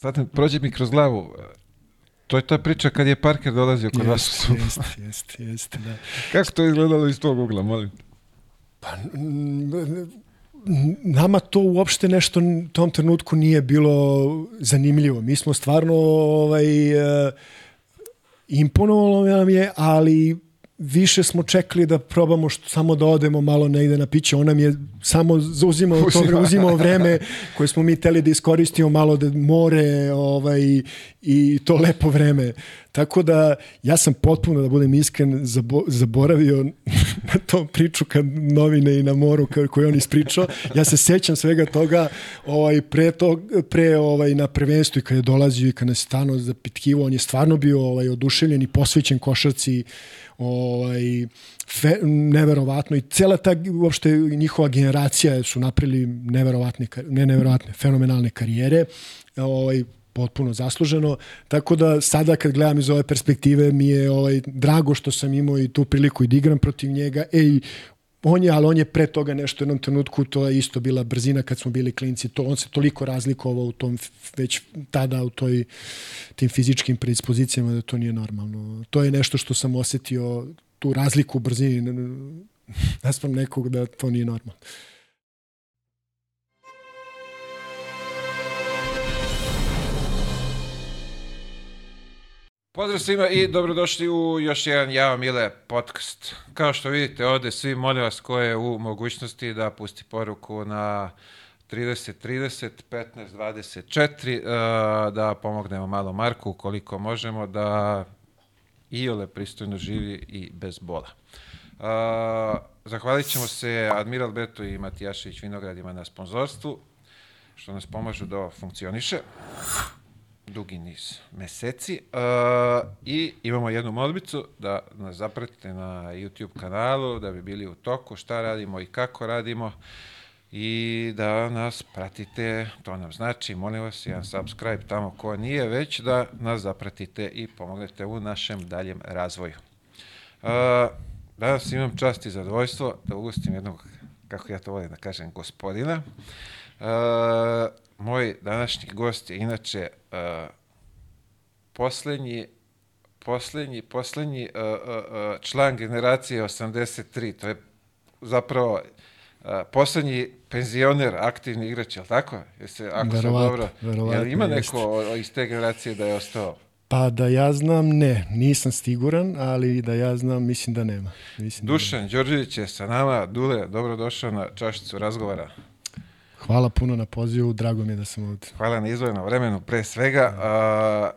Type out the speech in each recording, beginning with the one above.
Sad prođe mi kroz glavu. To je ta priča kad je Parker dolazio kod vas. Jeste, jeste, jeste, da. Kako to izgledalo iz tog ugla, molim? Pa, nama to uopšte nešto u tom trenutku nije bilo zanimljivo. Mi smo stvarno ovaj, uh, imponovalo nam je, ali više smo čekali da probamo što, samo da odemo malo negde na piće. On nam je samo zauzimao to vreme, uzimao vreme koje smo mi teli da iskoristimo malo da more ovaj, i to lepo vreme. Tako da ja sam potpuno, da budem iskren, zabo, zaboravio na to priču kad novine i na moru koju on ispričao. Ja se sećam svega toga ovaj, pre, to, pre ovaj, na prvenstvu i kad je dolazio i kad nas stano zapitkivo, on je stvarno bio ovaj, oduševljen i posvećen košarci ovaj, fe, neverovatno i cela ta uopšte njihova generacija su napravili neverovatne, ne neverovatne, fenomenalne karijere. Ovaj, potpuno zasluženo. Tako da sada kad gledam iz ove perspektive mi je ovaj drago što sam imao i tu priliku i da igram protiv njega. Ej, on je, ali on je pre toga nešto u jednom trenutku, to je isto bila brzina kad smo bili klinci, to, on se toliko razlikovao u tom, već tada u toj, tim fizičkim predispozicijama da to nije normalno. To je nešto što sam osetio, tu razliku u brzini naspram nekog da to nije normalno. Pozdrav svima i dobrodošli u još jedan Java Mile podcast. Kao što vidite ovde, svi molim vas ko je u mogućnosti da pusti poruku na 30, 30, 15, 24, da pomognemo malo Marku koliko možemo da Iole pristojno živi i bez bola. Uh, zahvalit ćemo se Admiral Beto i Matijašević Vinogradima na sponzorstvu, što nas pomažu da funkcioniše dugi niz meseci uh, i imamo jednu molbicu da nas zapratite na YouTube kanalu, da bi bili u toku šta radimo i kako radimo i da nas pratite, to nam znači, molim vas, jedan subscribe tamo ko nije već, da nas zapratite i pomognete u našem daljem razvoju. Uh, danas imam čast i zadovoljstvo da ugustim jednog, kako ja to volim da kažem, gospodina. Uh, moj današnji gost je inače uh, poslednji poslednji, poslednji uh, uh, član generacije 83, to je zapravo uh, poslednji penzioner, aktivni igrač, je li tako? Jeste, ako verovatno, dobro, verovatno, jel ima neko jest. iz te generacije da je ostao? Pa da ja znam, ne. Nisam siguran, ali da ja znam, mislim da nema. Mislim Dušan da nema. Đorđević je sa nama. Dule, dobrodošao na čašicu razgovara. Hvala puno na pozivu, drago mi je da sam ovde. Hvala na izvojenom vremenu, pre svega. A,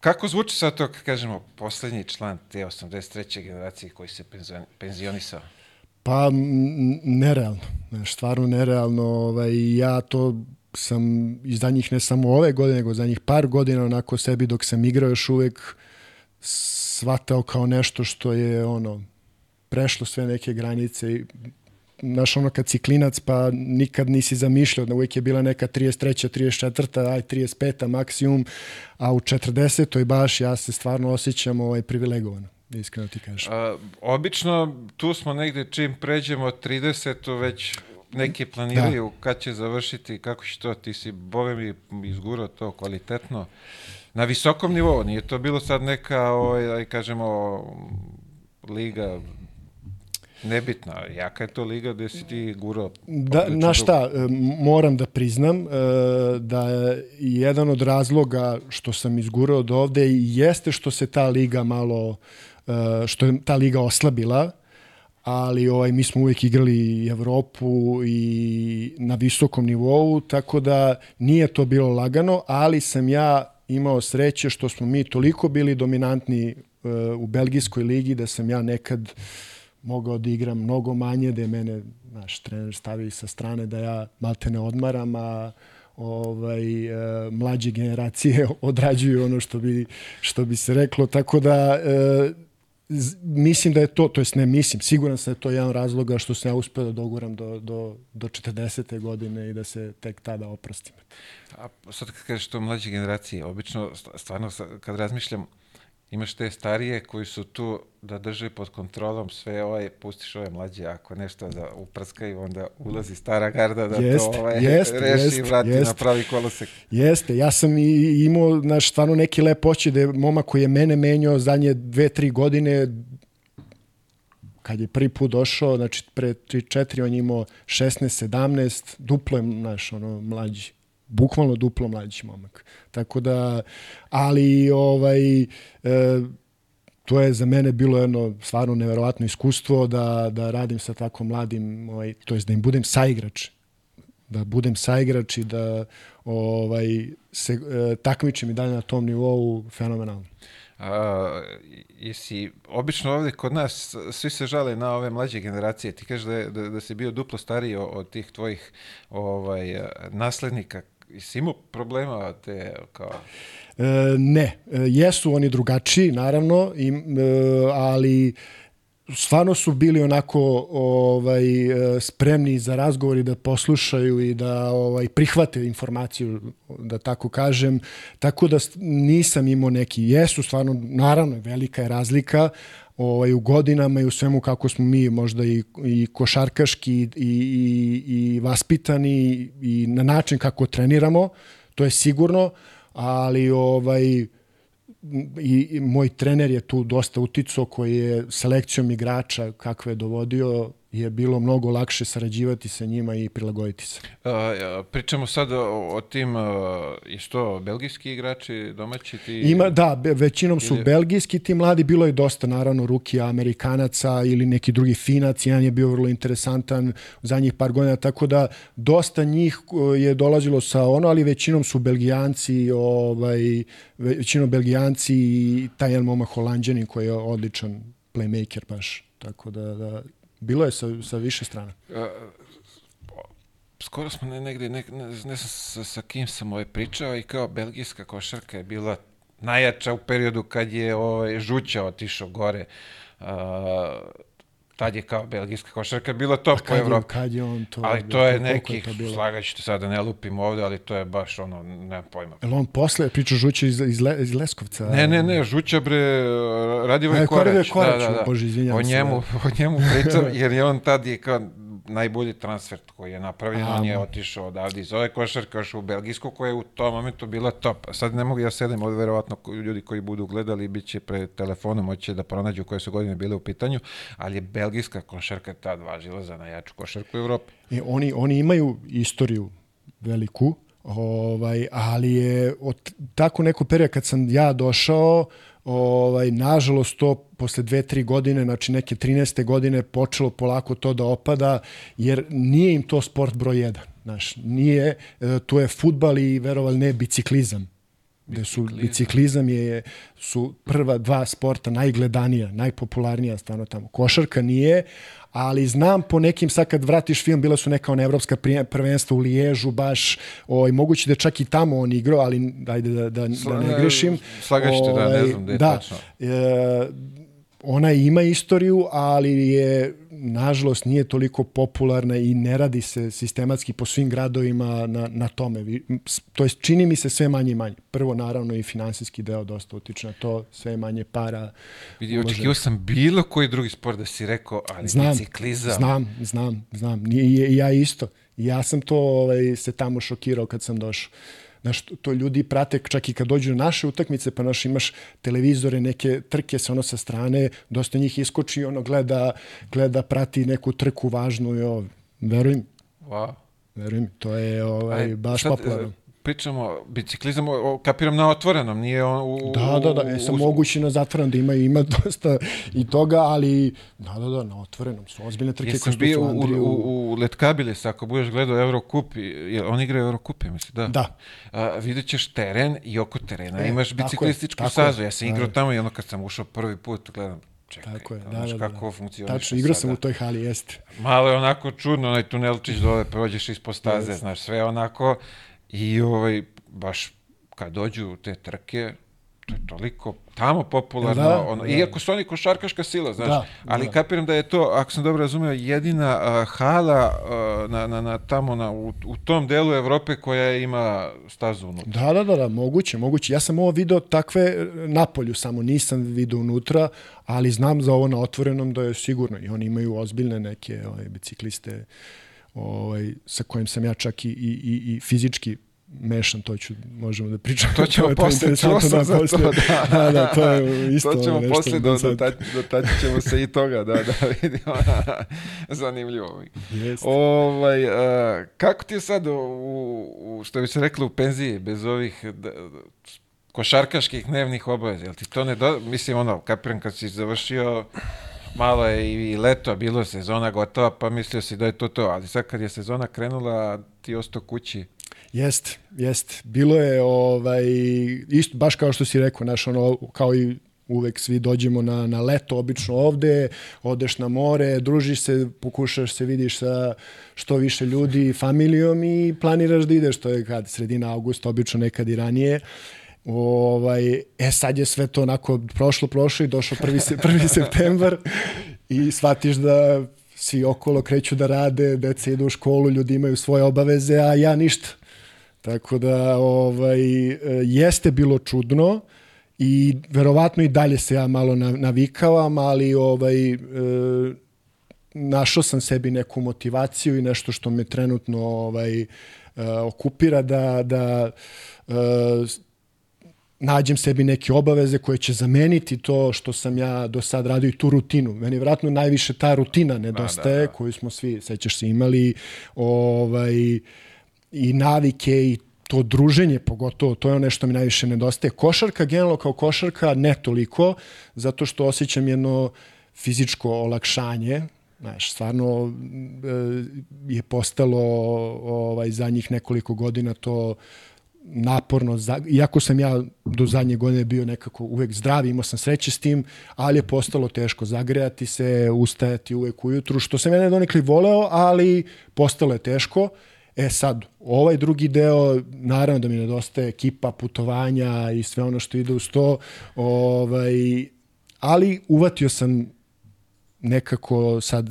kako zvuči sad to, kažemo, poslednji član te 83. generacije koji se penzionisao? Pa, nerealno. Stvarno nerealno. Ovaj, ja to sam iz danjih ne samo ove godine, nego za njih par godina onako sebi dok sam igrao još uvek shvatao kao nešto što je ono prešlo sve neke granice i znaš ono kad si klinac pa nikad nisi zamišljao da uvijek je bila neka 33. 34. aj 35. maksimum, a u 40. baš ja se stvarno osjećam ovaj, privilegovano iskreno ti kažem. A, obično tu smo negde čim pređemo 30. već neki planiraju da. kad će završiti, kako će to, ti si bove mi izgurao to kvalitetno. Na visokom nivou, nije to bilo sad neka, ovaj, kažemo, liga Nebitno, jaka je to liga gde si ti gurao? Da, na šta, e, moram da priznam e, da je jedan od razloga što sam izgurao od ovde jeste što se ta liga malo, e, što je ta liga oslabila, ali ovaj, mi smo uvijek igrali Evropu i na visokom nivou, tako da nije to bilo lagano, ali sam ja imao sreće što smo mi toliko bili dominantni u belgijskoj ligi da sam ja nekad uh, mogao da igram mnogo manje, da je mene naš trener stavi sa strane da ja malte ne odmaram, a ovaj, e, mlađe generacije odrađuju ono što bi, što bi se reklo. Tako da e, mislim da je to, to jest ne mislim, siguran sam da je to jedan razloga što sam ja uspeo da doguram do, do, do 40. godine i da se tek tada oprostim. A sad kad kažeš to mlađe generacije, obično stvarno kad razmišljam imaš te starije koji su tu da drže pod kontrolom sve ovaj, pustiš ove mlađe, ako nešto da uprskaju, onda ulazi stara garda da Jest, to ovaj, jest, reši jest, i vrati jest. na pravi kolosek. Jeste, ja sam i imao naš, stvarno neki lepoći da je momak koji je mene menjao zadnje dve, tri godine kad je prvi put došao, znači pre 3-4 on je imao 16, 17, duplo je naš, ono, mlađi. Bukvalno duplo mlađi momak. Tako da, ali ovaj, e, to je za mene bilo jedno stvarno neverovatno iskustvo da, da radim sa tako mladim, ovaj, to jest da im budem saigrač da budem saigrač i da ovaj, se e, takmičim i dalje na tom nivou fenomenalno. A, jesi, obično ovde kod nas svi se žale na ove mlađe generacije. Ti kažeš da, da, da si bio duplo stariji od tih tvojih ovaj, naslednika. Jesi imao problema te kao... E, ne, e, jesu oni drugačiji, naravno, i, e, ali stvarno su bili onako ovaj e, spremni za razgovor i da poslušaju i da ovaj prihvate informaciju da tako kažem. Tako da nisam imao neki. Jesu stvarno naravno velika je razlika ovaj u godinama i u svemu kako smo mi možda i, i košarkaški i, i, i vaspitani i na način kako treniramo to je sigurno ali ovaj i, i moj trener je tu dosta uticao koji je selekcijom igrača kakve je dovodio je bilo mnogo lakše sarađivati sa njima i prilagoditi se. A, pričamo sad o, o tim, je to belgijski igrači, domaći ti? Ima, da, be, većinom su Ili- belgijski ti mladi, bilo je dosta naravno Rukija, Amerikanaca ili neki drugi Finac, jedan je bio vrlo interesantan za njih par godina, tako da dosta njih uh, je dolazilo sa ono, ali većinom su Belgijanci, ovaj, većinom Belgijanci i taj jedan momak Holandjanin koji je odličan playmaker baš, tako da, da bilo je sa, sa više strana. A, skoro smo ne, negde, ne, ne, ne sa, sa kim sam ovaj pričao i kao belgijska košarka je bila najjača u periodu kad je ovaj, Žuća otišao gore. A, tad je kao belgijska košarka bila top je, Evropi. kad je on to... Ali to je neki, slagaću te sada, ne lupim ovde, ali to je baš ono, nemam pojma. Jel on posle priča žuće iz, iz, Le, iz Leskovca? Ne, ne, ne, Žuća bre, Radivoje A, Korać. Radivoje Korać, da, da, da. Bože, izvinjavam o se, njemu, o njemu pričam, jer je on tad je kao najbolji transfer koji je napravljen, on je otišao odavde iz ove košarke, još u Belgijsku, koja je u tom momentu bila top. Sad ne mogu ja sedem, ovde verovatno ljudi koji budu gledali, bit će pred telefonom, moće da pronađu koje su godine bile u pitanju, ali je belgijska košarka tad važila za najjaču košarku u Evropi. E, oni, oni imaju istoriju veliku, ovaj, ali je od tako neko period kad sam ja došao, ovaj, nažalost to posle dve, tri godine, znači neke 13. godine počelo polako to da opada, jer nije im to sport broj jedan. Znaš, nije, e, to je futbal i verovali ne biciklizam. Gde su biciklizam je su prva dva sporta najgledanija, najpopularnija stvarno tamo. Košarka nije, ali znam po nekim sad kad vratiš film bila su neka ona evropska prvenstva u Liježu baš, ovaj moguće da čak i tamo on igrao, ali ajde da da, da ne grešim. slagaćete, da, ne Ovaj, znam gde je da, tačno. E, ona ima istoriju, ali je nažalost nije toliko popularna i ne radi se sistematski po svim gradovima na, na tome. To jest čini mi se sve manje i manje. Prvo naravno i finansijski deo dosta utiče na to, sve manje para. Vidi, očekivao sam bilo koji drugi sport da si rekao, ali Znam, biciklizam. znam, znam, znam. I, ja isto. Ja sam to ovaj, se tamo šokirao kad sam došao. Znaš, to- ljudi prate čak i kad dođu na naše utakmice, pa naš imaš televizore, neke trke sa ono sa strane, dosta njih iskoči i ono gleda, gleda, prati neku trku važnu i ovo. Verujem, Wow. verujem, to je ovaj, Aj, baš popularno. Pričamo, biciklizam, kapiram na otvorenom, nije on u... Da, da, da, u- e, sam u- moguće na zatvorenom da ima, ima dosta i toga, ali da, da, da, na otvorenom su ozbiljne trke Jesam su bio u u, u, u Letkabilis, ako budeš gledao Eurocup, i- on igra Eurocup, ja mislim, da. Da. A, vidjet ćeš teren i oko terena E, imaš tako je, biciklističku tako je. stazu. Ja sam Da, igrao da. tamo i ono kad sam ušao prvi put, gledam, čekaj, Tako je, da, da, da. kako funkcioniše Tačno, igrao sam u toj hali, jeste. Malo je onako čudno, onaj tunelčić dole, prođeš ispod staze, znaš, sve onako. I ovaj, baš kad dođu te trke, to je toliko tamo popularno, Da, ono, da. iako su oni košarkaška sila, znaš, Da, ali da. kapiram da je to, ako sam dobro razumeo, jedina a, hala a, na, na, na, tamo na, u, u tom delu Evrope koja ima stazu unutra. Da, da, da, da, moguće, moguće. Ja sam ovo video takve e, napolju, samo nisam video unutra, ali znam za ovo na otvorenom da je sigurno i oni imaju ozbiljne neke ovaj, bicikliste ovaj, sa kojim sam ja čak i, i, i, i fizički mešan, to ću, možemo da pričamo. To ćemo je posle, interesantno, čuo sam za posle. to, da. da, da, to je isto to ćemo nešto posle, do, sad- dotaći, dotaći ćemo se i toga, da, da vidimo. Zanimljivo. Jeste. Ovaj, a, kako ti je sad, u, u, što bi se reklo, u penziji, bez ovih da, košarkaških dnevnih obaveza? Jel ti to ne do... Mislim, ono, kapiram kad si završio, malo je i leto, bilo je sezona gotova, pa mislio si da je to to, ali sad kad je sezona krenula, ti ostao kući. Jest, jest. Bilo je ovaj isto baš kao što si rekao, naš ono kao i uvek svi dođemo na, na leto, obično ovde, odeš na more, družiš se, pokušaš se vidiš sa što više ljudi, familijom i planiraš da ideš, to je kad sredina avgusta, obično nekad i ranije. Ovaj, e sad je sve to onako prošlo, prošlo i došao prvi, se, prvi septembar i shvatiš da svi okolo kreću da rade, deca idu u školu, ljudi imaju svoje obaveze, a ja ništa. Tako da ovaj, e, jeste bilo čudno i verovatno i dalje se ja malo na- navikavam, ali ovaj, e, našao sam sebi neku motivaciju i nešto što me trenutno ovaj, e, okupira da, da e, nađem sebi neke obaveze koje će zameniti to što sam ja do sad radio i tu rutinu. Meni vratno najviše ta rutina nedostaje, da. koju smo svi, sećaš se, imali ovaj, i navike i to druženje pogotovo, to je ono što mi najviše nedostaje. Košarka, generalno kao košarka, ne toliko, zato što osjećam jedno fizičko olakšanje, Znaš, stvarno e, je postalo ovaj, zadnjih nekoliko godina to naporno, za, iako sam ja do zadnje godine bio nekako uvek zdrav, imao sam sreće s tim, ali je postalo teško zagrejati se, ustajati uvek ujutru, što sam ja donekli voleo, ali postalo je teško. E sad, ovaj drugi deo, naravno da mi nedostaje ekipa, putovanja i sve ono što ide uz to, ovaj, ali uvatio sam nekako sad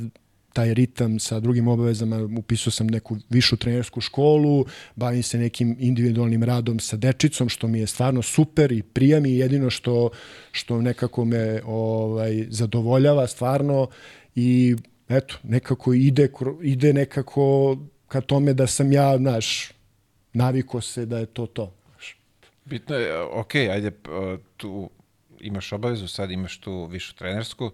taj ritam sa drugim obavezama, upisao sam neku višu trenersku školu, bavim se nekim individualnim radom sa dečicom, što mi je stvarno super i prija mi jedino što, što nekako me ovaj, zadovoljava stvarno i eto, nekako ide, ide nekako ka tome da sam ja, znaš, naviko se da je to to. znaš. Bitno je, ok, ajde, p- tu imaš obavezu, sad imaš tu višu trenersku,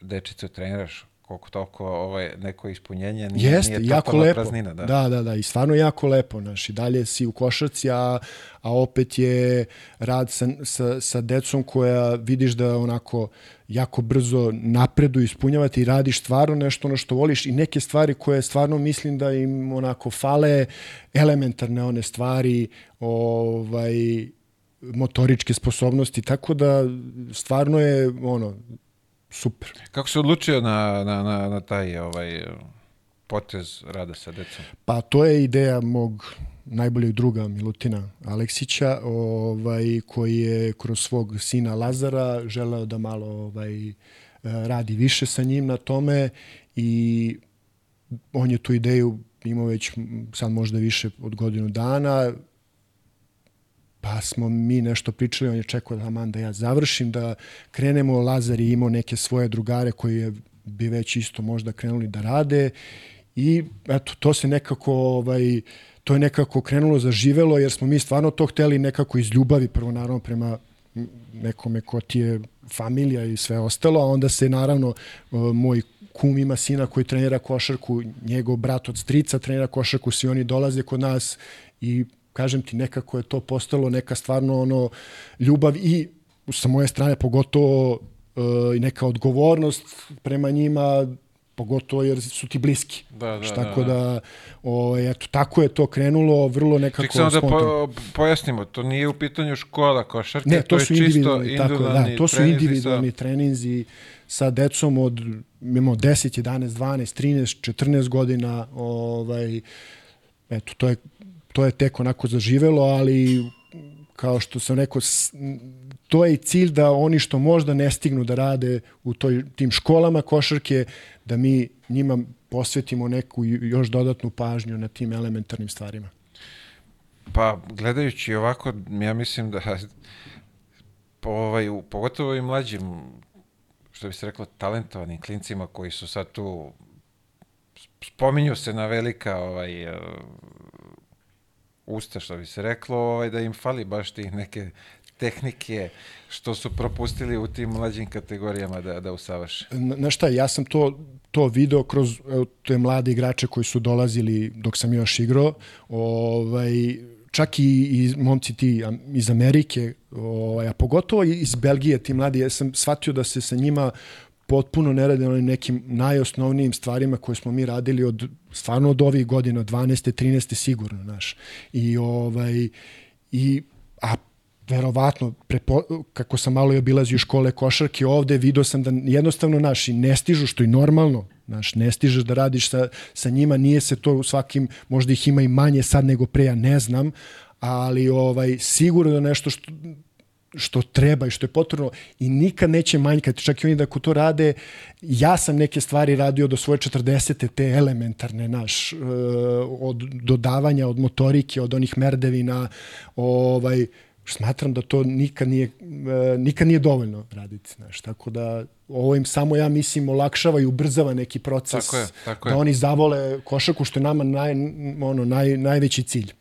dečicu treniraš koliko toliko ovaj, neko ispunjenje, nije, Jeste, nije jako lepo. praznina. Da. da, da, da, i stvarno jako lepo, znaš, i dalje si u košarci, a, a opet je rad sa, sa, sa decom koja vidiš da onako jako brzo napredu ispunjavati i radiš stvarno nešto ono što voliš i neke stvari koje stvarno mislim da im onako fale, elementarne one stvari, ovaj, motoričke sposobnosti, tako da stvarno je ono, super. Kako se odlučio na, na, na, na taj ovaj, potez rada sa decom? Pa to je ideja mog najboljeg druga Milutina Aleksića, ovaj, koji je kroz svog sina Lazara želeo da malo ovaj, eh, radi više sa njim na tome i on je tu ideju imao već sad možda više od godinu dana, pa smo mi nešto pričali, on je čekao da man da ja završim, da krenemo, Lazar je imao neke svoje drugare koji je, bi već isto možda krenuli da rade. I eto, to se nekako ovaj, to je nekako krenulo, zaživelo, jer smo mi stvarno to hteli nekako iz ljubavi, prvo naravno prema nekome ko ti je familija i sve ostalo, a onda se naravno moj kum ima sina koji trenira košarku, njegov brat od strica trenira košarku, svi oni dolaze kod nas i kažem ti, nekako je to postalo neka stvarno ono ljubav i sa moje strane pogotovo e, i neka odgovornost prema njima, pogotovo jer su ti bliski. Da, da, Znaš, da, tako da. da, ovaj, eto, tako je to krenulo, vrlo nekako Ček samo da po, pojasnimo, to nije u pitanju škola košarke, Ne, to, je su čisto individualni, tako, je, da, to su individualni treninzi sa decom od imamo 10, 11, 12, 13, 14 godina, ovaj eto to je to je tek onako zaživelo, ali kao što sam rekao to je i cilj da oni što možda ne stignu da rade u toj, tim školama košarke, da mi njima posvetimo neku još dodatnu pažnju na tim elementarnim stvarima. Pa, gledajući ovako, ja mislim da po, ovaj, pogotovo i mlađim, što bi se reklo, talentovanim klincima koji su sad tu, spominju se na velika ovaj, usta, što bi se reklo, ovaj, da im fali baš tih neke tehnike što su propustili u tim mlađim kategorijama da, da usavrše. Na šta, ja sam to, to video kroz te mlade igrače koji su dolazili dok sam još igrao, ovaj, čak i, i momci ti iz Amerike, ovaj, a pogotovo iz Belgije, ti mladi, ja sam shvatio da se sa njima potpuno ne radi na nekim najosnovnijim stvarima koje smo mi radili od stvarno od ovih godina 12. 13. sigurno naš i ovaj i a verovatno, prepo, kako sam malo i obilazio škole košarke ovde, video sam da jednostavno naši ne stižu, što je normalno, Znaš, ne stižeš da radiš sa, sa njima, nije se to svakim, možda ih ima i manje sad nego pre, ja ne znam, ali ovaj sigurno da nešto što, što treba i što je potrebno i nikad neće manjkati, čak i oni da ko to rade, ja sam neke stvari radio do svoje 40. te elementarne, naš, eh, od dodavanja, od motorike, od onih merdevina, ovaj, smatram da to nikad nije, e, nikad nije dovoljno raditi. Znaš. Tako da ovo im samo, ja mislim, olakšava i ubrzava neki proces tako je, tako da je. oni zavole košaku, što je nama naj, ono, naj, najveći cilj.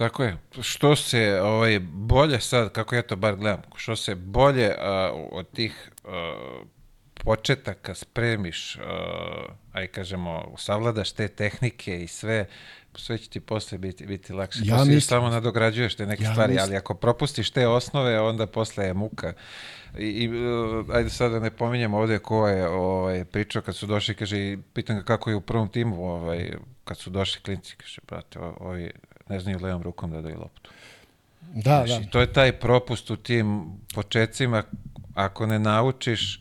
Tako je. Što se ovaj, bolje sad, kako ja to bar gledam, što se bolje uh, od tih uh, početaka spremiš, uh, aj kažemo, savladaš te tehnike i sve, sve će ti posle biti, biti lakše. Ja mislim, samo nadograđuješ te neke ja stvari, mislim. ali ako propustiš te osnove, onda posle je muka. I, i uh, ajde sad da ne pominjem ovde ko je ovaj, pričao kad su došli, kaže, pitan ga kako je u prvom timu, ovaj, kad su došli klinci, kaže, brate, ovi ne znaju levom rukom da daju loptu. Da, Znaš, da. To je taj propust u tim početcima, ako ne naučiš,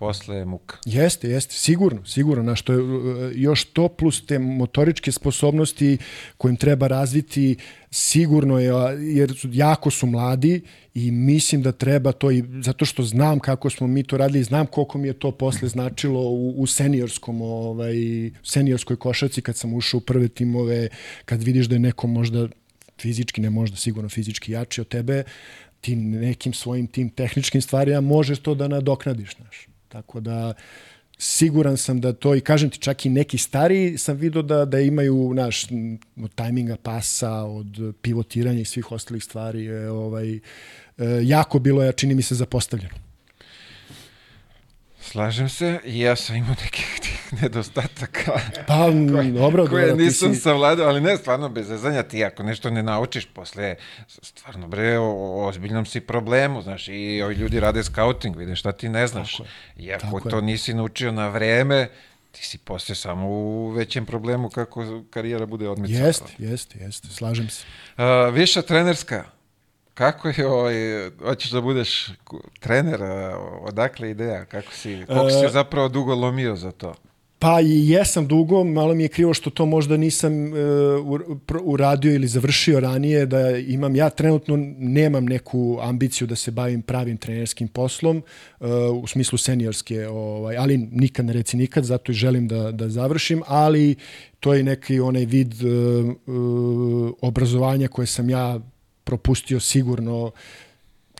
posle muka. Jeste, jeste, sigurno, sigurno, na što je e, još to plus te motoričke sposobnosti kojim treba razviti sigurno je, jer jako su mladi i mislim da treba to i zato što znam kako smo mi to radili, znam koliko mi je to posle značilo u, u seniorskom ovaj seniorskoj košarci kad sam ušao u prve timove, kad vidiš da je neko možda fizički, ne možda sigurno fizički jači od tebe, ti nekim svojim tim tehničkim stvarima možeš to da nadoknadiš, znaš. Tako da siguran sam da to i kažem ti čak i neki stariji sam vidio da da imaju naš od tajminga pasa, od pivotiranja i svih ostalih stvari je ovaj e, jako bilo je čini mi se zapostavljeno. Slažem se, ja sam imao nekih nedostataka. Pa, koje, dobro, koje dobro, nisam si... savladao, ali ne, stvarno, bez zezanja ti, ako nešto ne naučiš posle, stvarno, bre, o, o ozbiljnom si problemu, znaš, i ovi ljudi rade scouting, vide šta ti ne znaš. Tako I ako Tako to je. nisi naučio na vreme, ti si posle samo u većem problemu kako karijera bude odmicala. Jeste, jeste, jeste, slažem se. Uh, viša trenerska, Kako je, ovaj, hoćeš da budeš trener, odakle ideja, kako si, koliko si zapravo dugo lomio za to? Pa i jesam dugo, malo mi je krivo što to možda nisam uh, uradio ili završio ranije, da imam, ja trenutno nemam neku ambiciju da se bavim pravim trenerskim poslom, uh, u smislu seniorske, ovaj, ali nikad ne reci nikad, zato i želim da, da završim, ali to je neki onaj vid uh, uh, obrazovanja koje sam ja propustio sigurno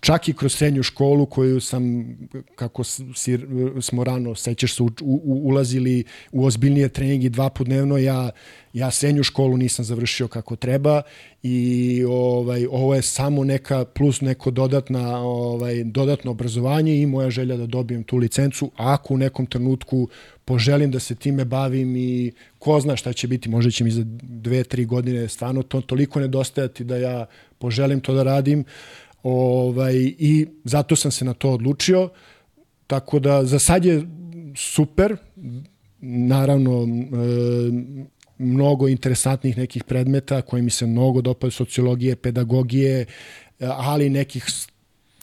čak i kroz srednju školu koju sam, kako si, smo rano, sećaš se, u, u, ulazili u ozbiljnije treningi dva put dnevno, ja, ja srednju školu nisam završio kako treba i ovaj, ovo je samo neka plus neko dodatna, ovaj, dodatno obrazovanje i moja želja da dobijem tu licencu, ako u nekom trenutku poželim da se time bavim i ko zna šta će biti, možda će mi za dve, tri godine stvarno to toliko nedostajati da ja poželim to da radim, Ovaj, I zato sam se na to odlučio. Tako da za sad je super. Naravno, e, mnogo interesantnih nekih predmeta koji mi se mnogo dopaju, sociologije, pedagogije, ali nekih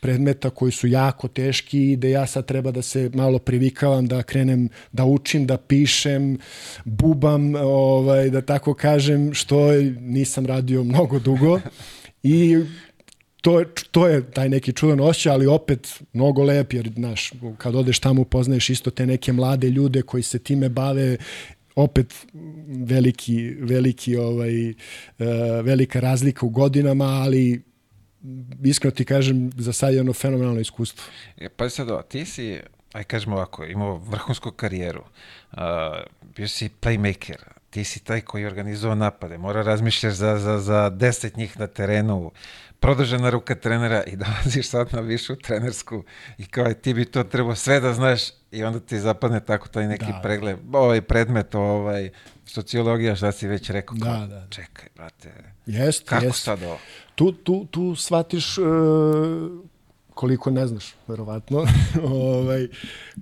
predmeta koji su jako teški i da ja sad treba da se malo privikavam, da krenem da učim, da pišem, bubam, ovaj, da tako kažem, što nisam radio mnogo dugo. I to, je, to je taj neki čudan osjećaj, ali opet mnogo lep, jer, znaš, kad odeš tamo upoznaješ isto te neke mlade ljude koji se time bave opet veliki, veliki ovaj, uh, velika razlika u godinama, ali iskreno ti kažem, za sad je ono fenomenalno iskustvo. E, pa sad, ovo, ti si, aj kažemo ovako, imao vrhunsku karijeru, uh, bio si playmaker, ti si taj koji organizuje napade, mora razmišljaš za, za, za deset njih na terenu, produžena ruka trenera i dolaziš sad na višu trenersku i kao ti bi to trebao sve da znaš i onda ti zapadne tako taj neki da. pregled, ovaj predmet, ovaj sociologija, šta si već rekao, da, kao, da, da. čekaj, brate, jest, kako jest. sad ovo? Tu, tu, tu shvatiš uh, koliko ne znaš, verovatno, ovaj,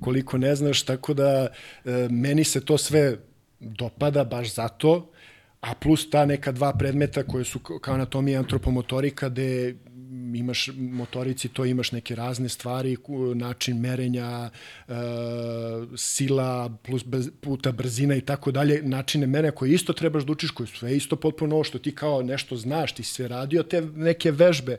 koliko ne znaš, tako da uh, meni se to sve dopada baš zato, a plus ta neka dva predmeta koje su kao anatomija i antropomotorika, gde imaš motorici, to imaš neke razne stvari, način merenja, e, sila plus puta brzina i tako dalje, načine merenja koje isto trebaš da učiš, koje sve isto potpuno ovo što ti kao nešto znaš, ti sve radio te neke vežbe,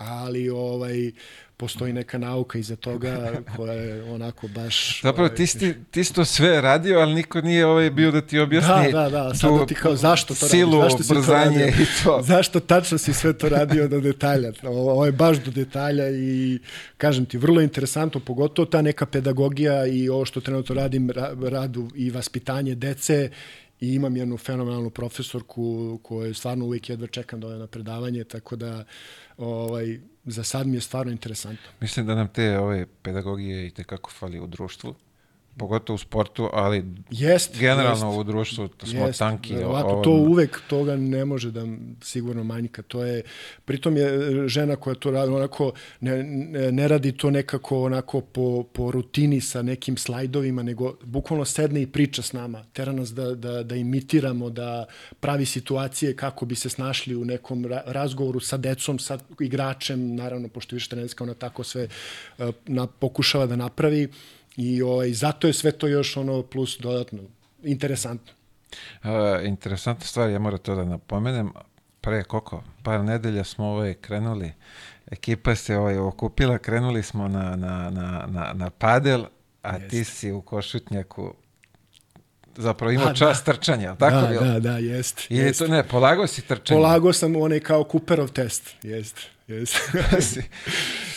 ali ovaj postoji neka nauka iza toga koja je onako baš... Zapravo ovaj, ti, sti, ti si to sve radio, ali niko nije ovaj bio da ti objasni da, da, da, sad da ti kao zašto to silu, radiš, zašto brzanje to radio, i to. Zašto tačno si sve to radio do detalja. Ovo je baš do detalja i kažem ti, vrlo interesantno, pogotovo ta neka pedagogija i ovo što trenutno radim, radu i vaspitanje dece i imam jednu fenomenalnu profesorku koju stvarno uvijek jedva čekam da ode na predavanje, tako da ovaj, za sad mi je stvarno interesantno. Mislim da nam te ove pedagogije i tekako fali u društvu pogotovo u sportu, ali jest, generalno jest, u društvu smo jest, tanki. Ovako, to uvek toga ne može da sigurno manjka. To je, pritom je žena koja to radi, onako, ne, ne radi to nekako onako po, po rutini sa nekim slajdovima, nego bukvalno sedne i priča s nama. Tera nas da, da, da imitiramo, da pravi situacije kako bi se snašli u nekom ra razgovoru sa decom, sa igračem, naravno, pošto više trenerska, ona tako sve uh, na, pokušava da napravi. I ovaj, zato je sve to još ono plus dodatno interesantno. Uh, interesantna stvar, ja moram to da napomenem. Pre koliko? Par nedelja smo ovaj krenuli, ekipa se ovaj okupila, krenuli smo na, na, na, na, na padel, a Jeste. ti si u košutnjaku zapravo imao čas da. trčanja, tako da, bilo? Da, da, jest. Ili jest. to ne, polagao si trčanje? Polagao sam onaj kao Cooperov test, jest, jest. pazi,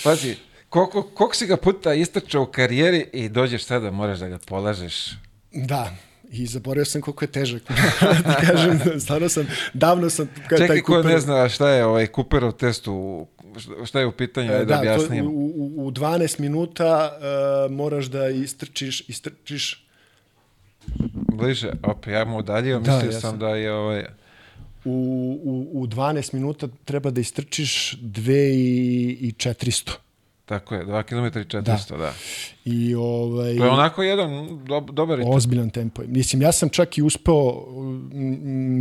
pazi, koliko, koliko si ga puta istrčao u karijeri i dođeš sada, moraš da ga polažeš? Da, i zaboravio sam koliko je težak. da kažem, stvarno sam, davno sam... Čekaj, taj ko ne zna šta je ovaj Cooperov test u šta je u pitanju, e, da, da objasnijem. To, u, u 12 minuta uh, moraš da istrčiš, istrčiš Bliže, op, ja mu udaljio, da, mislio sam da je ovaj... U, u, u 12 minuta treba da istrčiš 2 i, i 400. Tako je, 2 km i 400, da. da. I ovaj To je onako jedan do, dobar ritam. Ozbiljan tempo. Mislim ja sam čak i uspeo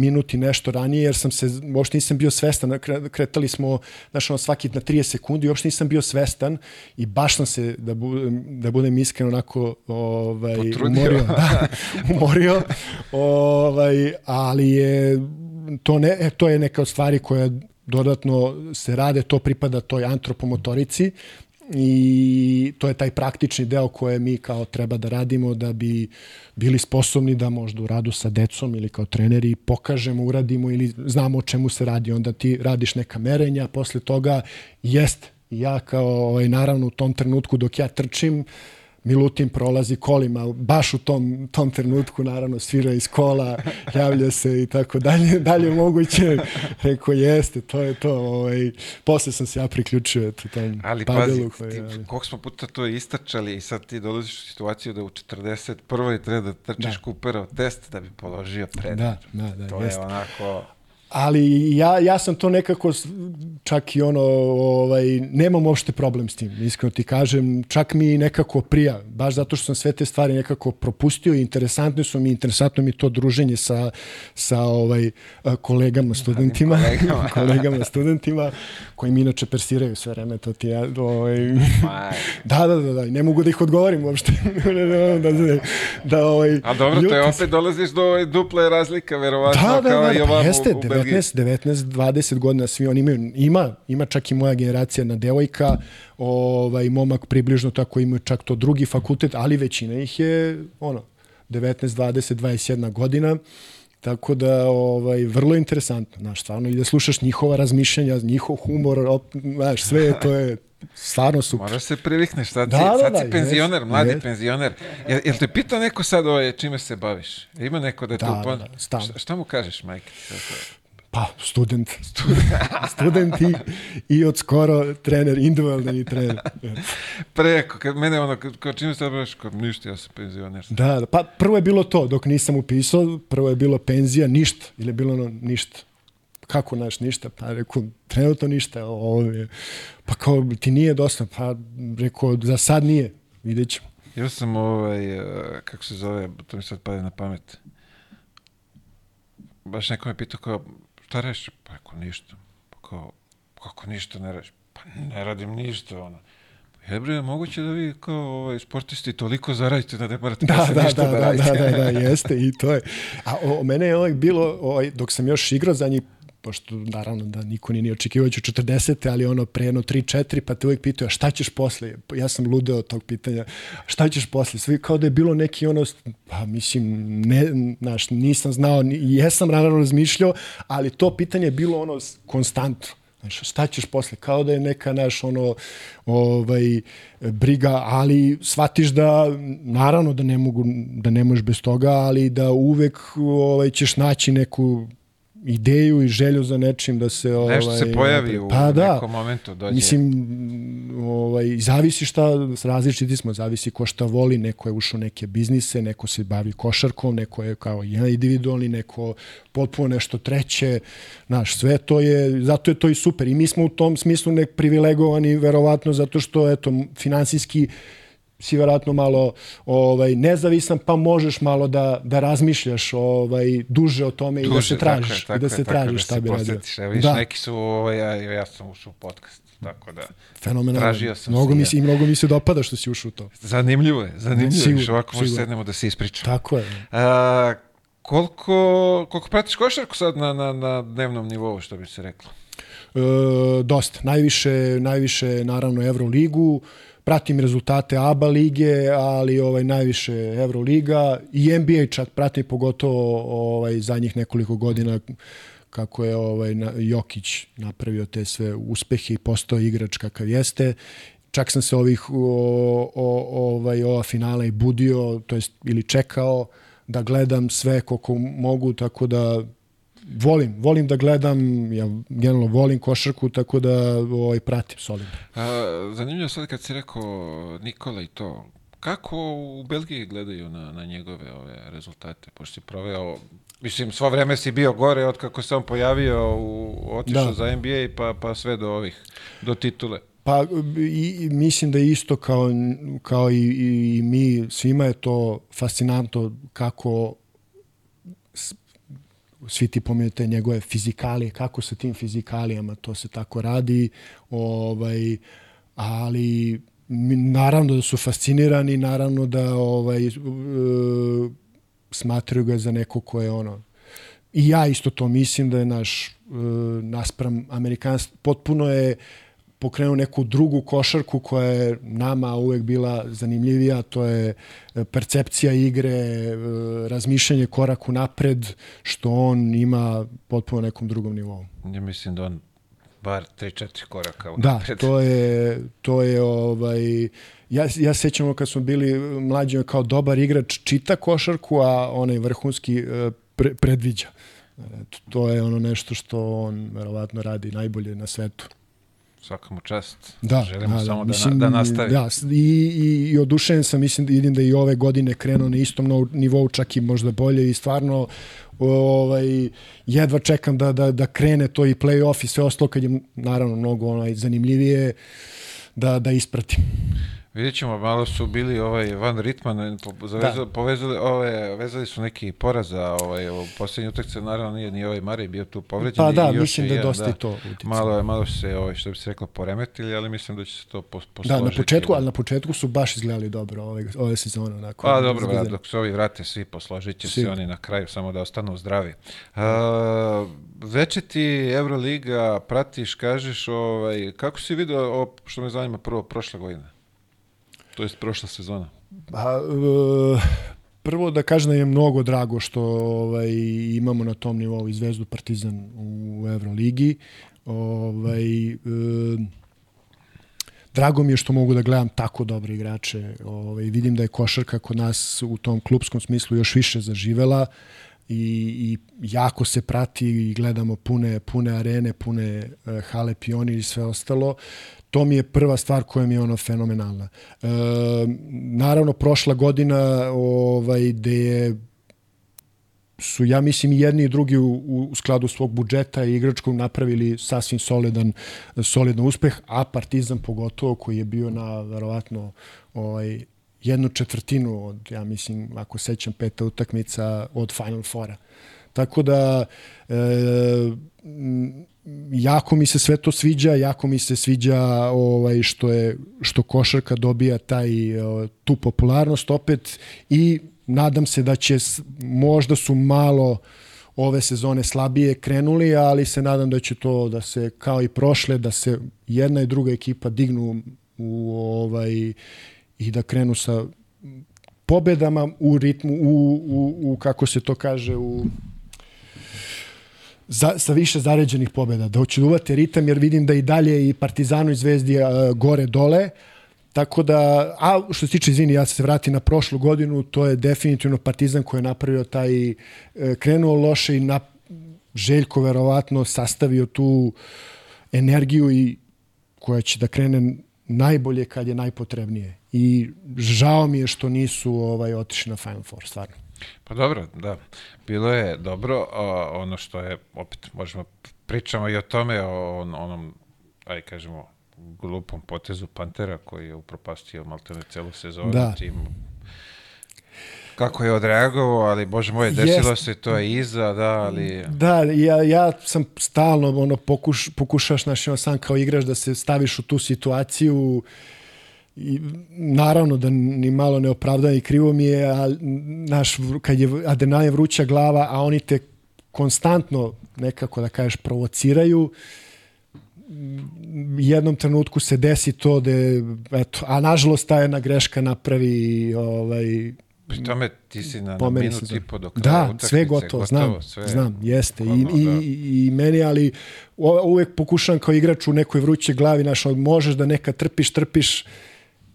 minuti nešto ranije jer sam se uopšte nisam bio svestan, kretali smo znači ono svaki na 30 sekundi, uopšte nisam bio svestan i baš sam se da budem da budem iskren onako ovaj Potrudio. umorio, da, umorio. ovaj ali je to ne e, to je neka od stvari koja dodatno se rade, to pripada toj antropomotorici i to je taj praktični deo koje mi kao treba da radimo da bi bili sposobni da možda u radu sa decom ili kao treneri pokažemo, uradimo ili znamo o čemu se radi. Onda ti radiš neka merenja, posle toga jest ja kao ovaj, naravno u tom trenutku dok ja trčim, uh, Milutin prolazi kolima, baš u tom, tom trenutku naravno svira iz kola, javlja se i tako dalje, dalje moguće. Rekao jeste, to je to. Ovaj, posle sam se ja priključio tom ali, padelu. Pazi, koji, ali... koliko smo puta to istračali i sad ti dolaziš u situaciju da u 41. treba da trčiš da. Cooperov test da bi položio predmet. Da, da, da. To jeste. je onako ali ja, ja sam to nekako čak i ono, ovaj, nemam uopšte problem s tim, iskreno ti kažem, čak mi nekako prija, baš zato što sam sve te stvari nekako propustio i interesantno su mi, interesantno mi to druženje sa, sa ovaj, kolegama, studentima, kolegama. kolegama, studentima, koji mi inače persiraju sve vreme, to ti ja, ovaj, da, da, da, da, ne mogu da ih odgovorim uopšte. da, da, da, ovaj, A dobro, to je opet dolaziš do duple razlika, verovatno, da, da, kao da, i ovamo jeste, u Belgiji. 19, 19, 20 godina svi oni imaju, ima, ima čak i moja generacija na devojka, ovaj, momak približno tako imaju čak to drugi fakultet, ali većina ih je ono, 19, 20, 21 godina, tako da ovaj, vrlo interesantno, znaš, stvarno i da slušaš njihova razmišljanja, njihov humor, op, znaš, sve to je stvarno super. Moraš se privikneš, sad, Da, si, da, sad da, si penzioner, jest, mladi jest. penzioner. Jel, jel te pitao neko sad ovaj, čime se baviš? Ima neko da, Da, tu da, pon... da, stalno. šta, šta mu kažeš, majke? Pa, student. student i, i od skoro trener, individualni trener. Preko, kad mene ono, kad čime se baviš, kao, ništa, ja sam penzioner. Da, da, pa prvo je bilo to, dok nisam upisao, prvo je bilo penzija, ništa, ili je bilo ono ništa. Kako naš ništa? Pa rekao, trenutno ništa. Ovo je. Pa kao, ti nije dosta? Pa rekao, za sad nije, vidjet ćemo. Ja sam ovaj, eh, kako se zove, to mi sad pade na pamet. Baš neko me pitao kao, šta radiš? Pa ako ništa. Pa kao, kako ništa ne radiš? Pa ne radim ništa, ono. Je bre, moguće da vi kao ovaj, sportisti toliko zaradite da ne morate Da, da, ništa da, da, da, da, da, da, jeste i to je. A o, o mene je uvijek bilo, ovaj, dok sam još igrao za njih, pošto naravno da niko nije ni očekivao da ću 40. ali ono pre jedno 3-4, pa te uvijek pitaju, a šta ćeš posle? Ja sam ludeo od tog pitanja, šta ćeš posle? Svi kao da je bilo neki ono, pa mislim, ne, znaš, nisam znao, jesam naravno razmišljao, ali to pitanje je bilo ono konstantno. Znaš, šta ćeš posle? Kao da je neka naš ono ovaj briga, ali shvatiš da naravno da ne mogu da ne možeš bez toga, ali da uvek ovaj ćeš naći neku ideju i želju za nečim da se ovaj Nešto se pojavi u pa da, nekom momentu, dođe. Mislim, ovaj, zavisi šta, različiti smo, zavisi ko šta voli, neko je ušao neke biznise, neko se bavi košarkom, neko je kao jedan individualni, neko potpuno nešto treće, znaš, sve to je, zato je to i super. I mi smo u tom smislu nek privilegovani, verovatno, zato što, eto, finansijski si verovatno malo ovaj nezavisan pa možeš malo da da razmišljaš ovaj duže o tome i da se tako tražiš tako i da se tako tražiš šta se bi radio. Evo, vidiš, Da. neki su, ovaj, ja, ja sam ušao u podcast, tako da. Fenomenalno. Tražio sam mnogo se mi ja. se, i mnogo mi se dopada što si ušao u to. Zanimljivo je, zanimljivo je, još ovako možda sednemo da se ispričamo. Tako je. A, koliko, koliko pratiš košarku sad na, na, na dnevnom nivou, što bi se reklo? E, dosta. Najviše, najviše naravno Euroligu, pratim rezultate ABA lige, ali ovaj najviše Euroliga i NBA čak pratim pogotovo ovaj zadnjih nekoliko godina kako je ovaj Jokić napravio te sve uspehe i postao igrač kakav jeste. Čak sam se ovih o, o, ovaj ova finala i budio, to jest ili čekao da gledam sve koliko mogu, tako da volim, volim da gledam, ja generalno volim košarku, tako da ovaj, pratim solidno. A, zanimljivo sad kad si rekao Nikola i to, kako u Belgiji gledaju na, na njegove ove rezultate, pošto si proveo, mislim, svo vreme si bio gore od kako se on pojavio, u, otišao Da. za NBA pa, pa sve do ovih, do titule. Pa i, mislim da isto kao, kao i, i, i mi, svima je to fascinantno kako svi ti pomenute njegove fizikalije, kako sa tim fizikalijama to se tako radi, ovaj, ali naravno da su fascinirani, naravno da ovaj, e, smatraju ga za neko ko je ono I ja isto to mislim da je naš e, naspram Amerikans potpuno je pokrenuo neku drugu košarku koja je nama uvek bila zanimljivija, to je e, percepcija igre, e, razmišljanje koraku napred, što on ima potpuno nekom drugom nivou. Ja mislim da on bar 3-4 koraka Da, unapred. to je, to je ovaj, ja, ja sećamo kad smo bili mlađi, kao dobar igrač čita košarku, a onaj vrhunski e, pre, predviđa. To je ono nešto što on verovatno radi najbolje na svetu. Svaka mu čast. Da, Želimo da, samo da, da, na- da nastavi. Da, i, i, i odušen sam, mislim da vidim da i ove godine krenuo na istom nivou, čak i možda bolje i stvarno ovaj, jedva čekam da, da, da krene to i play-off i sve ostalo kad je naravno mnogo onaj, zanimljivije da, da ispratim. Vidjet ćemo, malo su bili ovaj Van Ritman, zavezali, da. povezali, ove, vezali su neki poraza ovaj, u posljednji utakce, naravno nije ni ovaj Mari bio tu povređen. Pa da, mislim da je dosta da, to uticalo. Malo, malo se, ovaj, što bi se reklo, poremetili, ali mislim da će se to posložiti. Da, na početku, ali na početku su baš izgledali dobro ove, ove sezone. Onako, pa dobro, da, dok se ovi vrate svi, posložit će se oni na kraju, samo da ostanu zdravi. Uh, veće ti Euroliga, pratiš, kažeš, ovaj, kako si vidio, što me zanima prvo, prošle godine? To jest prošla sezona. Pa, e, prvo da kažem da je mnogo drago što ovaj, imamo na tom nivou i Zvezdu Partizan u Euroligi. Ovaj, e, drago mi je što mogu da gledam tako dobre igrače. Ovaj, vidim da je košarka kod nas u tom klubskom smislu još više zaživela i, i jako se prati i gledamo pune, pune arene, pune uh, hale pioni i sve ostalo to mi je prva stvar koja mi je ono fenomenalna. E, naravno, prošla godina ovaj, gde je su, ja mislim, jedni i drugi u, u skladu svog budžeta i igračkog napravili sasvim solidan, solidan uspeh, a Partizan pogotovo koji je bio na, verovatno, ovaj, jednu četvrtinu od, ja mislim, ako sećam, peta utakmica od Final Fora. Tako da, e, jako mi se sve to sviđa, jako mi se sviđa ovaj što je što košarka dobija taj tu popularnost opet i nadam se da će možda su malo ove sezone slabije krenuli, ali se nadam da će to da se kao i prošle da se jedna i druga ekipa dignu u ovaj i da krenu sa pobedama u ritmu u, u, u kako se to kaže u za, sa više zaređenih pobjeda, da hoće da ritam, jer vidim da i dalje i Partizanu i Zvezdi uh, gore dole, Tako da, a što se tiče, izvini, ja se vratim na prošlu godinu, to je definitivno Partizan koji je napravio taj, e, krenuo loše i na, Željko verovatno sastavio tu energiju i koja će da krene najbolje kad je najpotrebnije. I žao mi je što nisu ovaj otišli na Final Four, stvarno. Pa dobro, da. Bilo je dobro, a, ono što je, opet možemo pričamo i o tome, o on, onom, aj kažemo, glupom potezu Pantera koji je upropastio maltene celu sezonu da. tim kako je odreagovao, ali bože moj, desilo Jest. se to je iza, da, ali... Da, ja, ja sam stalno, ono, pokuš, pokušaš, znaš, sam kao igrač da se staviš u tu situaciju, I naravno da ni malo ne opravda i krivo mi je, a naš, kad je Adenaje vruća glava, a oni te konstantno nekako da kažeš provociraju, jednom trenutku se desi to da eto, a nažalost ta jedna greška napravi ovaj, Pri tome ti si na, na minut i po do kraja Da, utakmice, sve gotovo, gotovo, znam, sve znam, jeste. I, i, da. i, I meni, ali uvek pokušavam kao igrač u nekoj vruće glavi, znaš, možeš da neka trpiš, trpiš,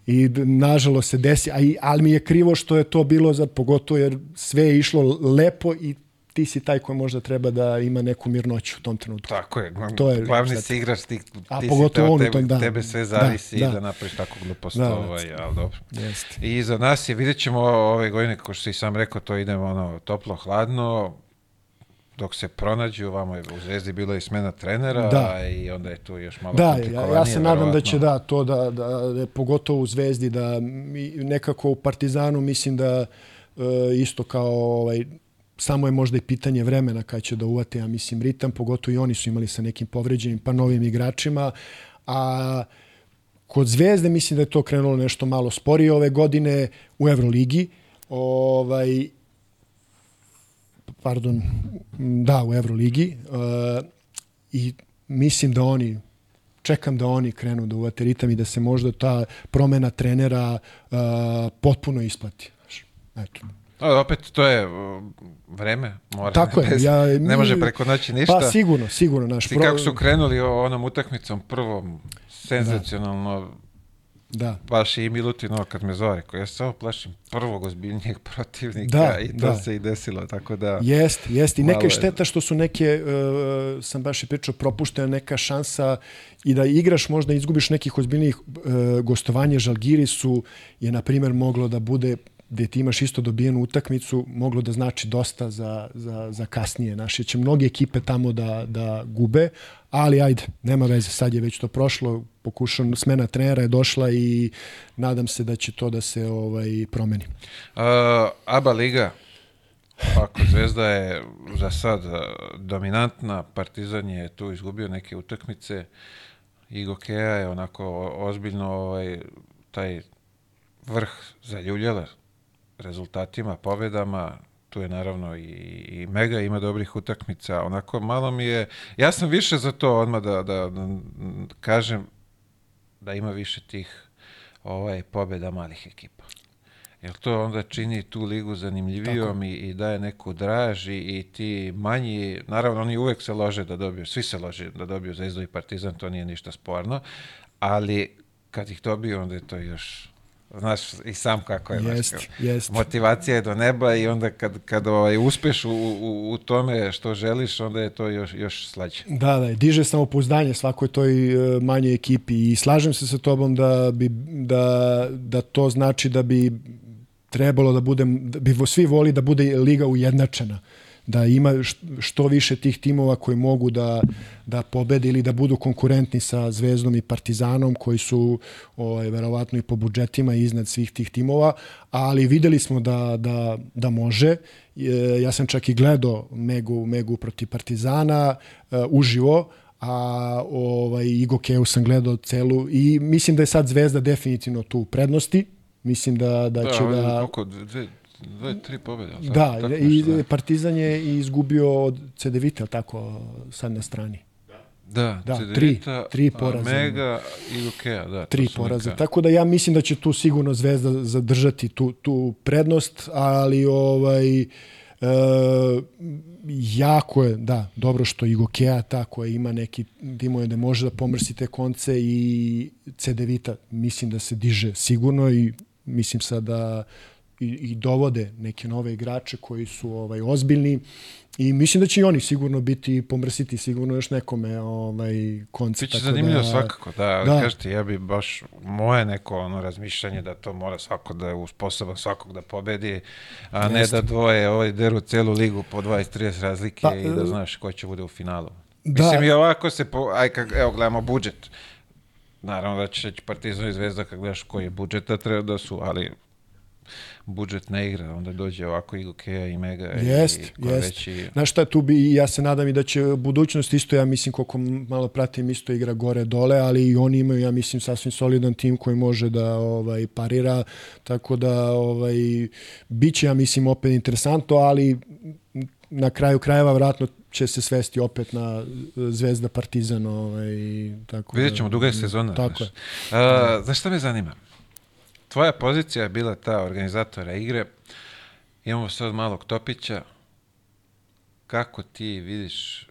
i nažalost se desi, a i, ali mi je krivo što je to bilo za pogotovo jer sve je išlo lepo i ti si taj koji možda treba da ima neku mirnoću u tom trenutku. Tako je, to je glavni si igrač, ti, a ti pogotovo si tebe, tom, da. tebe sve zavisi da, da. da napraviš tako glupost. Da, ovaj, ali dobro. Jest. I za nas je, vidjet ćemo ove godine, kako što si sam rekao, to idemo ono, toplo, hladno, dok se pronađu, vamo je u Zvezdi bilo i smena trenera da. i onda je tu još malo Da, ja, ja se nadam da će da, to da, da, da, pogotovo u Zvezdi, da mi, nekako u Partizanu mislim da e, isto kao ovaj, samo je možda i pitanje vremena kad će da uvate, ja mislim, ritam, pogotovo i oni su imali sa nekim povređenim pa novim igračima, a kod Zvezde mislim da je to krenulo nešto malo sporije ove godine u Euroligi, ovaj, pardon, da, u Euroligi uh, i mislim da oni čekam da oni krenu da uvate ritam i da se možda ta promena trenera uh, potpuno isplati. Eto. A, opet, to je uh, vreme. Mora, Tako je. Ja, ne može preko noći ništa. Pa sigurno, sigurno. Naš I kako su krenuli onom utakmicom prvom, senzacionalno, da Da. Baš i Milutinova kad me zove, koji ja se samo plašim prvog ozbiljnijeg protivnika da, i to da. se i desilo, tako da... Jest, jest. I neka je šteta što su neke, uh, sam baš i pričao, propuštena neka šansa i da igraš možda izgubiš nekih ozbiljnijih uh, gostovanja Žalgiri su je, na primjer, moglo da bude gde ti imaš isto dobijenu utakmicu, moglo da znači dosta za, za, za kasnije. Naše će mnoge ekipe tamo da, da gube, ali ajde, nema veze, sad je već to prošlo, pokušam, smena trenera je došla i nadam se da će to da se ovaj promeni. Uh, ABA Liga, ako Zvezda je za sad dominantna, Partizan je tu izgubio neke utakmice, Igo Kea je onako ozbiljno ovaj, taj vrh zaljuljala rezultatima, pobedama, tu je naravno i, i Mega ima dobrih utakmica, onako malo mi je, ja sam više za to odmah da, da, da kažem da ima više tih ovaj, pobeda malih ekipa. Jer to onda čini tu ligu zanimljivijom i, i daje neku draž i, i ti manji, naravno oni uvek se lože da dobiju, svi se lože da dobiju Zvezdu i Partizan, to nije ništa sporno, ali kad ih dobiju onda je to još Znaš i sam kako je. Jest, znaš, jest. Motivacija je do neba i onda kad, kad ovaj, uspeš u, u, u tome što želiš, onda je to još, još slađe. Da, da, diže samopouzdanje svakoj toj uh, manjoj ekipi i slažem se sa tobom da, bi, da, da to znači da bi trebalo da budem, da bi svi voli da bude liga ujednačena da ima što više tih timova koji mogu da, da pobede ili da budu konkurentni sa Zvezdom i Partizanom koji su ovaj, verovatno i po budžetima iznad svih tih timova, ali videli smo da, da, da može. Ja sam čak i gledao Megu, Megu protiv Partizana uh, uživo, a ovaj, Igo Keu sam gledao celu i mislim da je sad Zvezda definitivno tu u prednosti. Mislim da, da, Da, će da... koliko, dve, dve, tri pobjede. Da, tako, i nešto, da. Partizan je izgubio od CDVita, tako, sad na strani. Da, Da, Cedevita, tri- tri a, poraza. Mega i Lukea, da. Tri poraza. neka- Tako da ja mislim da će tu sigurno Zvezda zadržati tu, tu prednost, ali ovaj, e, jako je, da, dobro što i Gokea ta koja ima neki timove da može da pomrsi te konce i CDVita mislim da se diže sigurno i mislim sad da i, i dovode neke nove igrače koji su ovaj ozbiljni i mislim da će i oni sigurno biti pomrsiti sigurno još nekome ovaj konce Biće tako zanimljivo da, svakako, da, Da. kažete, ja bi baš, moje neko ono razmišljanje da to mora svako da je usposoban svakog da pobedi, a ne Jeste. da dvoje ovaj deru celu ligu po 20-30 razlike Pa, i da e, znaš ko će bude u finalu. da. Mislim i ovako se, po, aj kak, evo gledamo budžet, naravno da će Partizan i Zvezda kad gledaš koji je budžet da treba da su, ali budžet ne igra, onda dođe ovako i Gokeja i Mega Jest, i ko jest. veći... Znaš šta, tu bi, ja se nadam i da će budućnost isto, ja mislim, koliko malo pratim, isto igra gore dole, ali i oni imaju, ja mislim, sasvim solidan tim koji može da ovaj parira, tako da ovaj, bit će, ja mislim, opet interesantno, ali na kraju krajeva vratno će se svesti opet na Zvezda Partizan. Ovaj, tako Vidjet ćemo, duga je sezona. Tako znaš. je. A, znaš šta me zanima? Tvoja pozicija je bila ta organizatora igre. Imamo sad malog Topića. Kako ti vidiš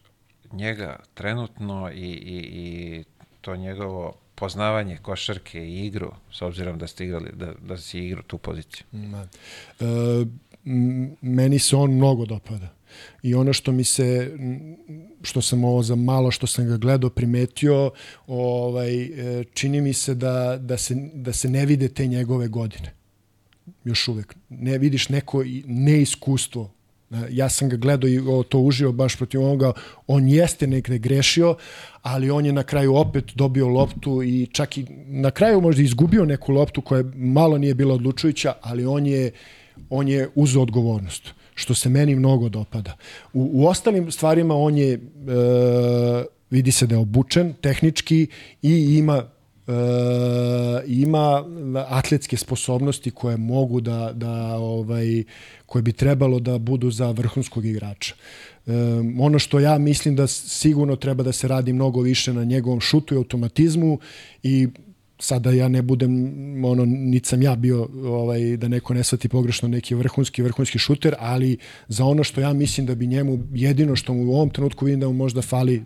njega trenutno i, i, i to njegovo poznavanje košarke i igru, s obzirom da ste igrali, da, da si igrao tu poziciju. Ma, e, meni se on mnogo dopada. I ono što mi se, što sam ovo za malo što sam ga gledao primetio, ovaj, e, čini mi se da, da, se, da se ne vide te njegove godine. Još uvek. Ne vidiš neko neiskustvo. Ja sam ga gledao i to uživo baš protiv ovoga. On jeste negde grešio, ali on je na kraju opet dobio loptu i čak i na kraju možda izgubio neku loptu koja malo nije bila odlučujuća, ali on je, on je uzeo odgovornost što se meni mnogo dopada. U, u ostalim stvarima on je, e, vidi se da je obučen tehnički i ima e, ima atletske sposobnosti koje mogu da, da ovaj, koje bi trebalo da budu za vrhunskog igrača. E, ono što ja mislim da sigurno treba da se radi mnogo više na njegovom šutu i automatizmu i sada ja ne budem ono niti sam ja bio ovaj da neko ne shvati pogrešno neki vrhunski vrhunski šuter, ali za ono što ja mislim da bi njemu jedino što mu u ovom trenutku vidim da mu možda fali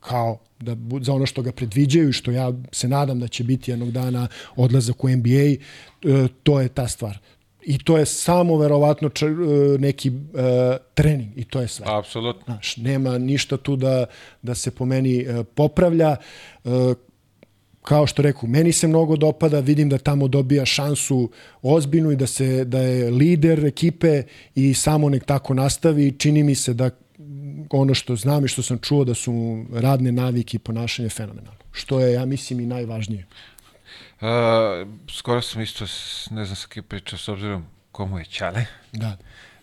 kao da za ono što ga predviđaju i što ja se nadam da će biti jednog dana odlazak u NBA, e, to je ta stvar. I to je samo verovatno e, neki e, trening i to je sve. Apsolutno. Znaš, nema ništa tu da, da se po meni e, popravlja. E, kao što reku, meni se mnogo dopada, vidim da tamo dobija šansu ozbiljnu i da, se, da je lider ekipe i samo nek tako nastavi. Čini mi se da ono što znam i što sam čuo da su radne navike i ponašanje fenomenalno. Što je, ja mislim, i najvažnije. Uh, skoro sam isto, ne znam sa kim pričao, s obzirom komu je Ćale. Da.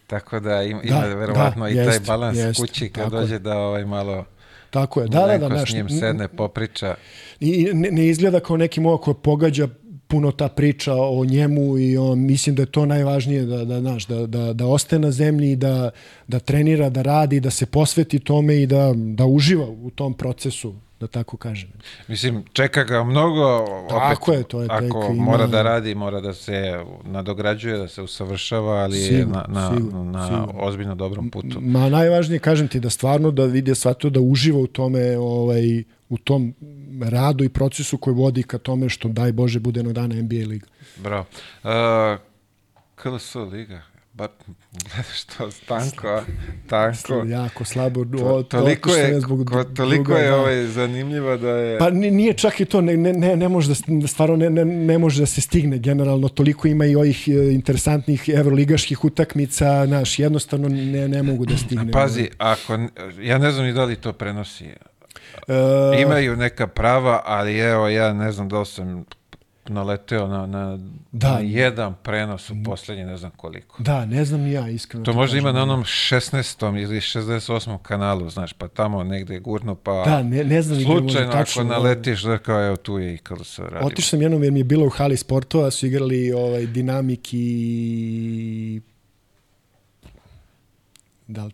Tako da ima, ima Da, verovatno da, i taj jest, balans jest, kući kad dođe da ovaj malo Tako je. Da, da, da. neko s njim sedne, popriča. I ne, ne izgleda kao neki momak koji pogađa puno ta priča o njemu i on, mislim da je to najvažnije da, da, znaš, da, da, da ostaje na zemlji, da, da trenira, da radi, da se posveti tome i da, da uživa u tom procesu, da tako kažem. Mislim, čeka ga mnogo, Tako opet, je, to je ako tek ima- mora da radi, mora da se nadograđuje, da se usavršava, ali je Sigurno, na, na, sigurno, na sigurno. ozbiljno dobrom putu. Ma najvažnije, kažem ti, da stvarno da vidi svato da uživa u tome, ovaj, u tom radu i procesu koji vodi ka tome što, daj Bože, bude jednog dana NBA liga. Bravo. Uh, KLS liga, bar gledaš to tanko, tanko. Jako slabo. To, o- toliko je, zbog ko- toliko druga, je ovaj zanimljiva da je... Pa ni- nije čak i to, ne, ne, ne, ne može da, stvarno ne, ne, ne može da se stigne generalno, toliko ima i ovih e, interesantnih evroligaških utakmica, znaš, jednostavno ne, ne mogu da stigne. Pazi, ako, ja ne znam ni da li to prenosi. E, Imaju neka prava, ali evo, ja ne znam da sam naleteo na, na, Da. na jedan prenos u poslednje, ne znam koliko. Da, ne znam ni ja, iskreno. To možda ima na onom 16. ili 68. kanalu, znaš, pa tamo negde je gurno, pa Da, ne, ne znam slučajno tačno, ako da. naletiš, da kao evo tu je i kada se radi. Otišao sam jednom jer mi je bilo u hali sportova, su igrali ovaj, Dinamik i... Da li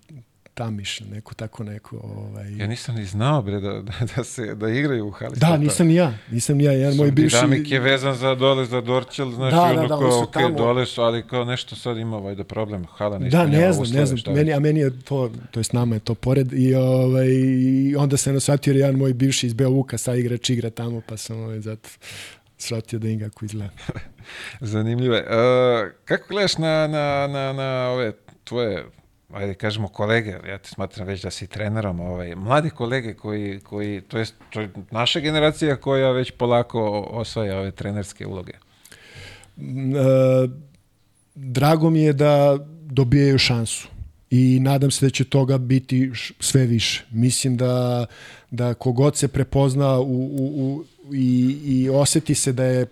Tamiš, neko tako neko. Ovaj... Ja nisam ni znao, bre, da, da, da, se, da igraju u hali. Da, nisam ni ja, nisam ni ja, jedan moj bivši... Dinamik je vezan za dole, za Dorčel, znaš, Da, da, da, ono da, kao, oni su ok, tamo- dole su, ali kao nešto sad ima ovaj da problem, hala ne Da, ne znam, uslove, ne znam, meni, a meni je to, to jest nama je to pored i, ovaj, i onda sam shvatio jer jedan moj bivši iz Beovuka sa igrač igra tamo, pa sam ovaj, zato shvatio da im kako izgleda. Zanimljivo je. E, kako gledaš na, na, na, na ove tvoje ajde kažemo kolege, ja te smatram već da si trenerom, ovaj, mladi kolege koji, koji to jest to je naša generacija koja već polako osvaja ove trenerske uloge. Mm, e, drago mi je da dobijaju šansu i nadam se da će toga biti sve više. Mislim da, da kogod se prepozna u, u, u, i, i oseti se da je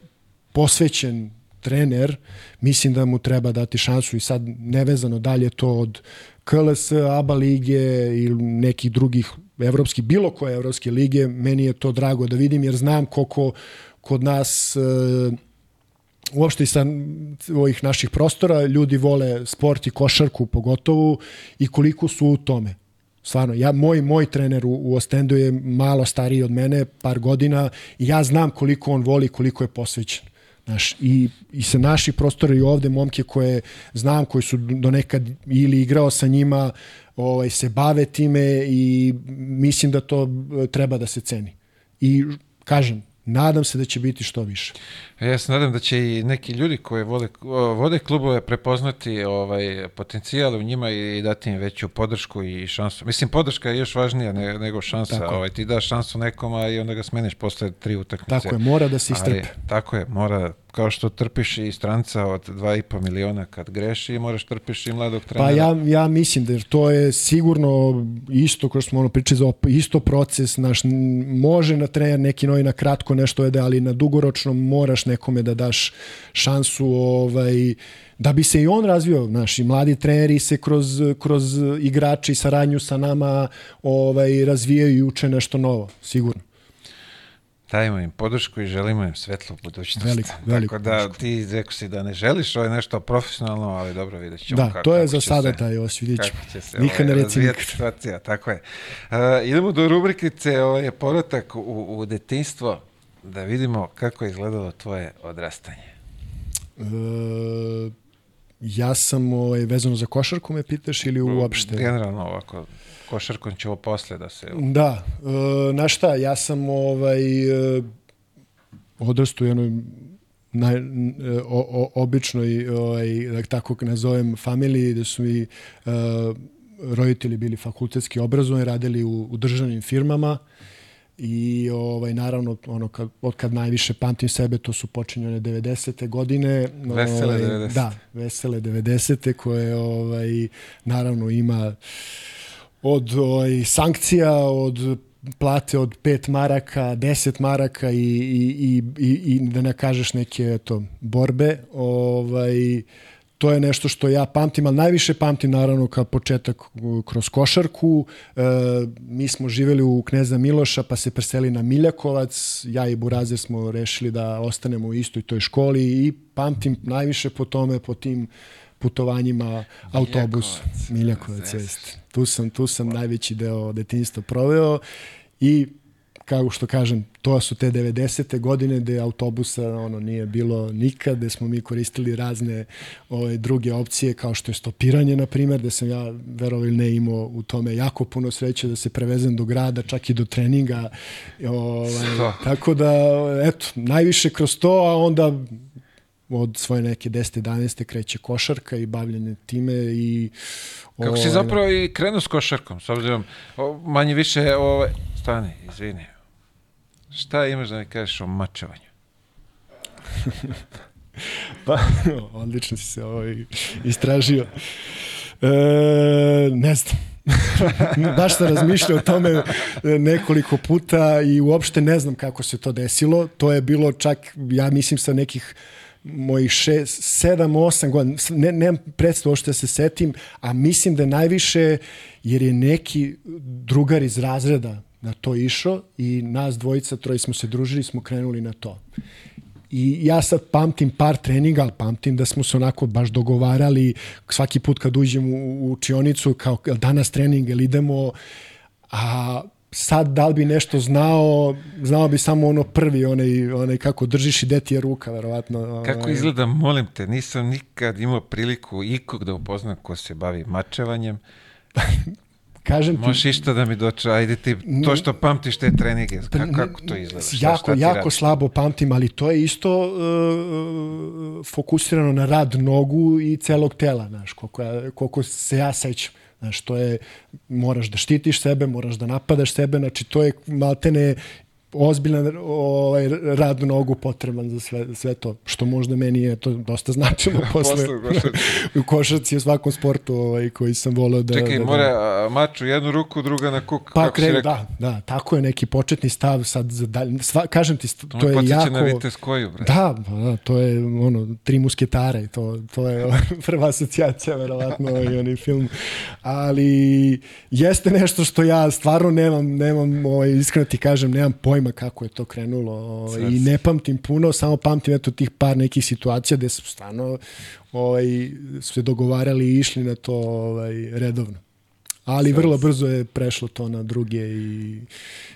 posvećen trener, mislim da mu treba dati šansu i sad nevezano dalje to od KLS, ABA lige ili nekih drugih evropskih, bilo koje evropske lige, meni je to drago da vidim jer znam koliko kod nas e, uopšte i sa ovih naših prostora ljudi vole sport i košarku pogotovo i koliko su u tome. Stvarno, ja, moj, moj trener u, u Ostendu je malo stariji od mene, par godina, i ja znam koliko on voli, koliko je posvećen. Znaš, i, I sa naših prostora i ovde momke koje znam, koji su do nekad ili igrao sa njima, ovaj, se bave time i mislim da to e, treba da se ceni. I kažem, nadam se da će biti što više. Ja se nadam da će i neki ljudi koji vole, o, vode klubove prepoznati ovaj potencijal u njima i dati im veću podršku i šansu. Mislim, podrška je još važnija ne, nego šansa. Tako. Ovaj, ti daš šansu nekom, a i onda ga smeniš posle tri utakmice. Tako je, mora da se Ali, istrpe. tako je, mora, kao što trpiš i stranca od 2,5 miliona kad greši, moraš trpiš i mladog trenera. Pa ja, ja mislim da jer to je sigurno isto, kao što smo ono pričali, za isto proces, naš, može na trener neki novi na kratko nešto jede, ali na dugoročno moraš nekome da daš šansu ovaj, da bi se i on razvio, naši mladi treneri se kroz, kroz igrači i saradnju sa nama ovaj, razvijaju i uče nešto novo, sigurno. Dajemo im podršku i želimo im svetlu budućnost. Veliku, veliku Tako da ti rekao si da ne želiš ovo je nešto profesionalno, ali dobro vidjet ćemo. Da, kako- to je kako za sada se- taj os, vidjet ćemo. Kako će se Nikad ne ovaj, reci nikad. situacija, tako je. Uh, idemo do rubrikice ovaj, povratak u, u detinstvo, da vidimo kako je izgledalo tvoje odrastanje. E, ja sam ovaj, vezano za košarku me pitaš ili uopšte? Generalno ovako, košarkom ćemo posle da se... Da, e, na šta, ja sam ovaj, e, odrastao u jednoj naj, e, o, o, običnoj, ovaj, da tako nazovem, familiji, gde su mi e, roditelji bili fakultetski obrazovani, radili u, u državnim firmama. i ovaj naravno ono kad od kad najviše pamtim sebe to su počinjene 90. godine vesele ovaj, 90. da vesele 90. koje ovaj naravno ima od ovaj, sankcija od plate od 5 maraka, 10 maraka i, i, i, i da ne kažeš neke eto, borbe. Ovaj, to je nešto što ja pamtim, ali najviše pamtim naravno kao početak kroz košarku. E, mi smo živeli u Kneza Miloša pa se preseli na Miljakovac. Ja i Burazer smo rešili da ostanemo u istoj toj školi i pamtim najviše po tome, po tim putovanjima autobus Miljakovac jest. Tu sam tu sam najveći deo detinjstva proveo i kao što kažem, to su te 90. godine gde autobusa ono nije bilo nikad, gde smo mi koristili razne ove, druge opcije kao što je stopiranje, na primjer, gde sam ja, verovo ili ne, imao u tome jako puno sreće da se prevezem do grada, čak i do treninga. Ovaj, tako da, eto, najviše kroz to, a onda od svoje neke 10. 11. kreće košarka i bavljanje time i Kako si zapravo i krenuo s košarkom, s obzirom manje više ove, stani, izvini, Šta imaš da mi kažeš o mačevanju? pa, odlično si se ovaj istražio. E, ne znam. Baš sam razmišljao o tome nekoliko puta i uopšte ne znam kako se to desilo. To je bilo čak, ja mislim, sa nekih mojih šest, sedam, osam godina, ne, nemam predstavu što da se setim, a mislim da je najviše jer je neki drugar iz razreda na to išao i nas dvojica, troje smo se družili, smo krenuli na to. I ja sad pamtim par treninga, ali pamtim da smo se onako baš dogovarali svaki put kad uđem u, učionicu, kao danas trening ili idemo, a sad da li bi nešto znao, znao bi samo ono prvi, onaj, onaj kako držiš i deti je ruka, verovatno. Kako ovaj. izgleda, molim te, nisam nikad imao priliku ikog da upoznam ko se bavi mačevanjem. Kažem ti... Možeš išta da mi doče, ajde ti, to što pamtiš te treninge, kako, kako to izgleda? Šta, jako, šta jako radiš? slabo pamtim, ali to je isto uh, fokusirano na rad nogu i celog tela, znaš, koliko, koliko se ja sećam. Znaš, to je, moraš da štitiš sebe, moraš da napadaš sebe, znači to je maltene ozbiljan ovaj, rad nogu potreban za sve, sve to, što možda meni je to dosta značajno posle, u košarci u svakom sportu ovaj, koji sam voleo da... Čekaj, da, mora da, mač u jednu ruku, druga na kuk. Pa krenu, da, da, tako je neki početni stav sad za dalje, sva, kažem ti, to, to je jako... na Vites koju, bre. Da, da, to je ono, tri musketare, to, to je prva asocijacija, verovatno, ovaj, onaj film, ali jeste nešto što ja stvarno nemam, nemam, ovaj, iskreno ti kažem, nemam pojma kako je to krenulo ovaj, i ne pamtim puno, samo pamtim eto tih par nekih situacija gde su stvarno ovaj, se dogovarali i išli na to ovaj, redovno. Ali Sad. vrlo brzo je prešlo to na druge i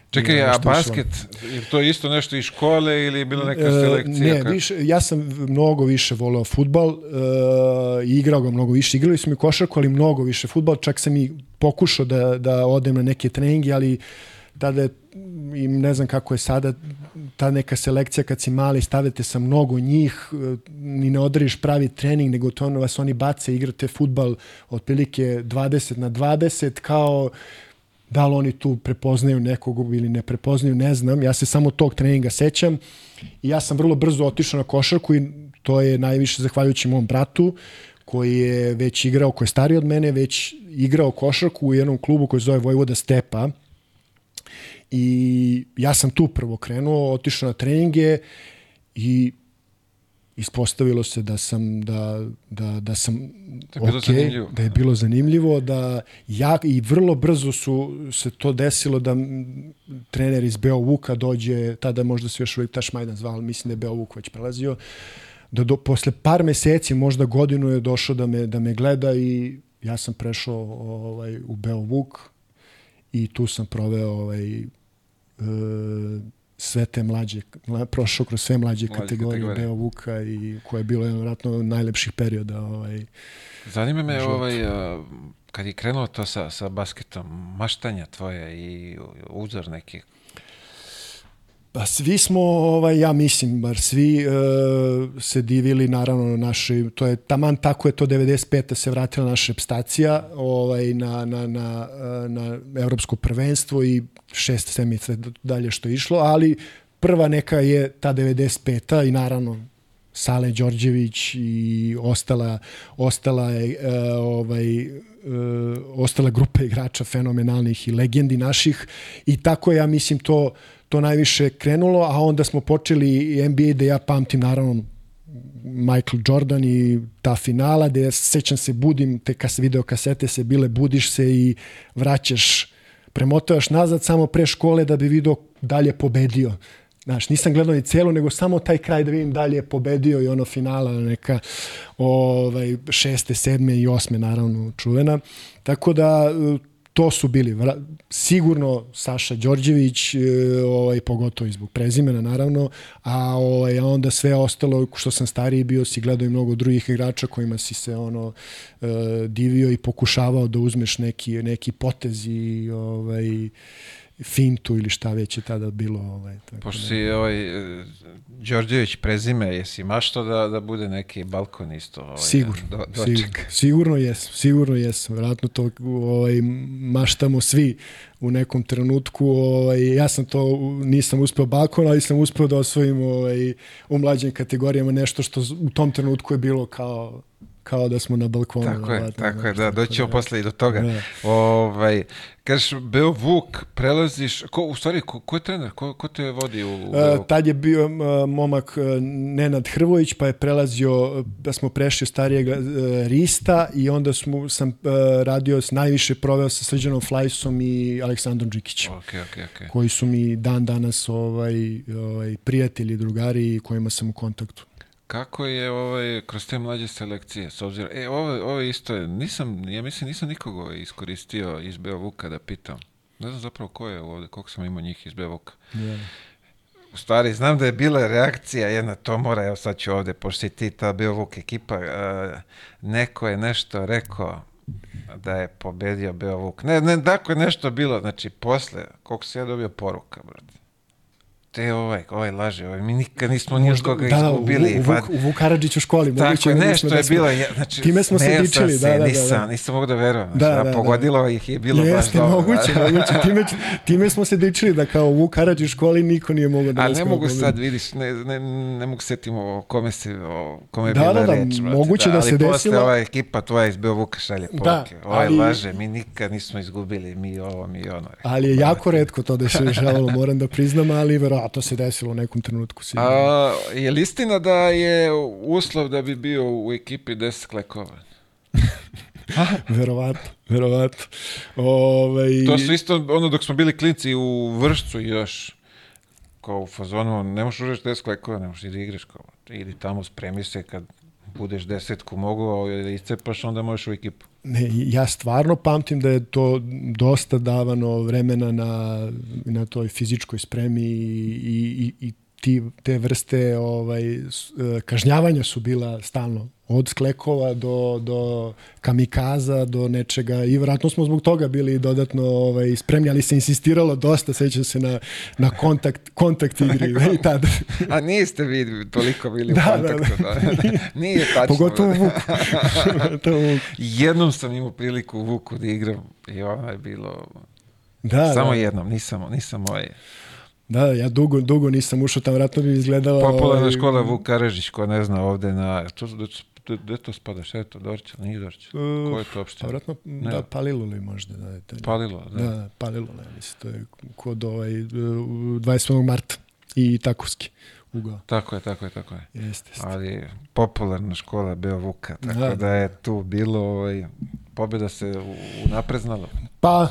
Čekaj, a basket, je to isto nešto iz škole ili je bilo neka selekcija? Ne, više, ja sam mnogo više voleo futbal, uh, igrao ga mnogo više. Igrali smo i košarku, ali mnogo više futbal. Čak sam i pokušao da, da odem na neke treninge, ali tada je, i ne znam kako je sada, ta neka selekcija kad si mali, stavite sa mnogo njih, ni ne odrediš pravi trening, nego to ono vas oni bace, igrate futbal otprilike 20 na 20, kao da li oni tu prepoznaju nekog ili ne prepoznaju, ne znam. Ja se samo tog treninga sećam i ja sam vrlo brzo otišao na košarku i to je najviše zahvaljujući mom bratu koji je već igrao, koji je stariji od mene, već igrao košarku u jednom klubu koji se zove Vojvoda Stepa, I ja sam tu prvo krenuo, otišao na treninge i ispostavilo se da sam da, da, da sam da je, okay, da je bilo zanimljivo da ja i vrlo brzo su se to desilo da trener iz Beovuka dođe tada možda se još uvijek Tašmajdan zvao mislim da je Beovuk već prelazio da do, posle par meseci možda godinu je došao da me, da me gleda i ja sam prešao ovaj, u Beovuk i tu sam proveo ovaj, sve te mlađe, prošao kroz sve mlađe, mlađe kategorije, kategorije. Beo Vuka i koje je bilo jedan vratno najlepših perioda. Ovaj, Zanima me ovaj, kad je krenulo to sa, sa basketom, maštanja tvoje i uzor neki, Pa svi smo, ovaj, ja mislim, bar svi uh, se divili naravno naši, to je taman tako je to 95. se vratila naša stacija ovaj, na, na, na, na evropsko prvenstvo i šest sedmica dalje što je išlo, ali prva neka je ta 95-a i naravno Sale Đorđević i ostala ostala je uh, ovaj uh, ostala grupa igrača fenomenalnih i legendi naših i tako ja mislim to to najviše krenulo, a onda smo počeli NBA da ja pamtim naravno Michael Jordan i ta finala gde ja sećam se budim te kas video kasete se bile budiš se i vraćaš premotovaš nazad samo pre škole da bi video dalje pobedio Znaš, nisam gledao ni celu, nego samo taj kraj da vidim dalje je pobedio i ono finala neka ovaj, šeste, sedme i osme naravno čuvena. Tako da to su bili sigurno Saša Đorđević e, ovaj pogotovo zbog prezimena naravno a ovaj a onda sve ostalo što sam stariji bio si gledao i mnogo drugih igrača kojima si se ono uh, divio i pokušavao da uzmeš neki neki potez i ovaj fintu ili šta već je tada bilo. Ovaj, tako Pošto da. si ovaj, Đorđević prezime, jesi mašto da, da bude neki balkon isto? Ovaj, sigurno, do, sigurno, sigurno jes, sigurno jes. Vratno to ovaj, maštamo svi u nekom trenutku. Ovaj, ja sam to, nisam uspeo balkon, ali sam uspeo da osvojim ovaj, u mlađim kategorijama nešto što u tom trenutku je bilo kao kao da smo na balkonu. Tako je, tako je, da, doćemo posle i do toga. Da. Ovaj, kažeš, Beo Vuk, prelaziš, ko, u stvari, ko, ko je trener, ko, ko te vodi u, u uh, Tad je bio uh, momak uh, Nenad Hrvojić, pa je prelazio, da smo prešli starijeg uh, Rista i onda smo, sam uh, radio, najviše proveo sa Srđanom Flajsom i Aleksandrom Đikićem. Okay, okay, okay. Koji su mi dan danas ovaj, ovaj, prijatelji, drugari kojima sam u kontaktu. Kako je ovaj, kroz te mlađe selekcije, s obzirom, e, ovo, ovo isto je, nisam, ja mislim, nisam nikoga iskoristio iz Beovuka da pitam. Ne znam zapravo ko je ovde, koliko sam imao njih iz Beovuka. Yeah. U stvari, znam da je bila reakcija jedna, to mora, evo sad ću ovde, pošto si ti ta Beovuk ekipa, uh, neko je nešto rekao da je pobedio Beovuk. Ne, ne, dakle nešto bilo, znači, posle, koliko se ja dobio poruka, brate te ovaj, ovaj laže, ovaj, mi nikad nismo ni od koga da, izgubili. Da, u, u, Vuk, u Vuk Karadžić u školi. Tako je, da nešto je bilo, ja, znači, time smo se dičili, da, da, da, nisam, da. nisam mogu da verujem, znači, da, da, pogodilo da. ih je bilo Jeste, baš dobro. moguće, da. moguće, time, time smo se dičili da kao u Vuk Karadžić u školi niko nije mogao da A ne mogu sad, vidiš, ne, ne, ne mogu setimo o kome se, o kome je da, bila da, da, reč. Moguće da, se desilo. posle ova ekipa tvoja iz Beovuka šalje poruke. Ovaj laže, mi nikad nismo izgubili, mi ovo, mi ono. Ali je jako redko to da se dešavalo, moram da priznam, ali verovatno se desilo nekom trenutku. Sigurno. A, je li istina da je uslov da bi bio u ekipi 10 klekova? verovatno, verovatno. Ove... Ovaj- to su isto, ono dok smo bili klinci u vršcu još, kao u fazonu, ne možeš uđeš 10 klekova, ne možeš i da igraš kao, ili tamo spremi se kad budeš desetku mogu, a da iscepaš, onda možeš u ekipu. Ne, ja stvarno pamtim da je to dosta davano vremena na, na toj fizičkoj spremi i, i, i ti, te vrste ovaj, e, kažnjavanja su bila stalno. Od sklekova do, do kamikaza, do nečega. I vratno smo zbog toga bili dodatno ovaj, spremni, ali se insistiralo dosta, sećam se na, na kontakt, kontakt igri. i tad. A niste vi toliko bili da, u kontaktu. Da, da. da. Nije tačno. Pogotovo u Vuku. jednom sam imao priliku u Vuku da igram i ono je bilo... Da, Samo da. jednom, nisam, nisam moje. Da, ja dugo, dugo nisam ušao tamo, vratno bi izgledalo... Popularna ovaj... škola Vuk Karežić, ko ne zna ovde na... To, gde to spada? Šta je to? Dorća? Nije Dorća? Uh, ko je to uopšte? Pa vratno, da, Palilo li možda. Da, je to, Palilo, da. Da, da Palilo, ne, mislim, to je kod ovaj, 28. marta i Takovski ugao. Tako je, tako je, tako je. Jeste, jeste. Ali popularna škola Beo Vuka, tako da, da je tu bilo ovaj, pobjeda se napreznala. Pa,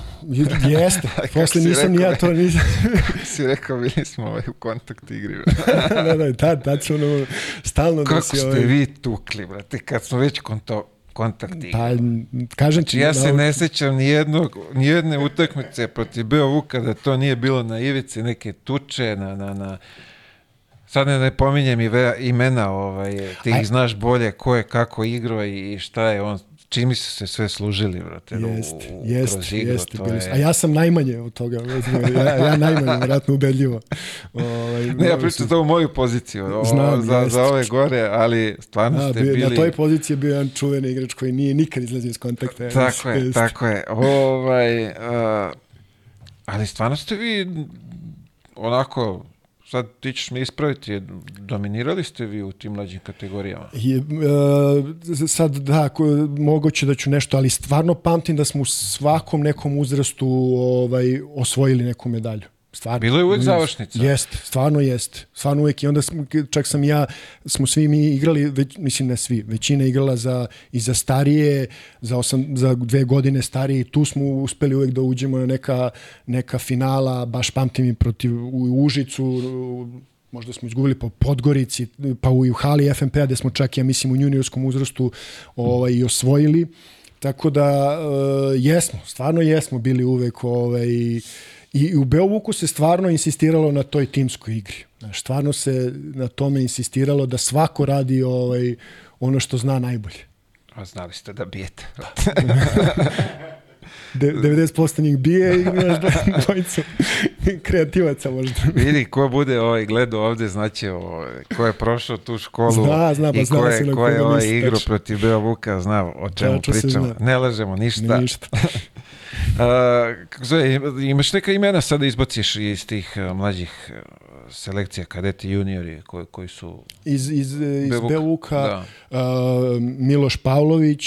jeste. Posle nisam ni ja to nisam. si rekao, bili smo ovaj, u kontakt igri. da, da, tad, tad su ono, stalno Kako da si... Kako ste ovaj... vi tukli, brate, kad smo već konto, kontakt igri. Pa, kažem ti... Znači, ja se ne sećam ni, jednog, ni jedne utakmice protiv Beo Vuka da to nije bilo na ivici neke tuče, na, na, na sad ne, ne pominjem i imena, ovaj, ti ih znaš bolje ko je kako igrao i šta je on čini su se sve služili, brate, jest, u, jest, kroz igru. Jest, to je... A ja sam najmanje od toga, ja, ja najmanje, vratno ubedljivo. Ovaj, ne, ja pričam za ovu moju poziciju, o, Znam, za, jest. za ove gore, ali stvarno A, ste bio, bili... Na toj poziciji je bio jedan čuveni igrač koji nije nikad izlazio iz kontakta. Tako je, jest. tako je. Ovaj, uh, Ali stvarno ste vi onako, sad ti ćeš me ispraviti, dominirali ste vi u tim mlađim kategorijama? Je, e, sad da, ko, moguće da ću nešto, ali stvarno pamtim da smo u svakom nekom uzrastu ovaj, osvojili neku medalju. Stvarno. Bilo je uvek završnica. Jeste, stvarno jeste. Stvarno uvek. I onda smo, čak sam ja, smo svi mi igrali, već, mislim ne svi, većina igrala za, i za starije, za, osam, za dve godine starije. Tu smo uspeli uvek da uđemo na neka, neka finala, baš pamtim i protiv u Užicu, možda smo izgubili po Podgorici, pa u hali FNP-a gde smo čak, ja mislim, u juniorskom uzrastu ovaj, i osvojili. Tako da, uh, jesmo, stvarno jesmo bili uvek ovaj, I u Beovuku se stvarno insistiralo na toj timskoj igri. Znaš, stvarno se na tome insistiralo da svako radi ovaj, ono što zna najbolje. A znali ste da bijete. De, 90% njih bije i imaš dvojicu kreativaca možda. Vidi, ko bude ovaj gledao ovde, znači ovaj, ko je prošao tu školu zna, zna, pa i ko je, ko je ovaj igru tačno. protiv Beovuka, zna o čemu Tačno pričamo. Ne lažemo ništa. Ništa. Kako zove, ima- imaš neka imena sada da izbaciš iz tih a, mlađih a, selekcija, kadeti, juniori koji, koji su... Iz, iz, iz Beovuka, Beovuka da. uh, Miloš Pavlović,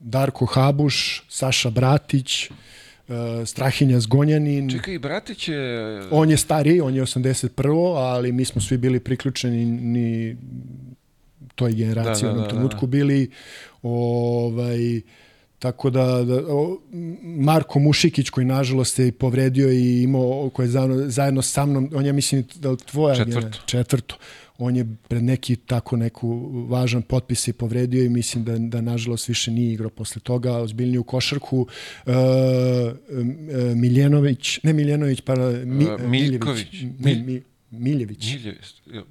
Darko Habuš, Saša Bratić, uh, Strahinja Zgonjanin. Čekaj, Bratić je... On je stariji, on je 81. ali mi smo svi bili priključeni ni toj generaciji Da, da, u onom da, trenutku bili. Ovaj, tako da, da Marko Mušikić koji nažalost se i povredio i imao koji je zajedno, zajedno sa mnom, on je mislim da tvoja Četvrto. genera- četvrto. On je pred neki tako neku važan potpis i povredio i mislim da, da nažalost više nije igrao posle toga, ozbiljnije u košarku. Uh, Miljenović, ne Miljenović, pa mi, Uh, Miljković. Mi, mi, Miljević. Miljević. uh,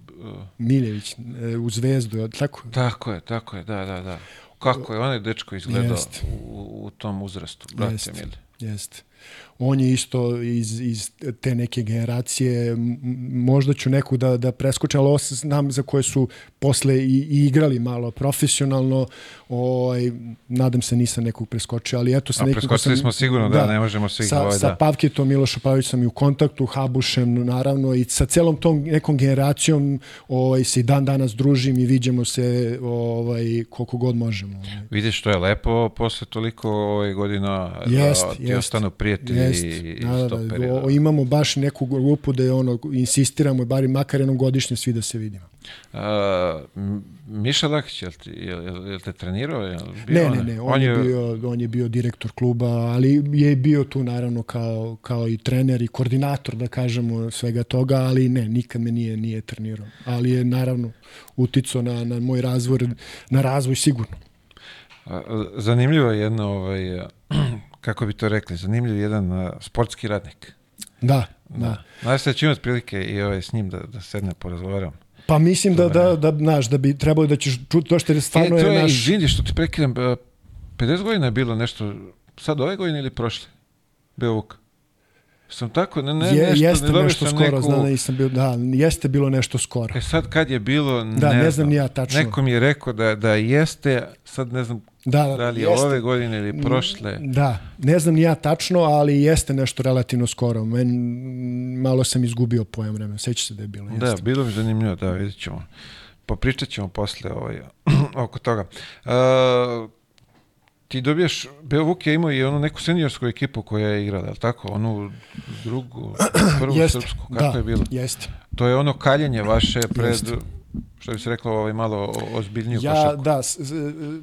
Miljević e, u Zvezdu, je tako? Tako je, tako je, da, da, da. Kako je onaj dečko izgledao Jest. u, u tom uzrastu, brate Jest. mili. Jeste. On je isto iz, iz te neke generacije, možda ću neku da, da preskočem, ali ovo znam za koje su posle i, i igrali malo profesionalno, ovaj, nadam se nisam nekog preskočio, ali eto sa nekim ko preskočili sam- smo sigurno, da, ne možemo svih, sa, ovaj, sa da. Milošom Pavić sam i u kontaktu, Habušem naravno i sa celom tom nekom generacijom ovaj, se i dan danas družim i viđemo se ovaj, koliko god možemo. Ovaj. Vidiš, to je lepo posle toliko ovaj, godina Jest, da ti jest. ostanu prijatelji Jest, i da, da, stoperi. da, Da, o- imamo baš neku grupu da je ono, insistiramo, bari makar jednom godišnje svi da se vidimo. M- Miša Lakić, jel, ti, jel, jel, te trenirao? Jel bio Ne, on- ne, ne, on, je, bio, on je bio direktor kluba, ali je bio tu naravno kao, kao i trener i koordinator, da kažemo, svega toga, ali ne, nikad me nije, nije trenirao. Ali je naravno uticao na, na moj razvoj, na razvoj sigurno. Zanimljivo je jedno, ovaj, kako bi to rekli, zanimljiv jedan sportski radnik. Da, da. Znaš da ću imati prilike i ovaj, s njim da, da sedne porazgovaram. Pa mislim da, da, da, znaš, da bi trebalo da ćeš čuti to što je stvarno e, to je je, naš... izvini što ti prekidam, a, 50 godina je bilo nešto, sad ove godine ili prošle? Beovuk. Sam tako, ne, ne, je, nešto, jeste ne nešto skoro, neku... znam da nisam bio, da, jeste bilo nešto skoro. E sad kad je bilo, Da, ne, ne znam ni ja tačno. Neko mi je rekao da, da jeste, sad ne znam Da, da, da li je jeste. ove godine ili prošle. Da, ne znam ni ja tačno, ali jeste nešto relativno skoro. Men, malo sam izgubio pojam vremena. Seća se da je bilo. Jeste. Da, bilo mi zanimljivo, da, vidjet ćemo. Popričat ćemo posle ovaj, oko toga. Uh, ti dobijaš, Beovuk je imao i onu neku seniorsku ekipu koja je igrala, je li tako? Onu drugu, prvu Jeste, srpsku, kako da, je bilo? Jeste. To je ono kaljenje vaše pred, Jeste. što bi se reklo, ovaj malo ozbiljniju Ja, košarku. da, s- s-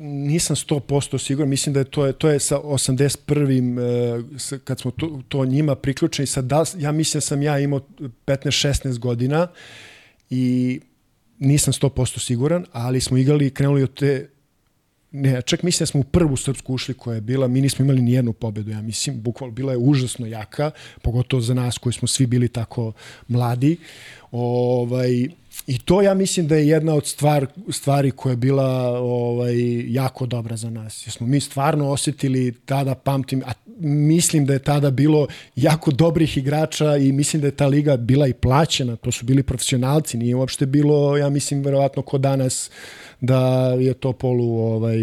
nisam 100% siguran, mislim da je to, je, to je sa 81. e, s- kad smo to, to njima priključeni, sa da, ja mislim da sam ja imao 15-16 godina i nisam 100% siguran, ali smo igrali krenuli od te Ne, čak mislim da smo u prvu srpsku ušli koja je bila, mi nismo imali ni jednu pobedu, ja mislim, bukvalno bila je užasno jaka, pogotovo za nas koji smo svi bili tako mladi. Ovaj, I to ja mislim da je jedna od stvar, stvari koja je bila ovaj, jako dobra za nas. Jer smo mi stvarno osjetili tada, pamtim, a mislim da je tada bilo jako dobrih igrača i mislim da je ta liga bila i plaćena, to su bili profesionalci, nije uopšte bilo, ja mislim, verovatno ko danas da je to polu ovaj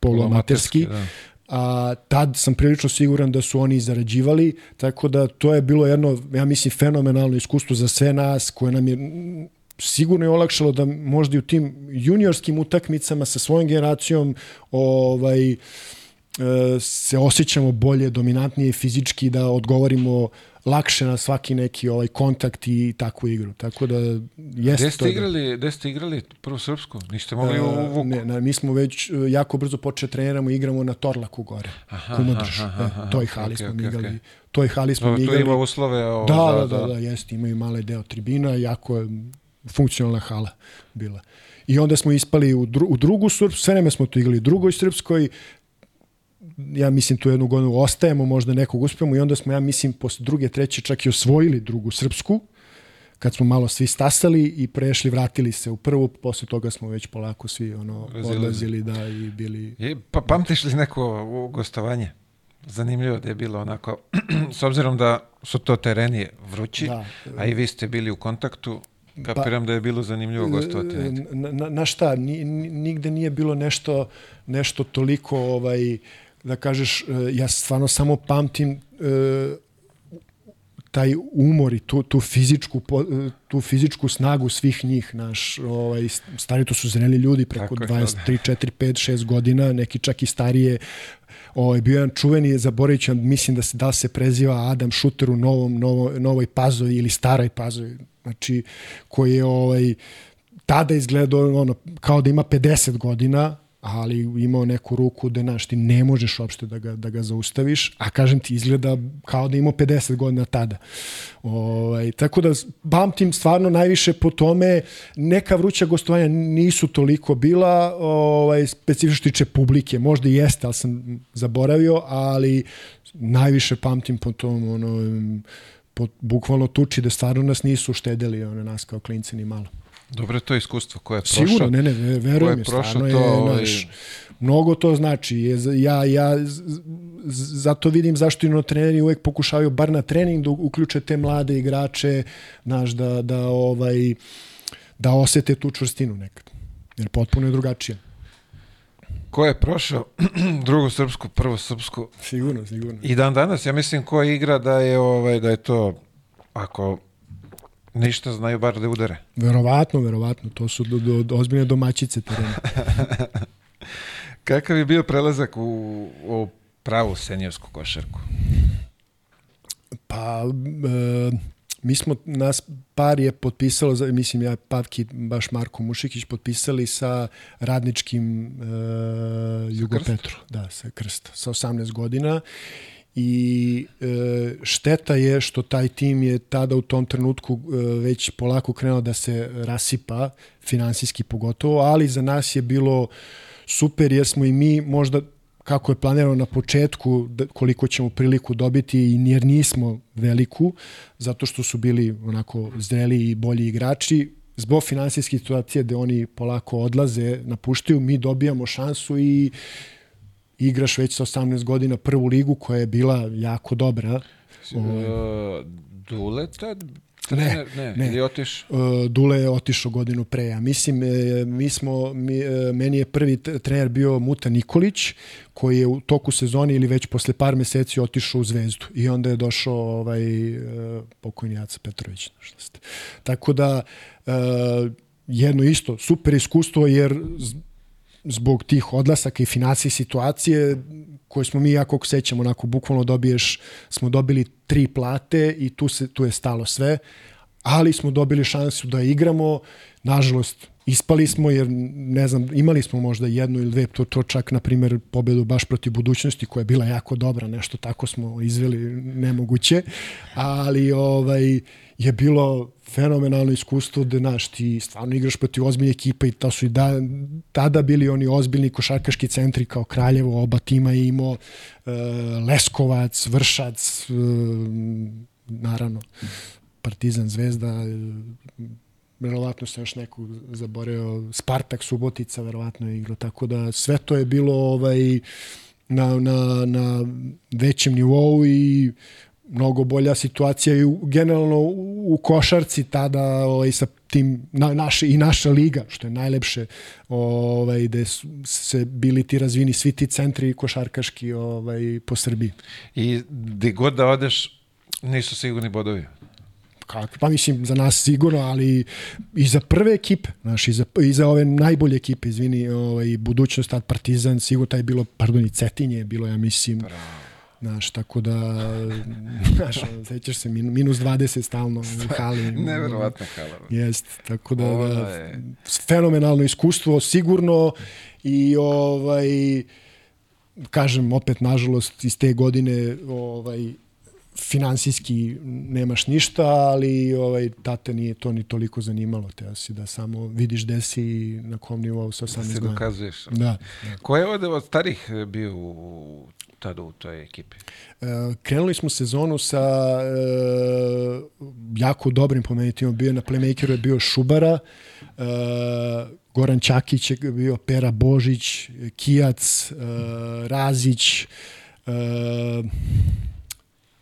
polu amaterski, da. a tad sam prilično siguran da su oni zarađivali, tako da to je bilo jedno, ja mislim, fenomenalno iskustvo za sve nas, koje nam je sigurno je olakšalo da možda i u tim juniorskim utakmicama sa svojom generacijom ovaj, se osjećamo bolje, dominantnije fizički, da odgovorimo lakše na svaki neki ovaj kontakt i takvu igru. Tako da jeste ste to. igrali, gde ste igrali prvo srpsku? Niste mogli u Da, Vuku? ne, ne, mi smo već e, jako brzo počeli da treniramo igramo na Torlaku gore. Aha, Kumadrž. aha, aha, E, toj hali okej, smo okej, igrali. okej. Toj hali smo To, to igrali. ima uslove o, Da, za, da, da, da, jeste, imaju male deo tribina, jako funkcionalna hala bila. I onda smo ispali u, dru, u drugu srpsku, sve vreme smo to igrali u drugoj srpskoj, ja mislim tu jednu godinu ostajemo, možda nekog uspemo i onda smo, ja mislim, posle druge, treće čak i osvojili drugu srpsku, kad smo malo svi stasali i prešli, vratili se u prvu, posle toga smo već polako svi ono, Razilazili. odlazili da i bili... I, pa pamtiš li neko gostovanje? Zanimljivo da je bilo onako, s obzirom da su to tereni vrući, Da. a i vi ste bili u kontaktu, kapiram da je bilo zanimljivo gostovati. Na, na, na šta, ni, ni- nigde nije bilo nešto, nešto toliko, ovaj, da kažeš, e, ja stvarno samo pamtim e, taj umor i tu, tu, fizičku, tu fizičku snagu svih njih, naš, ovaj, stari to su zreli ljudi preko Tako je, 23, 4, 5, 6 godina, neki čak i starije, Ovaj bio je jedan čuveni Zaborić, mislim da se da se preziva Adam Šuter u novom novo, novoj Pazovi ili staroj Pazovi. Znači koji je ovaj tada izgledao ono kao da ima 50 godina, ali imao neku ruku da znaš, ti ne možeš uopšte da ga, da ga zaustaviš, a kažem ti izgleda kao da imao 50 godina tada. Ovaj, tako da pamtim stvarno najviše po tome, neka vruća gostovanja nisu toliko bila, ovaj, specifično što tiče publike, možda i jeste, ali sam zaboravio, ali najviše pamtim po tom ono, po, bukvalno tuči da stvarno nas nisu štedeli ono, nas kao klinci ni malo. Dobro je to iskustvo koje je prošao. Sigurno, ne, ne, verujem je stvarno je, to, ovaj- naš, mnogo to znači. Je, ja, ja zato vidim zašto i no treneri uvek pokušavaju bar na trening da uključe te mlade igrače, znaš, da, da, ovaj, da osete tu čvrstinu nekad. Jer potpuno je drugačije. Ko je prošao drugu srpsku, prvu srpsku Sigurno, sigurno. i dan danas, ja mislim ko igra da je ovaj da je to ako ništa znaju bar da udare. Verovatno, verovatno. To su do, do, do ozbiljne domaćice terena. Kakav je bio prelazak u, u pravu seniorsku košarku? Pa, e, mi smo, nas par je potpisalo, mislim ja, Pavki, baš Marko Mušikić, potpisali sa radničkim e, Jugopetru, da, sa Krsta, sa 18 godina i e, šteta je što taj tim je tada u tom trenutku e, već polako krenuo da se rasipa, finansijski pogotovo, ali za nas je bilo super jer smo i mi možda kako je planirano na početku da, koliko ćemo priliku dobiti i jer nismo veliku zato što su bili onako zreli i bolji igrači. Zbog finansijske situacije gde oni polako odlaze, napuštaju, mi dobijamo šansu i igraš već sa 18 godina prvu ligu koja je bila jako dobra. Uh, Dule tad? Trener? Ne, ne. Ili otiš? Uh, Dule je otišao godinu pre. Ja mislim, e, mi smo, mi, e, meni je prvi trener bio Muta Nikolić, koji je u toku sezone ili već posle par meseci otišao u Zvezdu. I onda je došao ovaj, e, pokojni Jaca Petrović. Šta ste. Tako da, e, jedno isto, super iskustvo, jer zbog tih odlasaka i finansije situacije koje smo mi jako sećamo, onako bukvalno dobiješ, smo dobili tri plate i tu, se, tu je stalo sve, ali smo dobili šansu da igramo, nažalost ispali smo jer ne znam, imali smo možda jednu ili dve, to, to čak na primjer pobedu baš protiv budućnosti koja je bila jako dobra, nešto tako smo izveli nemoguće, ali ovaj je bilo fenomenalno iskustvo da znaš, ti stvarno igraš protiv ozbiljne ekipe i to su i da, tada bili oni ozbiljni košarkaški centri kao Kraljevo, oba tima je imao e, Leskovac, Vršac, e, naravno Partizan, Zvezda, e, verovatno sam još neku zaboravio, Spartak, Subotica, verovatno je igrao, tako da sve to je bilo ovaj, na, na, na većem nivou i mnogo bolja situacija i u, generalno u, košarci tada ovaj, sa tim na, naše, i naša liga, što je najlepše, ovaj, su se bili ti razvini svi ti centri košarkaški ovaj, po Srbiji. I gde god da odeš, nisu sigurni bodovi. Kako? Pa mislim, za nas sigurno, ali i za prve ekipe, znaš, i za, i za ove najbolje ekipe, izvini, ovaj, budućnost, tad Partizan, sigurno taj je bilo, pardon, i Cetinje, bilo, ja mislim, Bravo. Znaš, tako da, znaš, sećaš se, min, minus 20 stalno u hali. Neverovatna hala. Jest, tako da, Ovo da je- fenomenalno iskustvo, sigurno i ovaj, kažem opet, nažalost, iz te godine ovaj, finansijski nemaš ništa, ali ovaj, tate nije to ni toliko zanimalo. Te si da samo vidiš gde si i na kom nivou sa 18 Se godina. dokazuješ. Da. Ko je od, od starih bio u, tada u toj ekipi? E, krenuli smo sezonu sa e, jako dobrim po meni timom. Bio na playmakeru je bio Šubara, e, Goran Ćakić je bio, Pera Božić, Kijac, Razić,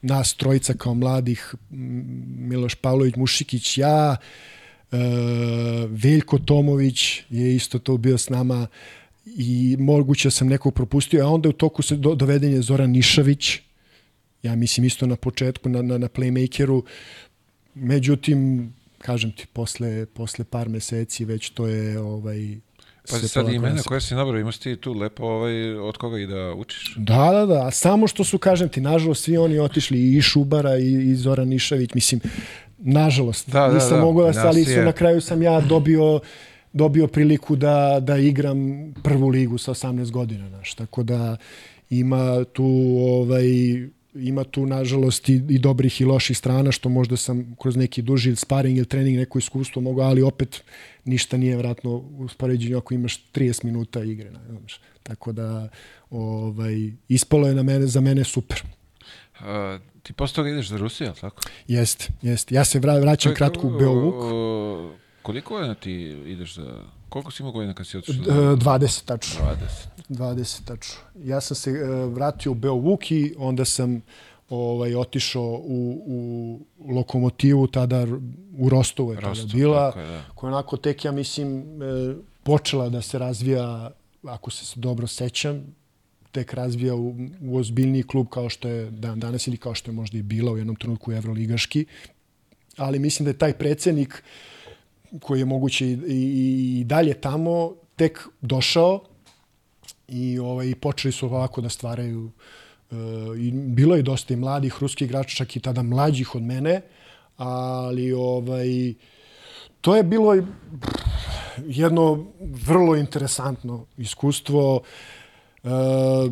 nas trojica kao mladih, Miloš Pavlović, Mušikić, ja, Veljko Tomović je isto to bio s nama i moguće da sam nekog propustio, a onda u toku se do, doveden je Zoran Nišavić, ja mislim isto na početku na, na, na playmakeru, međutim, kažem ti, posle, posle par meseci već to je ovaj, Pa se sad imena koje si nabrao, imaš ti tu lepo ovaj, od koga i da učiš? Da, da, da. Samo što su, kažem ti, nažalost, svi oni otišli i Šubara i, i Zoran Nišavić. Mislim, nažalost, Da, da, nisam da. mogao da ali su, na kraju sam ja dobio dobio priliku da, da igram prvu ligu sa 18 godina. Znaš. Tako da ima tu ovaj, ima tu nažalost i, i dobrih i loših strana što možda sam kroz neki duži sparing ili trening neko iskustvo mogao, ali opet ništa nije vratno u spoređenju ako imaš 30 minuta igre. Znaš. Tako da ovaj, ispalo je na mene, za mene super. A, ti posle toga ideš za Rusiju, ali tako? Jeste, jeste. Ja se vra, vraćam kratko u Beovuk. Koliko godina ti ideš za... Koliko si imao godina kad si otišao? D- 20 tačno. 20. 20 tačno. Ja sam se uh, vratio u Beovuk i onda sam ovaj otišao u, u lokomotivu tada u Rostovu je tada Rostov, bila tako je, da. koja onako tek ja mislim e, počela da se razvija ako se dobro sećam tek razvija u, u ozbiljniji klub kao što je dan danas ili kao što je možda i bila u jednom trenutku Evroligaški ali mislim da je taj predsednik koji je moguće i, i, i dalje tamo tek došao i ovaj i počeli su ovako da stvaraju e, i bilo je dosta i mladih ruskih igrača čak i tada mlađih od mene ali ovaj to je bilo jedno vrlo interesantno iskustvo e,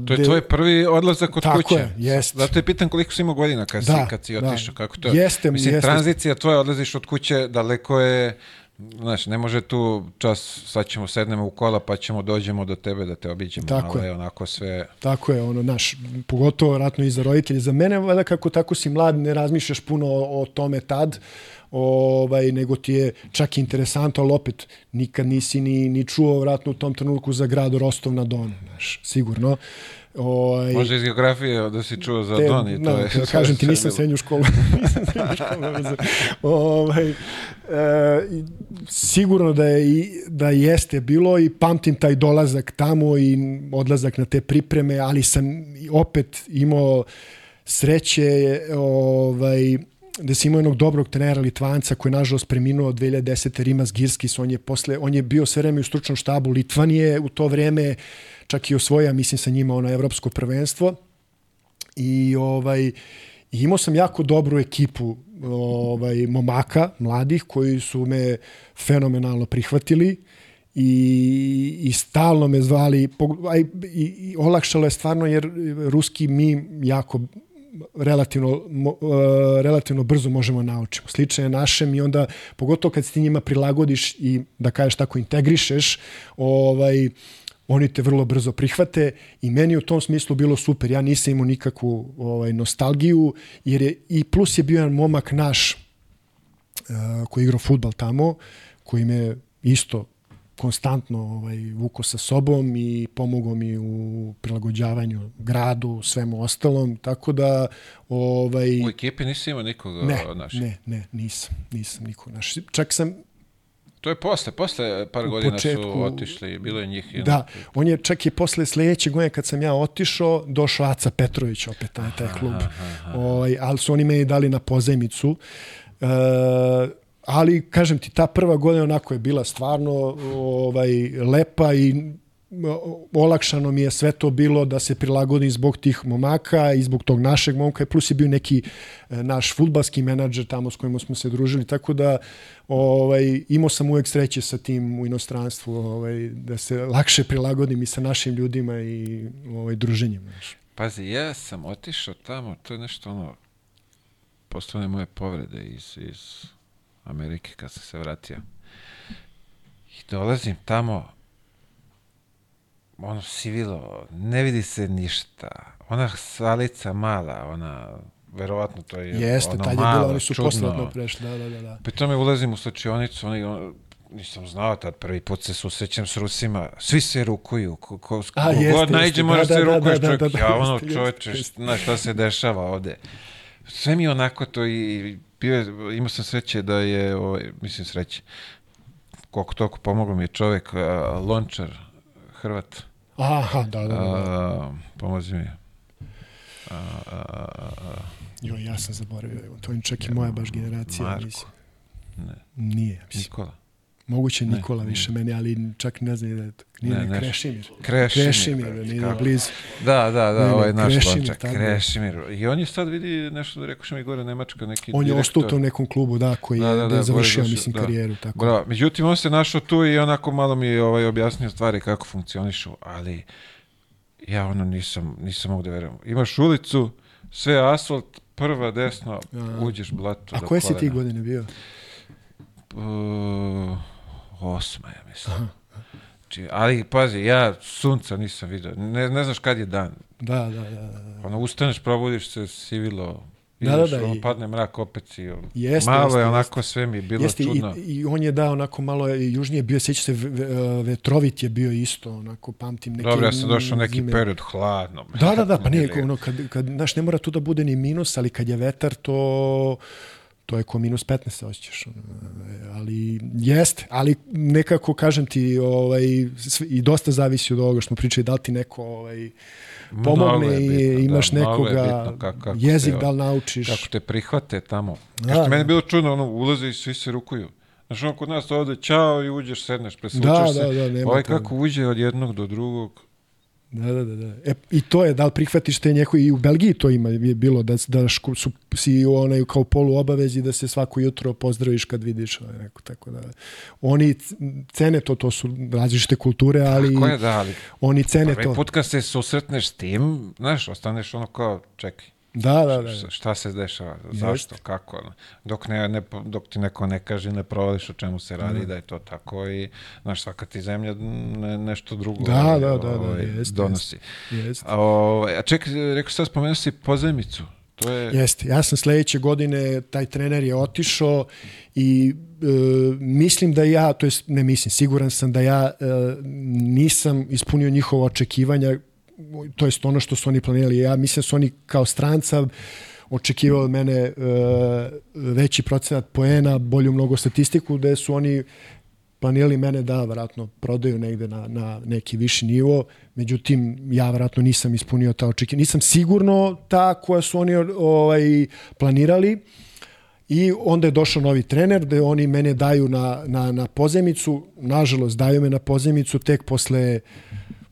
To je tvoj prvi odlazak od Tako kuće. je, jest. Zato te pitam koliko si imao godina kad si, Da, kad si da. otišao. Kako to? je? Jeste, Mislim, jeste. tranzicija tvoja, odlaziš od kuće, daleko je... Znaš, ne može tu čas, sad ćemo sednemo u kola pa ćemo dođemo do tebe da te obiđemo. Tako je onako sve... Tako je, ono, naš, pogotovo ratno i za roditelje. Za mene, valjda kako tako si mlad, ne razmišljaš puno o, o tome tad, ovaj, nego ti je čak interesantno, ali opet nikad nisi ni, ni čuo vratno u tom trenutku za grad Rostov na Donu, znaš, sigurno. Ovaj, Možda iz geografije da si čuo za te- Don i to da, je... te kažem ti, nisam srednju školu. nisam srednju školu. ovaj, e, sigurno da, je, da jeste bilo i pamtim taj dolazak tamo i odlazak na te pripreme, ali sam opet imao sreće ovaj, da si imao jednog dobrog trenera Litvanca koji je nažalost preminuo 2010. Rimas Girskis, on je, posle, on je bio sve vreme u stručnom štabu Litvanije u to vreme, čak i osvoja, mislim, sa njima ono evropsko prvenstvo i ovaj imao sam jako dobru ekipu ovaj momaka mladih koji su me fenomenalno prihvatili i, i stalno me zvali aj, i, i olakšalo je stvarno jer ruski mi jako relativno, mo, uh, relativno brzo možemo naučimo. Slično je našem i onda, pogotovo kad se ti njima prilagodiš i da kažeš tako integrišeš, ovaj, oni te vrlo brzo prihvate i meni u tom smislu bilo super. Ja nisam imao nikakvu ovaj, nostalgiju, jer je, i plus je bio jedan momak naš uh, koji je igrao futbal tamo, koji me isto konstantno ovaj, vuko sa sobom i pomogao mi u prilagođavanju gradu, svemu ostalom, tako da ovaj, U ekipi nisi imao nikoga ne, naših? ne, ne, nisam, nisam niko naš. Čak sam, To je posle, posle par U godina početku- su otišli, bilo je njih i da, on je čak i posle sledeće godine kad sam ja otišao, došao Aca Petrović opet na taj klub. Ovaj, ali su oni meni dali na pozajmicu. E, ali, kažem ti, ta prva godina onako je bila stvarno ovaj, lepa i olakšano mi je sve to bilo da se prilagodim zbog tih momaka i zbog tog našeg momka plus je bio neki e, naš futbalski menadžer tamo s kojim smo se družili tako da ovaj imao sam uvek sreće sa tim u inostranstvu ovaj da se lakše prilagodim i sa našim ljudima i ovaj druženjem. Pazi, ja sam otišao tamo, to je nešto ono, posle one moje povrede iz, iz Amerike kad sam se vratio. I dolazim tamo, ono sivilo, ne vidi se ništa. Ona salica mala, ona, verovatno to je Jeste, ono tad je malo, bilo, oni su čudno. posledno prešli, da, da, da. da. Pri tome ulazim u slačionicu, oni, on, nisam znao tad prvi put se susrećem s Rusima, svi se rukuju, ko, ko, ko A, jeste, god jeste, nađe da, može da, se da, rukuješ, da, čovjek, da, da, ja ono čoveče, jeste, šta, se dešava ovde. Sve mi onako to i bio imao sam sreće da je, ovaj, mislim sreće, koliko toliko pomogao mi je čovjek, a, Lončar, Hrvat, Aha, da, da, da. da. a, pomozi mi. A, a, a, a, Jo, ja sam zaboravio, to je čak i moja baš generacija, Marko. mislim. ne, Nije, mislim. Nikola. Moguće Ne, Nikola nije. više meni, ali čak ne znam da je to. Nije Ne, ne, ne, Krešimir. Krešimir, Krešimir, brate, nije blizu. Da, da, da, Ne, ne, ovaj naš Krešimir, je. Krešimir. I on je sad, vidi, nešto da rekoš mi gore, Nemačka, neki On je ostao u nekom klubu, da, koji Da, je, da, da, da, je završio, gore mislim, da. karijeru. Tako. Bravo. Međutim, on se našao tu i onako malo mi je ovaj, objasnio stvari kako funkcionišu, ali ja ono nisam, nisam mogu da verujem. Imaš ulicu, sve asfalt, prva desno, uđeš blato A koje si ti godine bio? Uh, osma, ja mislim. Znači, ali, pazi, ja sunca nisam vidio. Ne, ne znaš kad je dan. Da, da, da. da. Ono, ustaneš, probudiš se, sivilo, Da, da, da, ono, i- padne mrak opet si, ono, Jeste, malo jeste, je onako sve mi je bilo Jeste, i, čudno. i on je dao onako malo i južnije bio, sjeća se, v- vetrovit je bio isto, onako, pamtim neke Dobro, ja sam došao neki zime. period hladno. Da, da, da, pa nije, ono, kad, kad, znaš, ne mora tu da bude ni minus, ali kad je vetar, to, to je ko minus 15 se osjećaš. Ali jeste, ali nekako, kažem ti, ovaj, i dosta zavisi od ovoga što smo pričali, da li ti neko ovaj, pomogne i bitno, imaš da, mnogo je nekoga, bitno kako- kako jezik se- da li naučiš. Kako te prihvate tamo. Da, Da, što da. meni je bilo čudno, ono, ulaze i svi se rukuju. Znaš, ono, kod nas ovde, čao i uđeš, sedneš, preslučaš Da, se. da, da, nema Ovaj kako uđe od jednog do drugog. Da, da, da, da. E, I to je, da li prihvatiš te njehove, i u Belgiji to ima, je bilo, da, da ško- su, si u onaj kao polu obavezi da se svako jutro pozdraviš kad vidiš neko, tako da oni cene to, to su različite kulture, ali Ko je da, ali oni cene prvi to. put kad se susretneš s tim, znaš, ostaneš ono kao, čekaj, Da, da, da. šta, šta se dešava, zašto, kako, dok, ne, ne, dok ti neko ne kaže, ne provališ o čemu se radi, da je to tako i, znaš, svaka ti zemlja ne, nešto drugo Da, ovaj, da, da, da, ovaj, jeste, donosi. Jeste. A, ovaj, a čekaj, rekao sad, spomenuo si pozajmicu. To je... Jeste, ja sam sledeće godine, taj trener je otišao i e, mislim da ja, to jest ne mislim, siguran sam da ja e, nisam ispunio njihova očekivanja, to jest ono što su oni planirali. Ja mislim da su oni kao stranca očekivali od mene e, veći procenat poena, bolju mnogo statistiku, da su oni planirali mene da vratno prodaju negde na, na neki viši nivo, međutim ja vratno nisam ispunio ta očekivanja. Nisam sigurno ta koja su oni ovaj, planirali i onda je došao novi trener gde oni mene daju na, na, na pozemicu, nažalost daju me na pozemicu tek posle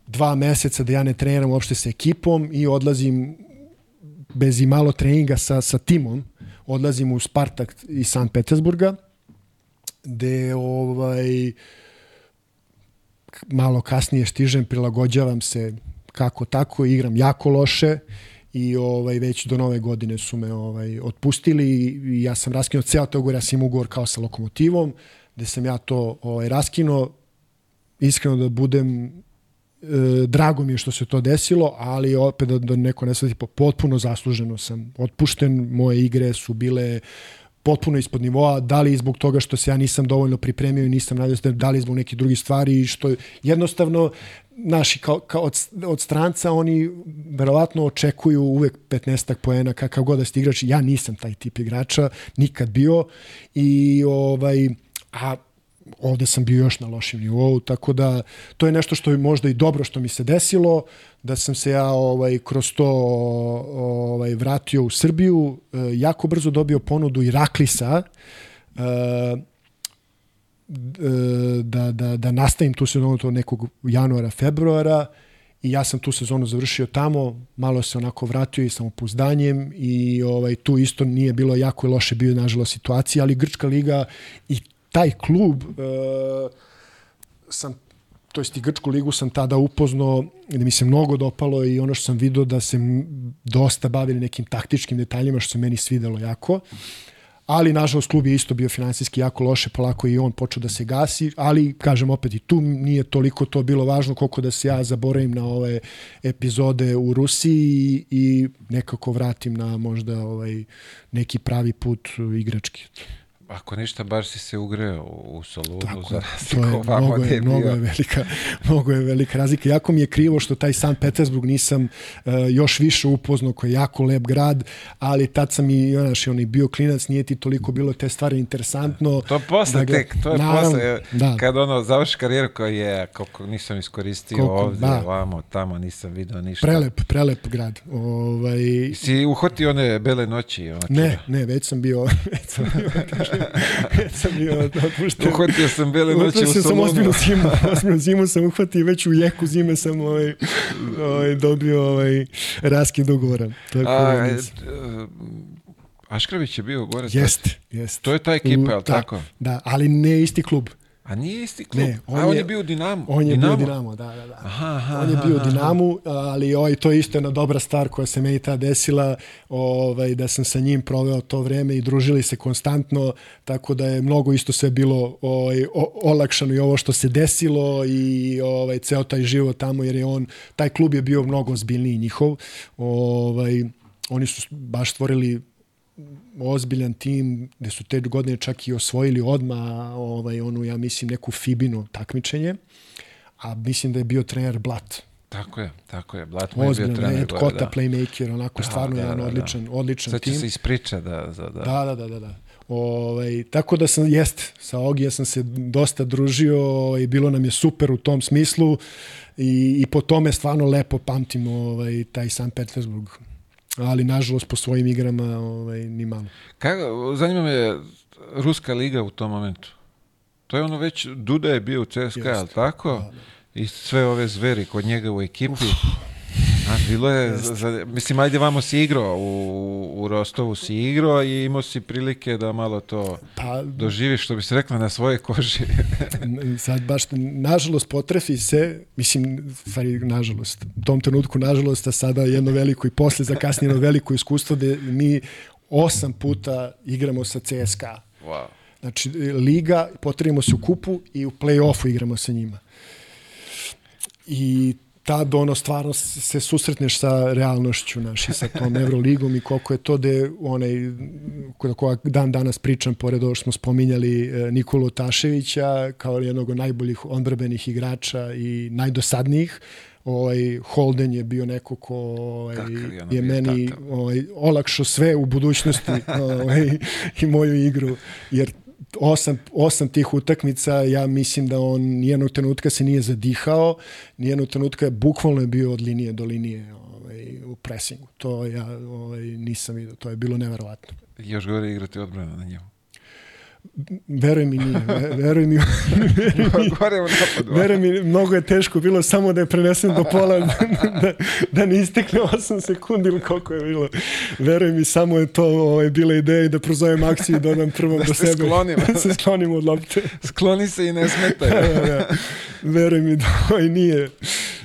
dva meseca da ja ne treniram uopšte sa ekipom i odlazim bez i malo treninga sa, sa timom, odlazim u Spartak iz Sankt Petersburga, gde ovaj, malo kasnije stižem, prilagođavam se kako tako, igram jako loše i ovaj već do nove godine su me ovaj otpustili i ja sam raskinuo ceo taj ugovor, ja sam ugovor kao sa lokomotivom, gde sam ja to ovaj raskinuo. Iskreno da budem drago mi je što se to desilo, ali opet da, da neko ne shvati, po- potpuno zasluženo sam otpušten, moje igre su bile potpuno ispod nivoa, da li zbog toga što se ja nisam dovoljno pripremio i nisam radio, da li zbog nekih drugih stvari što jednostavno naši kao, kao od, od stranca oni verovatno očekuju uvek 15 poena kakav god da ste igrač. Ja nisam taj tip igrača, nikad bio. I ovaj a ovde sam bio još na lošim nivou, tako da to je nešto što je možda i dobro što mi se desilo, da sam se ja ovaj kroz to ovaj vratio u Srbiju, e, jako brzo dobio ponudu Iraklisa, e, da, da, da nastavim tu sezonu to nekog januara, februara i ja sam tu sezonu završio tamo, malo se onako vratio i samopouzdanjem i ovaj, tu isto nije bilo jako loše bio nažalost situacija, ali Grčka liga i taj klub uh, sam to jest i Grčku ligu sam tada upoznao da mi se mnogo dopalo i ono što sam video da se dosta bavili nekim taktičkim detaljima što se meni svidelo jako. Ali, nažalost, klub je isto bio finansijski jako loše, polako i on počeo da se gasi, ali, kažem opet, i tu nije toliko to bilo važno koliko da se ja zaboravim na ove epizode u Rusiji i nekako vratim na možda ovaj neki pravi put igrački. Ako ništa, baš si se ugreo u Solunu Tako, za to je, mnogo, je, mnogo, je velika, mnogo je velika razlika. Jako mi je krivo što taj San Petersburg nisam uh, još više upoznao, koji je jako lep grad, ali tad sam i, znaš, on bio klinac, nije ti toliko bilo te stvari interesantno. To posle da tek, to je naravno, posle, da. kad ono završi karijeru koji je, koliko nisam iskoristio koliko, ovde, da. ovamo, tamo, nisam video ništa. Prelep, prelep grad. Ovaj... Si uhvatio one bele noći? Ona ne, ne, već sam bio, već sam bio sam bio otpušten. Uhvatio sam bele noći u Solunu. sam ozbiljnu zimu, ozbiljnu zimu sam uhvatio već u jeku zime sam ovaj, ovaj, dobio ovaj, raskid ugovora. Tako, A, e, Aškravić je bio gore. Jeste, jeste. To je ta ekipa, je li tako? Da, ali ne isti klub. A nije isti klub? Ne, on, A on je, je bio u Dinamo? On je Dinamo? bio Dinamo, da, da, da. Aha, aha, on je bio u Dinamu, ali ovaj, to je isto jedna dobra stvar koja se meni ta desila, ovaj, da sam sa njim proveo to vreme i družili se konstantno, tako da je mnogo isto sve bilo ovaj, olakšano i ovo što se desilo i ovaj, ceo taj život tamo, jer je on, taj klub je bio mnogo ozbiljniji njihov. Ovaj, oni su baš stvorili ozbiljan tim gde su te godine čak i osvojili odma ovaj, onu, ja mislim, neku Fibinu takmičenje, a mislim da je bio trener Blat. Tako je, tako je. Blat mu je bio trener. Ozbiljan, Kota, da. playmaker, onako da, stvarno da, jedan da, odličan, da. odličan Sad tim. Sad će se ispriča da, za, da. Da, da, da, da. da. Ovaj, tako da sam, jest, sa Ogija sam se dosta družio i bilo nam je super u tom smislu i, i po tome stvarno lepo pamtim ovaj, taj San Petersburg ali nažalost po svojim igrama ovaj, ni malo. Kako, zanima me Ruska liga u tom momentu. To je ono već, Duda je bio u CSKA, ali tako? Da, da. I sve ove zveri kod njega u ekipi. Uf. A, bilo je, za, mislim, ajde vamo si igrao, u, u Rostovu si igrao i imao si prilike da malo to pa, doživiš, što bi se rekla, na svoje koži. sad baš, nažalost, potrefi se, mislim, stvari, nažalost, u tom trenutku, nažalost, a sada jedno veliko i posle zakasnjeno veliko iskustvo da mi osam puta igramo sa CSKA. Wow. Znači, liga, potrebimo se u kupu i u play-offu igramo sa njima. I tad ono stvarno se susretneš sa realnošću naši, sa tom Euroligom i koliko je to da onaj, kod dan danas pričam, pored ovo što smo spominjali e, Nikolu Taševića kao jednog od najboljih odbrbenih igrača i najdosadnijih, ovaj Holden je bio neko ko ovaj, je, je meni ovaj, olakšao sve u budućnosti ovaj, i moju igru jer osam, osam tih utakmica, ja mislim da on nijednog trenutka se nije zadihao, nijednog trenutka je bukvalno bio od linije do linije ovaj, u presingu. To ja ovaj, nisam vidio, to je bilo neverovatno. Još gore igrati odbrana na njemu. Veruj mi nije, veruj mi. Gore u napadu. Veruj mi, mnogo je teško bilo samo da je prenesem do pola, da, da ne istekne 8 sekundi ili koliko je bilo. Veruj mi, samo je to ovaj, bila ideja i da prozovem akciju i dodam prvom da do sebe. Sklonim. da se sklonim od lopte. Skloni se i ne smetaj. da, da, da. Veruj mi da ovaj nije.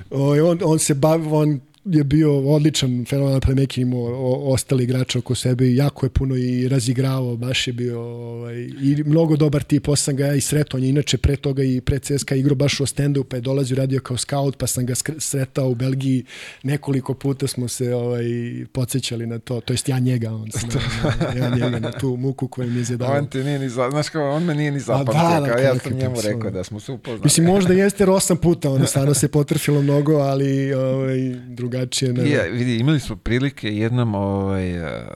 Ovaj, on, on se bavi, on je bio odličan fenomenal playmaker, imao ostali igrači oko sebe i jako je puno i razigravao, baš je bio ovaj, i mnogo dobar tip, pa sam ga ja i sretao, on je inače pre toga i pre CSKA igrao baš u Ostendu, pa je dolazio radio kao scout, pa sam ga sretao u Belgiji, nekoliko puta smo se ovaj, podsjećali na to, to jest ja njega, on na, ja njega na tu muku koju mi je zjedao. On ti nije ni za, znaš kao, on me nije ni da, zapamtio, da, kao ja sam je njemu rekao da smo se upoznali. Mislim, možda jeste jer osam puta, ono, stvarno se potrfilo mnogo, ali ovaj, drugačije. Ne, Ja, vidi, imali smo prilike jednom, ovaj, uh,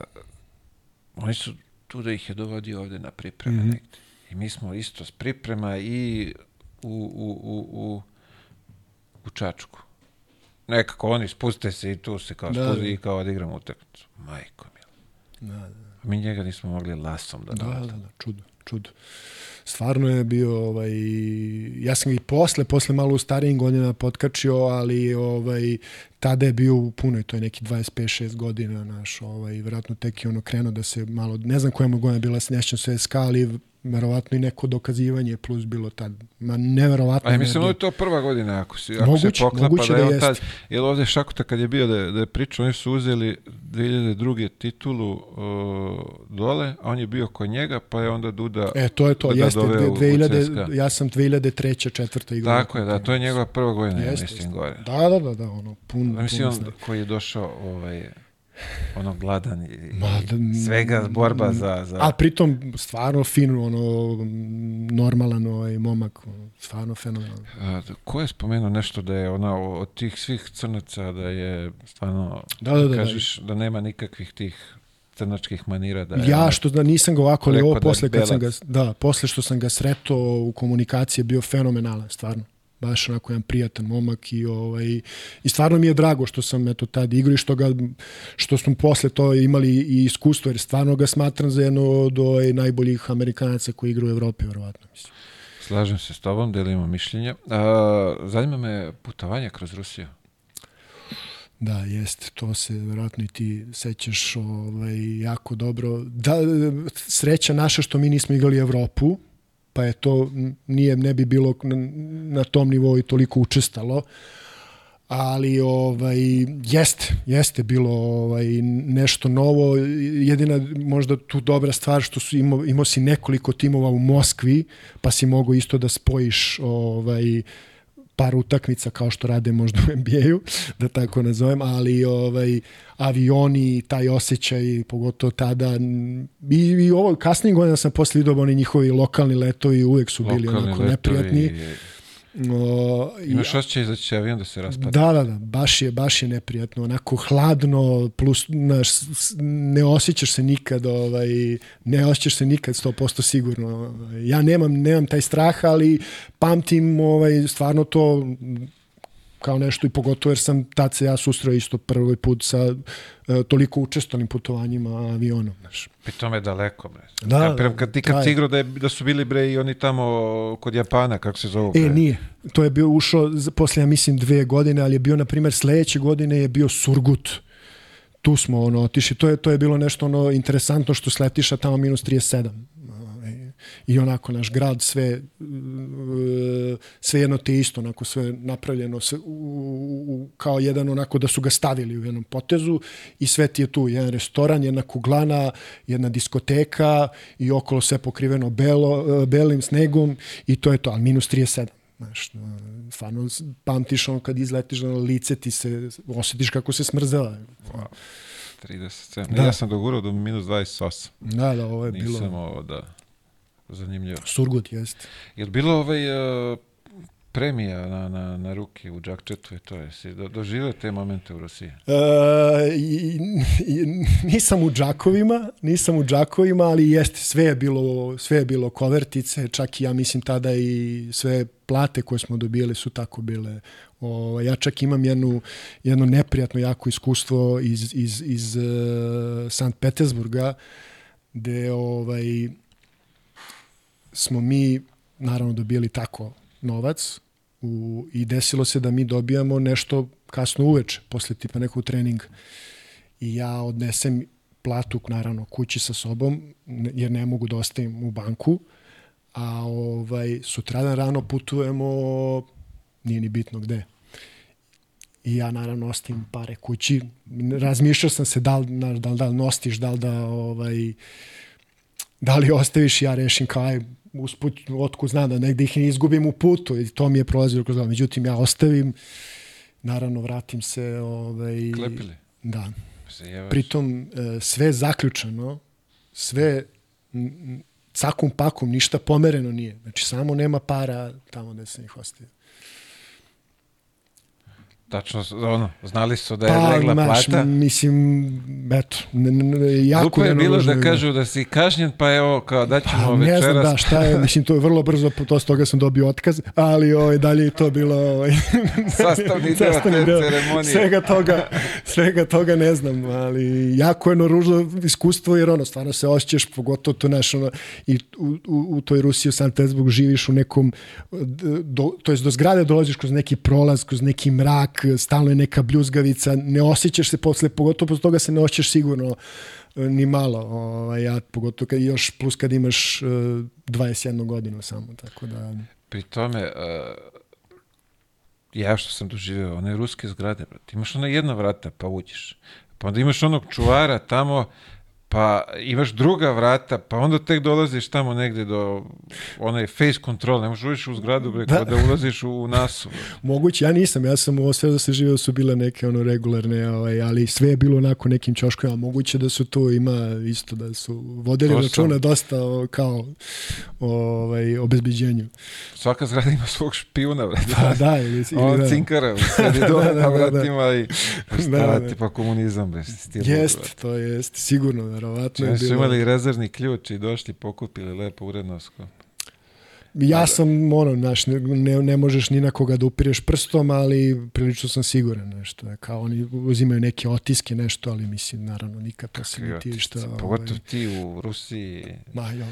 oni su tu da ih je dovodio ovde na pripreme Mhm. negde. I mi smo isto s priprema i u, u, u, u, u Čačku. Nekako oni spuste se i tu se kao Da, spusti da. i kao odigramo utakmicu. Majko mila. Da, da. Mi njega nismo mogli lasom da Da, da, da, čudo, čudo. Stvarno je bio, ovaj, ja sam i posle, posle malo u starijim godinama potkačio, ali ovaj, tada je bio u punoj, to je neki 25-6 godina naš, ovaj, verovatno tek je ono krenuo da se malo, ne znam koja mu bila, snešćan se SK, ali verovatno i neko dokazivanje plus bilo tad. Ma neverovatno. A ja mislim, ovo je to prva godina, ako, si, ako Moguće, se poklapa moguće da je da tad, jer ovde Šakuta kad je bio da, da je pričao, oni su uzeli 2002. titulu uh, dole, a on je bio kod njega, pa je onda Duda... E, to je to, da ga jeste, doveo u- u 2000, CSKA. ja sam 2003. četvrta igrao. Tako je, da, to je njegova prva godina, ja Jeste, mislim, jeste. gore. Da, da, da, da, ono, pun, Da, mislim, pun on koji je došao, ovaj, ono gladan i, Ma, da, svega borba za... za... A pritom stvarno fin, ono, normalan ovaj momak, ono, stvarno fenomenalno. A, da, ko je spomenuo nešto da je ona od tih svih crnaca da je stvarno Da, da, da, da. kažeš da, nema nikakvih tih crnačkih manira da je Ja što da nisam ga ovako, ali ovo da posle kad sam ga, da, posle što sam ga sretao u komunikaciji je bio fenomenalan, stvarno. Baš onako jedan prijatan momak i ovaj i stvarno mi je drago što sam eto tad igrao i što ga što smo posle to imali i iskustvo jer stvarno ga smatram za jedno od ovaj, najboljih Amerikanaca koji igra u Evropi verovatno mislim. Slažem se s tobom, delimo mišljenje. A, zanima me putovanje kroz Rusiju. Da, jeste, to se verovatno i ti sećaš ovaj, jako dobro. Da, sreća naša što mi nismo igrali Evropu, pa je to nije ne bi bilo na, na tom nivou i toliko učestalo. Ali ovaj jeste, jeste bilo ovaj nešto novo. Jedina možda tu dobra stvar što su imao, imao si nekoliko timova u Moskvi, pa si mogao isto da spojiš ovaj par utakmica kao što rade možda u NBA-u, da tako nazovem, ali ovaj avioni, taj osjećaj, pogotovo tada i, i ovo kasnije godina sam posle vidio oni njihovi lokalni letovi uvek su bili Lokalni onako neprijatni. i- O, i- Imaš osjećaj da će avion da se raspada. Da, da, da, baš je, baš je neprijatno, onako hladno, plus, s- ne osjećaš se nikad, ovaj, ne osjećaš se nikad 100% sigurno. Ja nemam, nemam taj strah, ali pamtim ovaj, stvarno to kao nešto i pogotovo jer sam tad se ja susreo isto prvi put sa e, toliko učestalim putovanjima avionom, znaš. Pri tome je daleko, bre. Da, Kapiram, kad ti kad si igrao da, je, da su bili bre i oni tamo kod Japana, kako se zovu? E, nije. To je bio ušao posle, ja mislim, dve godine, ali je bio, na primjer, sledeće godine je bio Surgut. Tu smo ono, otišli. To je, to je bilo nešto ono interesantno što sletiš, a tamo minus 37. I onako naš grad sve e, sve jedno te isto, onako sve napravljeno sve, u, u, kao jedan onako da su ga stavili u jednom potezu i sve ti je tu, jedan restoran, jedna kuglana, jedna diskoteka i okolo sve pokriveno belo, e, belim snegom i to je to, ali minus 37. Znaš, no, stvarno pamtiš ono kad izletiš na lice ti se osjetiš kako se smrzela. 37. Da. Ja sam dogurao do minus 28. Da, da, ovo je Nisam bilo ovo, da. Zanimljivo. Surgut, jeste. Je li bilo ovaj uh, premija na, na, na ruke u Džakčetu i to je? Si do, doživio te momente u Rusiji? E, i, i, nisam u džakovima, nisam u džakovima, ali jeste, sve je bilo, sve je bilo kovertice, čak i ja mislim tada i sve plate koje smo dobijali su tako bile. O, ja čak imam jednu, jedno neprijatno jako iskustvo iz, iz, iz uh, Sankt Petersburga, gde ovaj, smo mi naravno dobili tako novac u, i desilo se da mi dobijamo nešto kasno uveče, posle tipa nekog treninga. I ja odnesem platu, naravno, kući sa sobom, jer ne mogu da ostavim u banku, a ovaj, sutradan rano putujemo, nije ni bitno gde. I ja naravno ostavim pare kući. Razmišljao sam se da li, da da li nostiš, da li da, ovaj, da li ostaviš, ja rešim kao aj, usput, otkud znam da negde ih ne izgubim u putu i to mi je prolazilo kroz glavu. Međutim, ja ostavim, naravno vratim se. Ovaj, Klepili? Da. Zajebaš. Pritom e, sve zaključano, sve cakum pakum, ništa pomereno nije. Znači samo nema para tamo gde sam ih ostavio. Tačno, ono, znali su da je Pa, legla znaš, plata. mislim, eto, ne, ne, ne, jako Glupo je bilo da je kažu da si kažnjen, pa evo, kao daćemo Pa, ne znam večeras. da šta je, mislim to je vrlo brzo, to s toga sam dobio otkaz, ali ovaj, dalje je to bilo ovaj, Sastavni deo te deo ceremonije. Svega toga, svega toga ne znam, ali jako je ružno iskustvo jer ono, stvarno se osjećaš, pogotovo to naš, ono, i u, u, u toj Rusiji, u San Petersburgu živiš u nekom, do, to jest do zgrade dolaziš kroz neki prolaz, kroz neki mrak, stalno je neka bljuzgavica, ne osjećaš se posle, pogotovo posle toga se ne osjećaš sigurno e, ni malo, ovaj, ja, pogotovo kad još plus kad imaš uh, 21 godinu samo, tako da... Pri tome, uh, ja što sam doživio, one ruske zgrade, brate, imaš ona jedna vrata, pa uđeš. Pa onda imaš onog čuvara tamo, pa imaš druga vrata, pa onda tek dolaziš tamo negde do onaj face control, ne možeš ući u zgradu, bre, Da. da. da ulaziš u nasu. Moguće, ja nisam, ja sam ovo sve da se živeo su bile neke ono regularne, ovaj, ali sve je bilo onako nekim ćoškovima, moguće da su tu ima isto da su vodili To sam- računa dosta o, kao ovaj, obezbiđenju. Svaka zgrada ima svog špijuna, bre. Pa da, ili, ili On da. cinkara, sedi dole Da, da, na da, da. vratima i Da, šta da. ti pa komunizam, bre. Jest, to jest, sigurno, verovatno je Oni su imali rezervni ključ i došli, pokupili lepo uredno. Ja sam, ono, znaš, ne, ne, ne možeš ni na koga da upireš prstom, ali prilično sam siguran nešto. Kao oni uzimaju neke otiske, nešto, ali mislim, naravno, nikad to se ne ti šta... ovaj, Pogotovo ti u Rusiji. Ma, jel,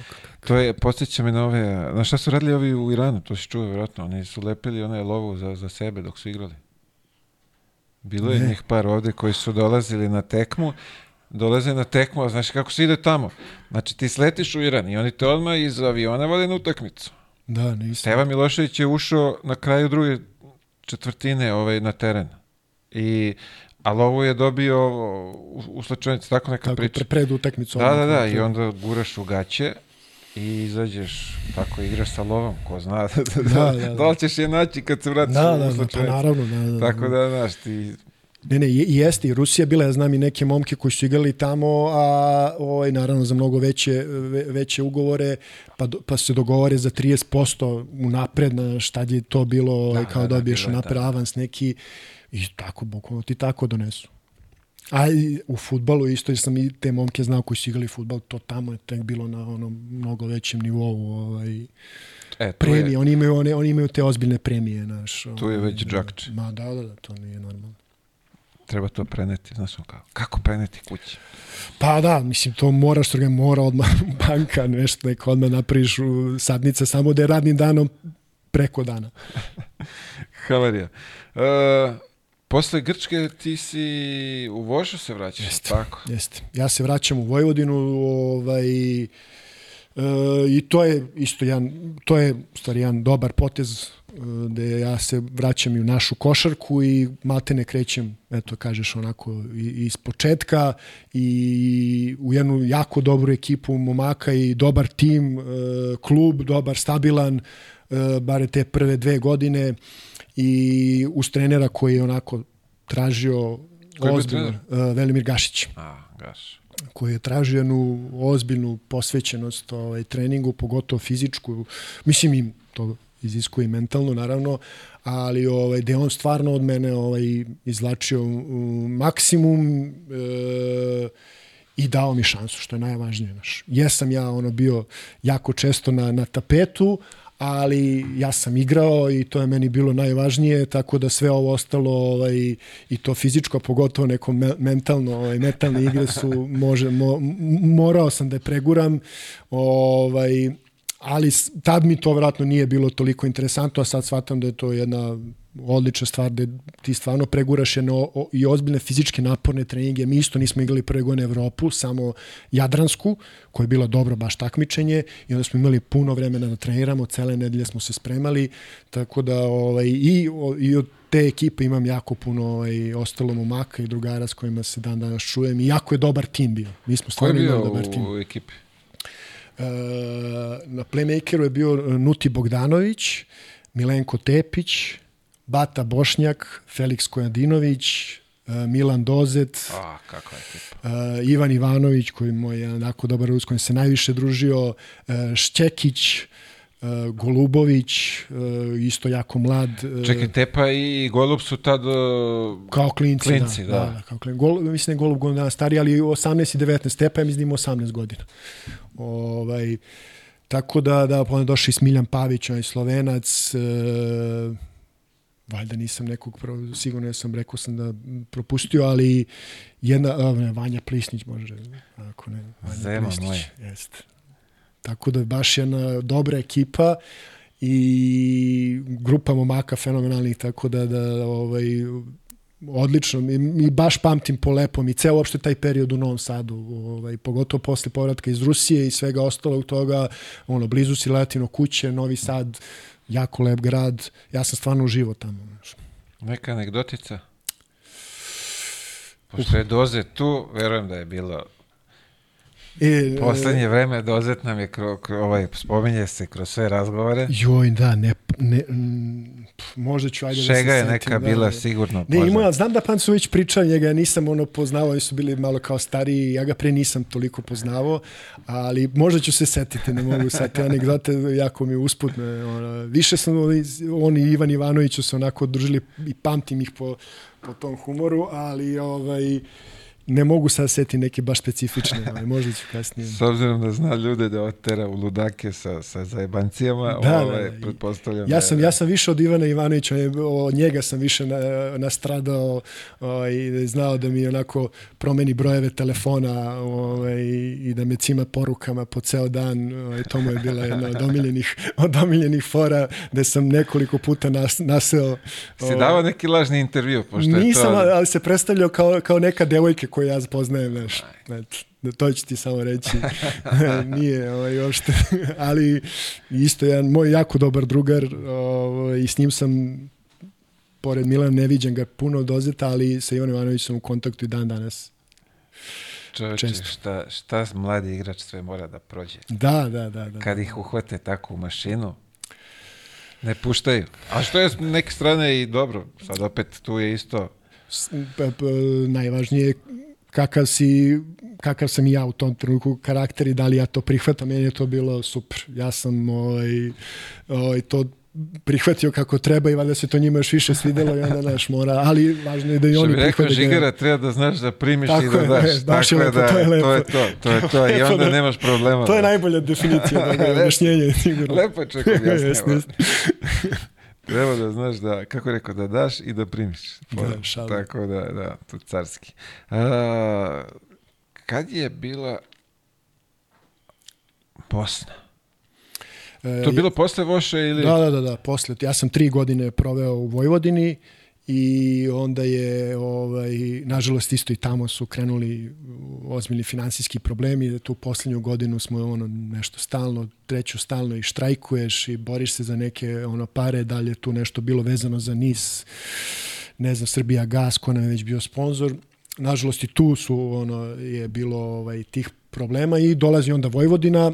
To je, posjeća me na ove, na šta su radili ovi u Iranu, to si čuo vjerojatno, oni su lepili onaj lovu za, za sebe dok su igrali. Bilo je Ne. njih par ovde koji su dolazili na tekmu, dolaze na tekmu, a znaš kako se ide tamo? Znači ti sletiš u Iran i oni te odmah iz aviona vode na utakmicu. Da, nisam. Steva Milošević je ušao na kraju druge četvrtine ovaj, na teren. I, a lovu je dobio u, u slačonici, tako neka Tako, priča. pre, pred utakmicu. Da, da, da, i onda guraš u gaće i izađeš, tako igraš sa lovom, ko zna da, Da, da, da. da li ćeš je naći kad se vratiš Da, u da, da, pa naravno, da, da. Tako da, znaš, ti... Ne, ne, je- jeste, i Rusija bila, ja znam i neke momke koji su igrali tamo, a ovaj, naravno za mnogo veće, ve, veće ugovore, pa, do, pa se dogovore za 30% unapred, na šta je to bilo, ovaj, Da, kao da, da, dobiješ je unapred tako. avans neki, i tako, bukvalno ti tako donesu. A i u futbalu isto jer sam i te momke znao koji su igrali futbal, to tamo je tek bilo na onom mnogo većem nivou ovaj, E, premije, je, oni imaju, one, oni imaju te ozbiljne premije. Naš, Tu je ovaj, već džakče. Ma da, da, da, to nije normalno. Treba to preneti, znaš, kao, kako preneti kući? Pa da, mislim, to moraš, to mora odmah banka, nešto, neko odmah napraviš u sadnica, samo da je radnim danom preko dana. Havarija. E, posle Grčke ti si u Vožu se vraćaš, Jeste. tako? Jeste. Ja se vraćam u Vojvodinu, ovaj, e, i to je isto jedan, to je stvari jedan dobar potez gde ja se vraćam i u našu košarku i maltene krećem, eto kažeš onako iz početka i u jednu jako dobru ekipu momaka i dobar tim, e, klub, dobar, stabilan, e, bare te prve dve godine i uz trenera koji je onako tražio ozbiljno, e, Velimir Gašić A, gaš. koji je tražio jednu ozbiljnu posvećenost ovaj, treningu, pogotovo fizičku. Mislim im to iziskuje mentalno, naravno, ali ovaj, da on stvarno od mene ovaj, izlačio um, maksimum e, i dao mi šansu, što je najvažnije. Naš. Jesam ja ono bio jako često na, na tapetu, ali ja sam igrao i to je meni bilo najvažnije, tako da sve ovo ostalo ovaj, i to fizičko, pogotovo neko me, mentalno, ovaj, mentalne igre su, može, mo, morao sam da je preguram, ovaj, ali tad mi to vratno nije bilo toliko interesantno, a sad shvatam da je to jedna odlična stvar da ti stvarno preguraš jedno o, i ozbiljne fizičke naporne treninge. Mi isto nismo igrali prve godine Evropu, samo Jadransku, koja je bila dobro baš takmičenje i onda smo imali puno vremena da treniramo, cele nedelje smo se spremali, tako da ovaj, i, o, i od te ekipe imam jako puno ovaj, ostalo momaka i drugara s kojima se dan danas čujem i jako je dobar tim bio. Mi smo Ko je stvarno bio imali dobar tim. u ekipi? E, na playmakeru je bio Nuti Bogdanović, Milenko Tepić, Bata Bošnjak, Felix Kojadinović, e, Milan Dozet, A, kakva ekipa. e, Ivan Ivanović, koji je moj jedan jako dobar rus, kojim se najviše družio, e, Šćekić, e, Golubović, e, isto jako mlad. e, Čekaj, Tepa i Golub su tad... uh, Kao klinci, Klinci, da. da. da. da kao klinci. Gol, mislim da je Golub godina stariji, ali 18 i 19 stepa, ja mislim da ima 18 godina. Ovaj, tako da, da, pa onda došao i Smiljan Pavić, onaj slovenac, e, valjda nisam nekog, pro- sigurno sam rekao sam da propustio, ali jedna, ne, Vanja Plisnić može, ako ne, Vanja Zema Plisnić. Jeste. Tako da je baš jedna dobra ekipa i grupa momaka fenomenalnih, tako da, da ovaj, odlično. Mi, mi baš pamtim po lepom i ceo uopšte taj period u Novom Sadu, ovaj, pogotovo posle povratka iz Rusije i svega ostalog toga, ono, blizu si Latino kuće, Novi Sad, jako lep grad. Ja sam stvarno uživao tamo. Neka anegdotica? Pošto je Doze tu, verujem da je bilo E, Poslednje vreme dozet nam je kro, kro, ovaj, spominje se kroz sve razgovore. Joj, da, ne, ne, pf, možda ću, ajde da se Šega je setim, neka da, bila da. sigurno Ne, ima, znam da Pancović priča, njega ja nisam ono poznavao, oni su bili malo kao stariji, ja ga pre nisam toliko poznavao, ali možda ću se setiti, ne mogu sad te anegdote, jako mi usputne. Ono, više sam, oni i Ivan Ivanović su se onako družili i pamtim ih po, po tom humoru, ali ovaj, ne mogu sad setiti neke baš specifične, ovaj, možda ću kasnije. S obzirom da zna ljude da otera u ludake sa, sa zajebancijama, Da, ovaj, da, da. pretpostavljam Ja da sam, je- ja sam više od Ivana Ivanovića, je- od njega sam više na, nastradao ovaj, i da je znao da mi onako promeni brojeve telefona ovaj, i da me cima porukama po ceo dan. Ovaj, to mu je bila jedna od omiljenih, od omiljenih fora da sam nekoliko puta nas, naseo. Si davao neki lažni intervju, pošto je Nisam, to... ali se predstavljao kao, kao neka devojka koju ja poznajem, znaš. Da to ću ti samo reći. Nije ovaj, uopšte. ali isto jedan moj jako dobar drugar ovaj, i s njim sam pored Milan ne viđam ga puno dozeta, ali sa Ivan Ivanovićem sam u kontaktu i dan danas. Čovječe, često. šta, šta mladi igrač sve mora da prođe? Da, da, da. da. Kad ih uhvate tako u mašinu, ne puštaju. A što je s neke strane i dobro, sad opet tu je isto... Najvažnije je kakav si kakav sam i ja u tom trenutku karakter i da li ja to prihvatam, meni je to bilo super. Ja sam ovaj, ovaj, to prihvatio kako treba i valjda se to njima još više svidelo i onda naš mora, ali važno je da i Što oni bi rekao prihvate. Žigara, treba da znaš da primiš Tako i da je, daš. e, baš je Tako lepo, da, to je lepo. To je to, to je to. I onda da- nemaš problema. To je da- najbolja definicija, da Lepo. objašnjenje sigurno. Lepo je čovjek objasnio. Treba da znaš da, kako je rekao, da daš i da primiš. Da, šalim. Tako da, da, tu carski. A, kad je bila Bosna? E, To je bilo posle Voše ili... Da, da, da, da, posle. Ja sam tri godine proveo u Vojvodini i onda je, ovaj, nažalost, isto i tamo su krenuli ozbiljni finansijski problemi. Tu poslednju godinu smo ono nešto stalno, treću stalno i štrajkuješ i boriš se za neke ono pare, da li je tu nešto bilo vezano za NIS, ne znam, Srbija Gas, ko nam je već bio sponsor. Nažalost i tu su ono je bilo ovaj tih problema i dolazi onda Vojvodina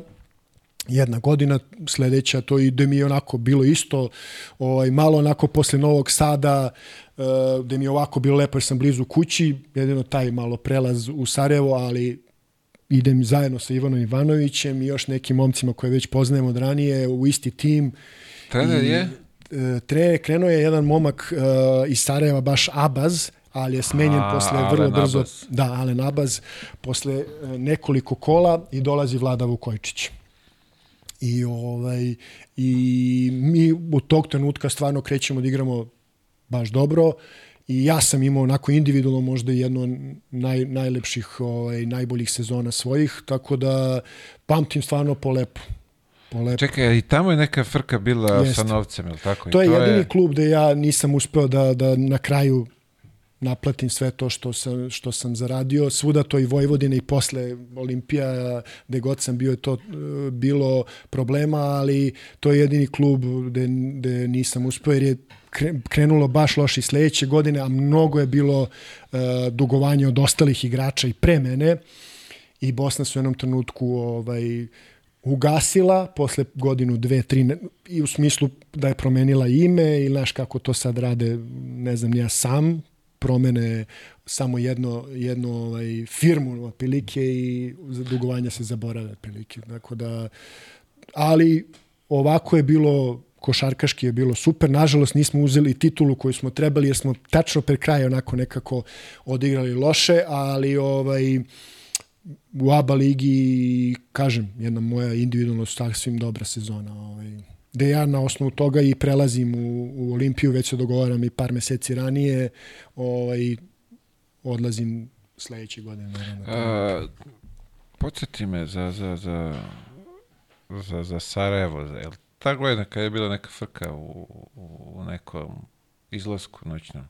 jedna godina sledeća to ide mi je onako bilo isto ovaj malo onako posle Novog Sada uh, gde mi je ovako bilo lepo jer sam blizu kući jedino taj malo prelaz u Sarajevo ali idem zajedno sa Ivanom Ivanovićem i još nekim momcima koje već poznajem od ranije u isti tim Trener je? e, Tre, krenuo je jedan momak uh, iz Sarajeva, baš Abaz, ali je smenjen A, posle vrlo Alen brzo. Abaz. Da, Alen Abaz, posle nekoliko kola i dolazi Vlada Vukojčić. I, ovaj, I mi u tog trenutka stvarno krećemo da igramo baš dobro i ja sam imao onako individualno možda jedno naj, najlepših, ovaj, najboljih sezona svojih, tako da pamtim stvarno po lepo. polepo. Čekaj, i tamo je neka frka bila Jeste. sa novcem, je li tako? To je jedini klub da ja nisam uspeo da, da na kraju naplatim sve to što sam, što sam zaradio. Svuda to i Vojvodina i posle Olimpija, gde god sam bio je to e, bilo problema, ali to je jedini klub gde, gde nisam uspeo jer je kre- krenulo baš loše i sledeće godine, a mnogo je bilo uh, dugovanja od ostalih igrača i pre mene i Bosna su u jednom trenutku ovaj, ugasila posle godinu, dve, tri, ne, i u smislu da je promenila ime ili znaš kako to sad rade, ne znam, ja sam, promene samo jedno, jedno ovaj, firmu otprilike i dugovanja se zaborave otprilike. Tako da, ali ovako je bilo košarkaški je bilo super. Nažalost nismo uzeli titulu koju smo trebali jer smo tačno pred kraj onako nekako odigrali loše, ali ovaj u ABA ligi kažem, jedna moja individualno sasvim dobra sezona. Ovaj, gde ja na osnovu toga i prelazim u, u Olimpiju, već se dogovaram i par meseci ranije, ovaj, odlazim sledeće godine. Naravno. A, podsjeti me za, za, za, za, za Sarajevo. Za, jel ta godina kad je bila neka frka u, u, u nekom izlasku noćnom?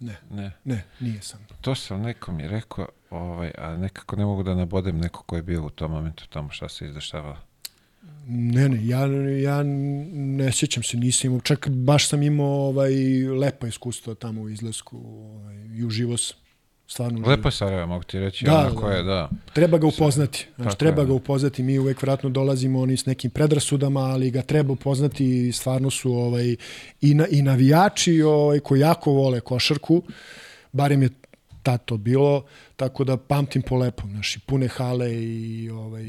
Ne, Ne. ne, nije sam. To sam nekom je rekao, ovaj, a nekako ne mogu da nabodem neko ko je bio u tom momentu tamo šta se izdešavalo. Ne, ne, ja, ja ne sjećam se, nisam imao, čak baš sam imao ovaj, lepa iskustva tamo u izlasku ovaj, i uživo sam. Stvarno uživo. Lepo je Sarajevo, mogu ti reći, Da, da, da, onako je, da. Treba ga upoznati. Znači, treba je, ga da. upoznati. Mi uvek vratno dolazimo oni s nekim predrasudama, ali ga treba upoznati stvarno su ovaj, i, na, i navijači ovaj, koji jako vole košarku, barem je tad to bilo, tako da pamtim po lepom. Znači, pune hale i ovaj,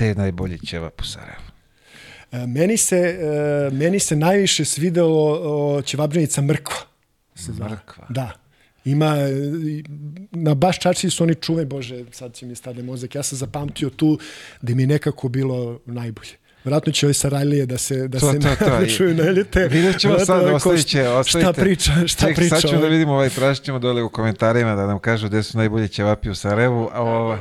Te najbolji ćevap u Sarajevu. E, Meni se, e, meni se najviše svidelo o, ćevabđenica mrkva. Se. Mrkva. Da. Ima, e, na baš čači su oni čuve, bože, sad će mi stade mozak. Ja sam zapamtio tu da mi je nekako bilo najbolje. Vratno će ove Sarajlije da se da To, se to, to. čuju naljete. Vidjet ćemo Vratno sad, ovaj ostavit će, ostavite. Šta priča, šta Ček, priča. Sad ćemo da ovaj. vidimo, ovaj, tražit ćemo dole u komentarima da nam kažu gde su najbolji ćevapi u Sarajevu. A, ovo,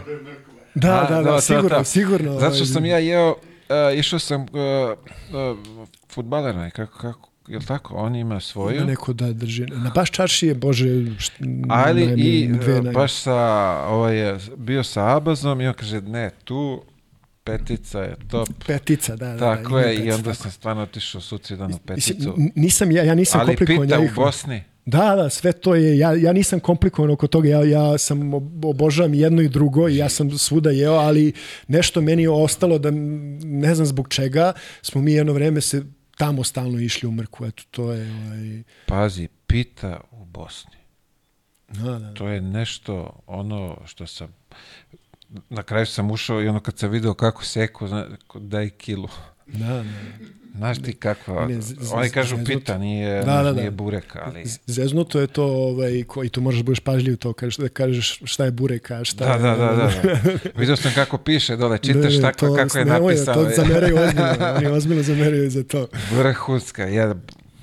Da, da, da, to, sigurno, sigurno. Zato što ovaj, sam ja jeo, uh, išao sam uh, uh, futbaler, kako, kako, jel tako? On ima svoju. Ima neko da drži. Na baš čarši je, bože, Ali i dve baš sa, ovaj, je bio sa Abazom i on kaže, ne, tu petica je top. petica, da, da. da, Tako ima je, i petica, onda tako. sam stvarno otišao sutradan u peticu. nisam, ja, ja nisam Ali komplikovan. pita ja u Bosni. Da, da, sve to je, ja, ja nisam komplikovan oko toga, ja, ja sam ob- obožavam jedno i drugo i ja sam svuda jeo, ali nešto meni je ostalo da ne znam zbog čega smo mi jedno vreme se tamo stalno išli u mrku, eto to je ovaj, Pazi, pita u Bosni. da, da. To je nešto ono što sam na kraju sam ušao i ono kad sam video kako seku, zna, daj kilu. Da, da. Znaš ti kakva, Ne, z- z- oni kažu zeznuto. pita, nije, Da, da, da. nije burek, ali... Zeznuto je to, ovaj, ko, i to možeš da budeš pažljiv to, kažeš, da kažeš šta je burek, a šta Da, je... da, da, da. da. Vidio sam kako piše dole, čitaš Ne, tako to kako je nemoj, napisano. To zameraju ozbiljno, oni ozbiljno zameraju za to. Vrhunska, ja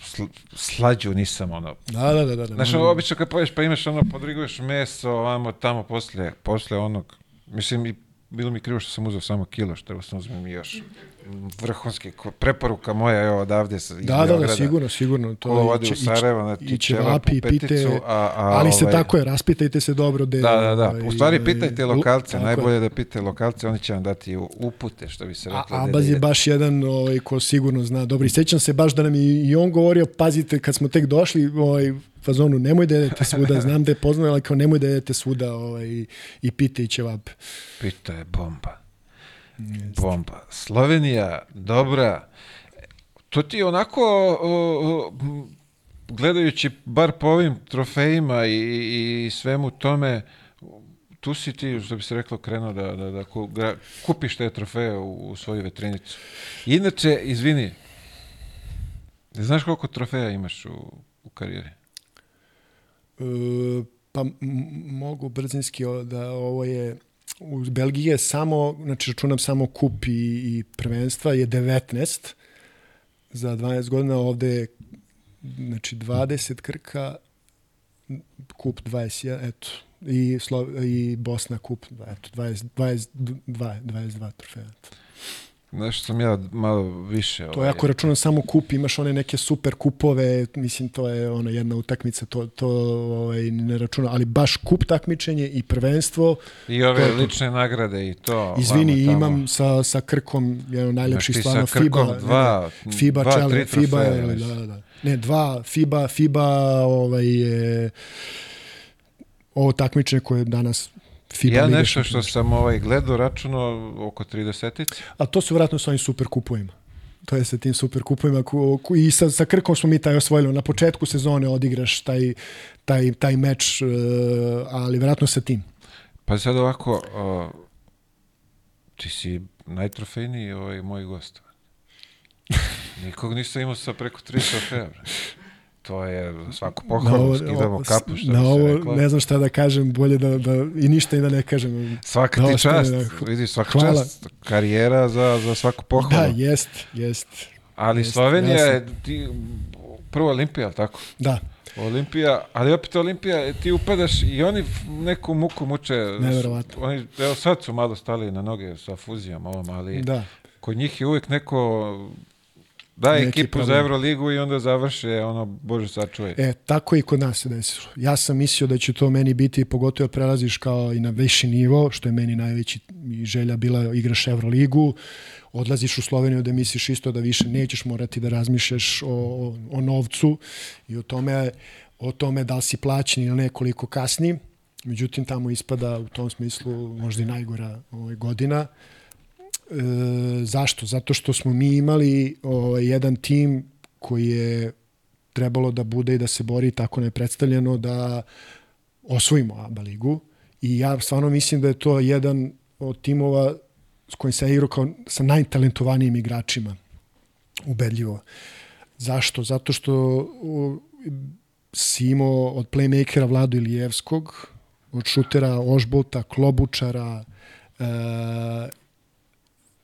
sl- slađu nisam ono. Da, da, da. da, da. Znaš, ono, obično kad poješ pa imaš ono, podriguješ meso, ovamo, tamo, posle, posle onog, mislim, i bilo mi krivo što sam uzeo samo kilo, što sam uzmem i još vrhunski, preporuka moja, evo odavde sa, iz Da, da, da, Beograda. sigurno, sigurno. To Ko ode u Sarajevo na ti ćevapu peticu, a, a, ali se ovaj, tako je, raspitajte se dobro. De, Da, da, da. U stvari ovaj, pitajte lu- lokalce, najbolje je. da pitate lokalce, oni će vam dati upute, što bi se A, reklo. Abaz je baš jedan ovaj, ko sigurno zna. Dobro, i sećam se baš da nam i, i on govorio, pazite, kad smo tek došli, ovaj, fazonu, nemoj da jedete svuda, znam da je poznao, ali kao nemoj da jedete svuda ovaj, i, i pite i ćevap. Pita je bomba. Bomba. Slovenija, dobra. To ti je onako, gledajući bar po ovim trofejima i, i svemu tome, tu si ti, što bi se reklo, krenuo da, da, da kupiš te trofeje u, u svoju vetrinicu. Inače, izvini, znaš koliko trofeja imaš u, u karijeri? E, pa mogu brzinski da ovo je u Belgiji je samo, znači računam samo kup i, i prvenstva je 19 za 12 godina ovde je znači 20 Krka kup 21 eto i, Slo, i Bosna kup eto 20, 22 22 trofeja eto. Nešto sam ja malo više... To je ako računam samo kup, imaš one neke super kupove, mislim to je ona jedna utakmica, to, to ovaj, ne računam, ali baš kup takmičenje i prvenstvo. I ove to lične nagrade i to. Izvini, vamo tamo. imam sa, sa Krkom jedan od najlepših stvarno FIBA. dva- ne, FIBA, dva, challenge, tri FIBA, trofeja, mislim. da, da. Ne, dva, FIBA, FIBA, ovaj, je, ovo takmičenje koje danas FIBA Ja nešto što sam ovaj gledao računo oko 30 A to su vjerojatno s ovim super kupovima. To je sa tim super kupovima ku, ku, i sa, sa Krkom smo mi taj osvojili. Na početku sezone odigraš taj, taj, taj meč, uh, ali vjerojatno sa tim. Pa sad ovako, o, ti si najtrofejniji ovaj moj gost. Nikog nisam imao sa preko 3 trofeja. To je za svaku pohvalu, skidamo kapu, što na bi ovo reklo. ne znam šta da kažem, bolje da, da i ništa i da ne kažem. Svaka Da, ti čast, ne, vidi, svaka hvala. čast, karijera za, za svaku Da, pohvalu. jest, jest. Ali jest, Slovenija ja je ti, prvo Olimpija, tako? Da, Olimpija, ali opet Olimpija, ti upadaš i oni neku muku muče. Neverovatno. Oni, evo sad su malo stali na noge sa fuzijom ovom, ali da. kod njih je uvijek neko daje Neki ekipu za problem. Euroligu i onda završe ono, bože sačuvaj. E, tako i kod nas se desilo. Ja sam mislio da će to meni biti, pogotovo prelaziš kao i na viši nivo, što je meni najveći želja bila, igraš Euroligu, odlaziš u Sloveniju da misliš isto da više nećeš morati da razmišljaš o, o, o novcu i o tome, o tome da li si plaćen ili ne koliko kasni. Međutim, tamo ispada u tom smislu možda i najgora ovaj, godina. E, zašto? Zato što smo mi imali ovaj, jedan tim koji je trebalo da bude i da se bori tako ne predstavljeno da osvojimo ABA ligu i ja stvarno mislim da je to jedan od timova s kojim se igrao kao sa najtalentovanijim igračima ubedljivo. Zašto? Zato što si imao od playmakera Vladu Ilijevskog, od šutera Ožbolta, Klobučara, e,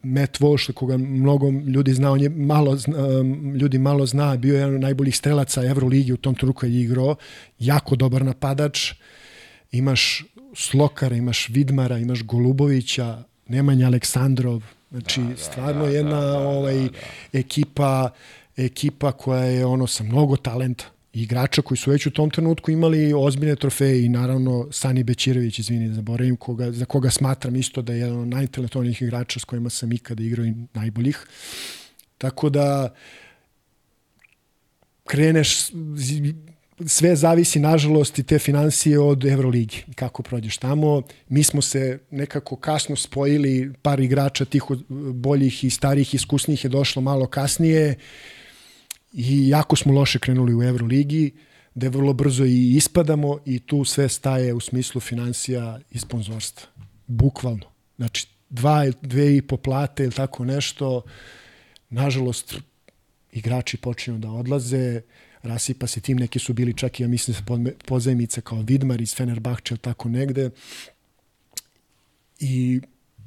Matt Walsh, koga mnogo ljudi zna, on je malo, um, ljudi malo zna, bio je jedan od najboljih strelaca Euroligi u tom trenutku je igrao, jako dobar napadač, imaš Slokara, imaš Vidmara, imaš Golubovića, Nemanja Aleksandrov, znači da, da, stvarno da, jedna da, da, ovaj, da, ekipa ekipa koja je ono sa mnogo talenta igrača koji su već u tom trenutku imali ozbiljne trofeje i naravno Sani Bećirović, izvini, zaboravim, koga, za koga smatram isto da je jedan od najtalentovanijih igrača s kojima sam ikada igrao i najboljih. Tako da kreneš, sve zavisi nažalost i te financije od Euroligi kako prođeš tamo. Mi smo se nekako kasno spojili, par igrača tih boljih i starih, iskusnijih je došlo malo kasnije i jako smo loše krenuli u Euroligi, je vrlo brzo i ispadamo i tu sve staje u smislu financija i sponzorstva. Bukvalno. Znači, dva, dve i po plate ili tako nešto, nažalost, igrači počinju da odlaze, rasipa se tim, neki su bili čak i, ja mislim, pozajmice kao Vidmar iz Fenerbahče ili tako negde. I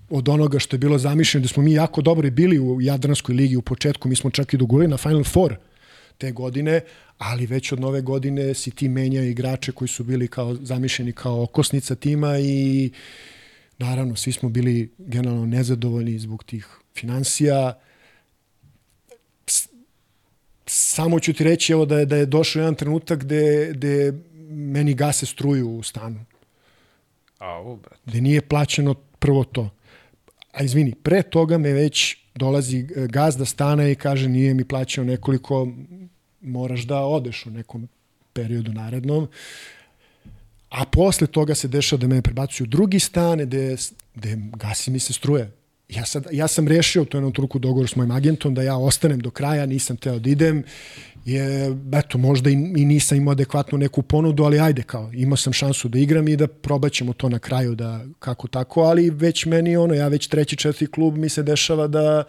od onoga što je bilo zamišljeno, da smo mi jako dobri bili u Jadranskoj ligi u početku, mi smo čak i dogurili na Final Four te godine, ali već od nove godine si ti menja igrače koji su bili kao zamišljeni kao okosnica tima i naravno svi smo bili generalno nezadovoljni zbog tih financija. Samo ću ti reći evo da je, da je došao jedan trenutak gde, gde meni gase struju u stanu A, u, brate. gde nije plaćeno prvo to. A izvini, pre toga me već dolazi e, gazda stana i kaže nije mi plaćao nekoliko, moraš da odeš u nekom periodu narednom. A posle toga se dešava da me prebacuju u drugi stan gde, gde gasi mi se struje. Ja, sad, ja sam rešio u jednom truku dogovor s mojim agentom da ja ostanem do kraja, nisam teo da idem, je, eto, možda i, i nisam imao adekvatnu neku ponudu, ali ajde kao, imao sam šansu da igram i da probaćemo to na kraju da kako tako, ali već meni ono, ja već treći, četvrti klub mi se dešava da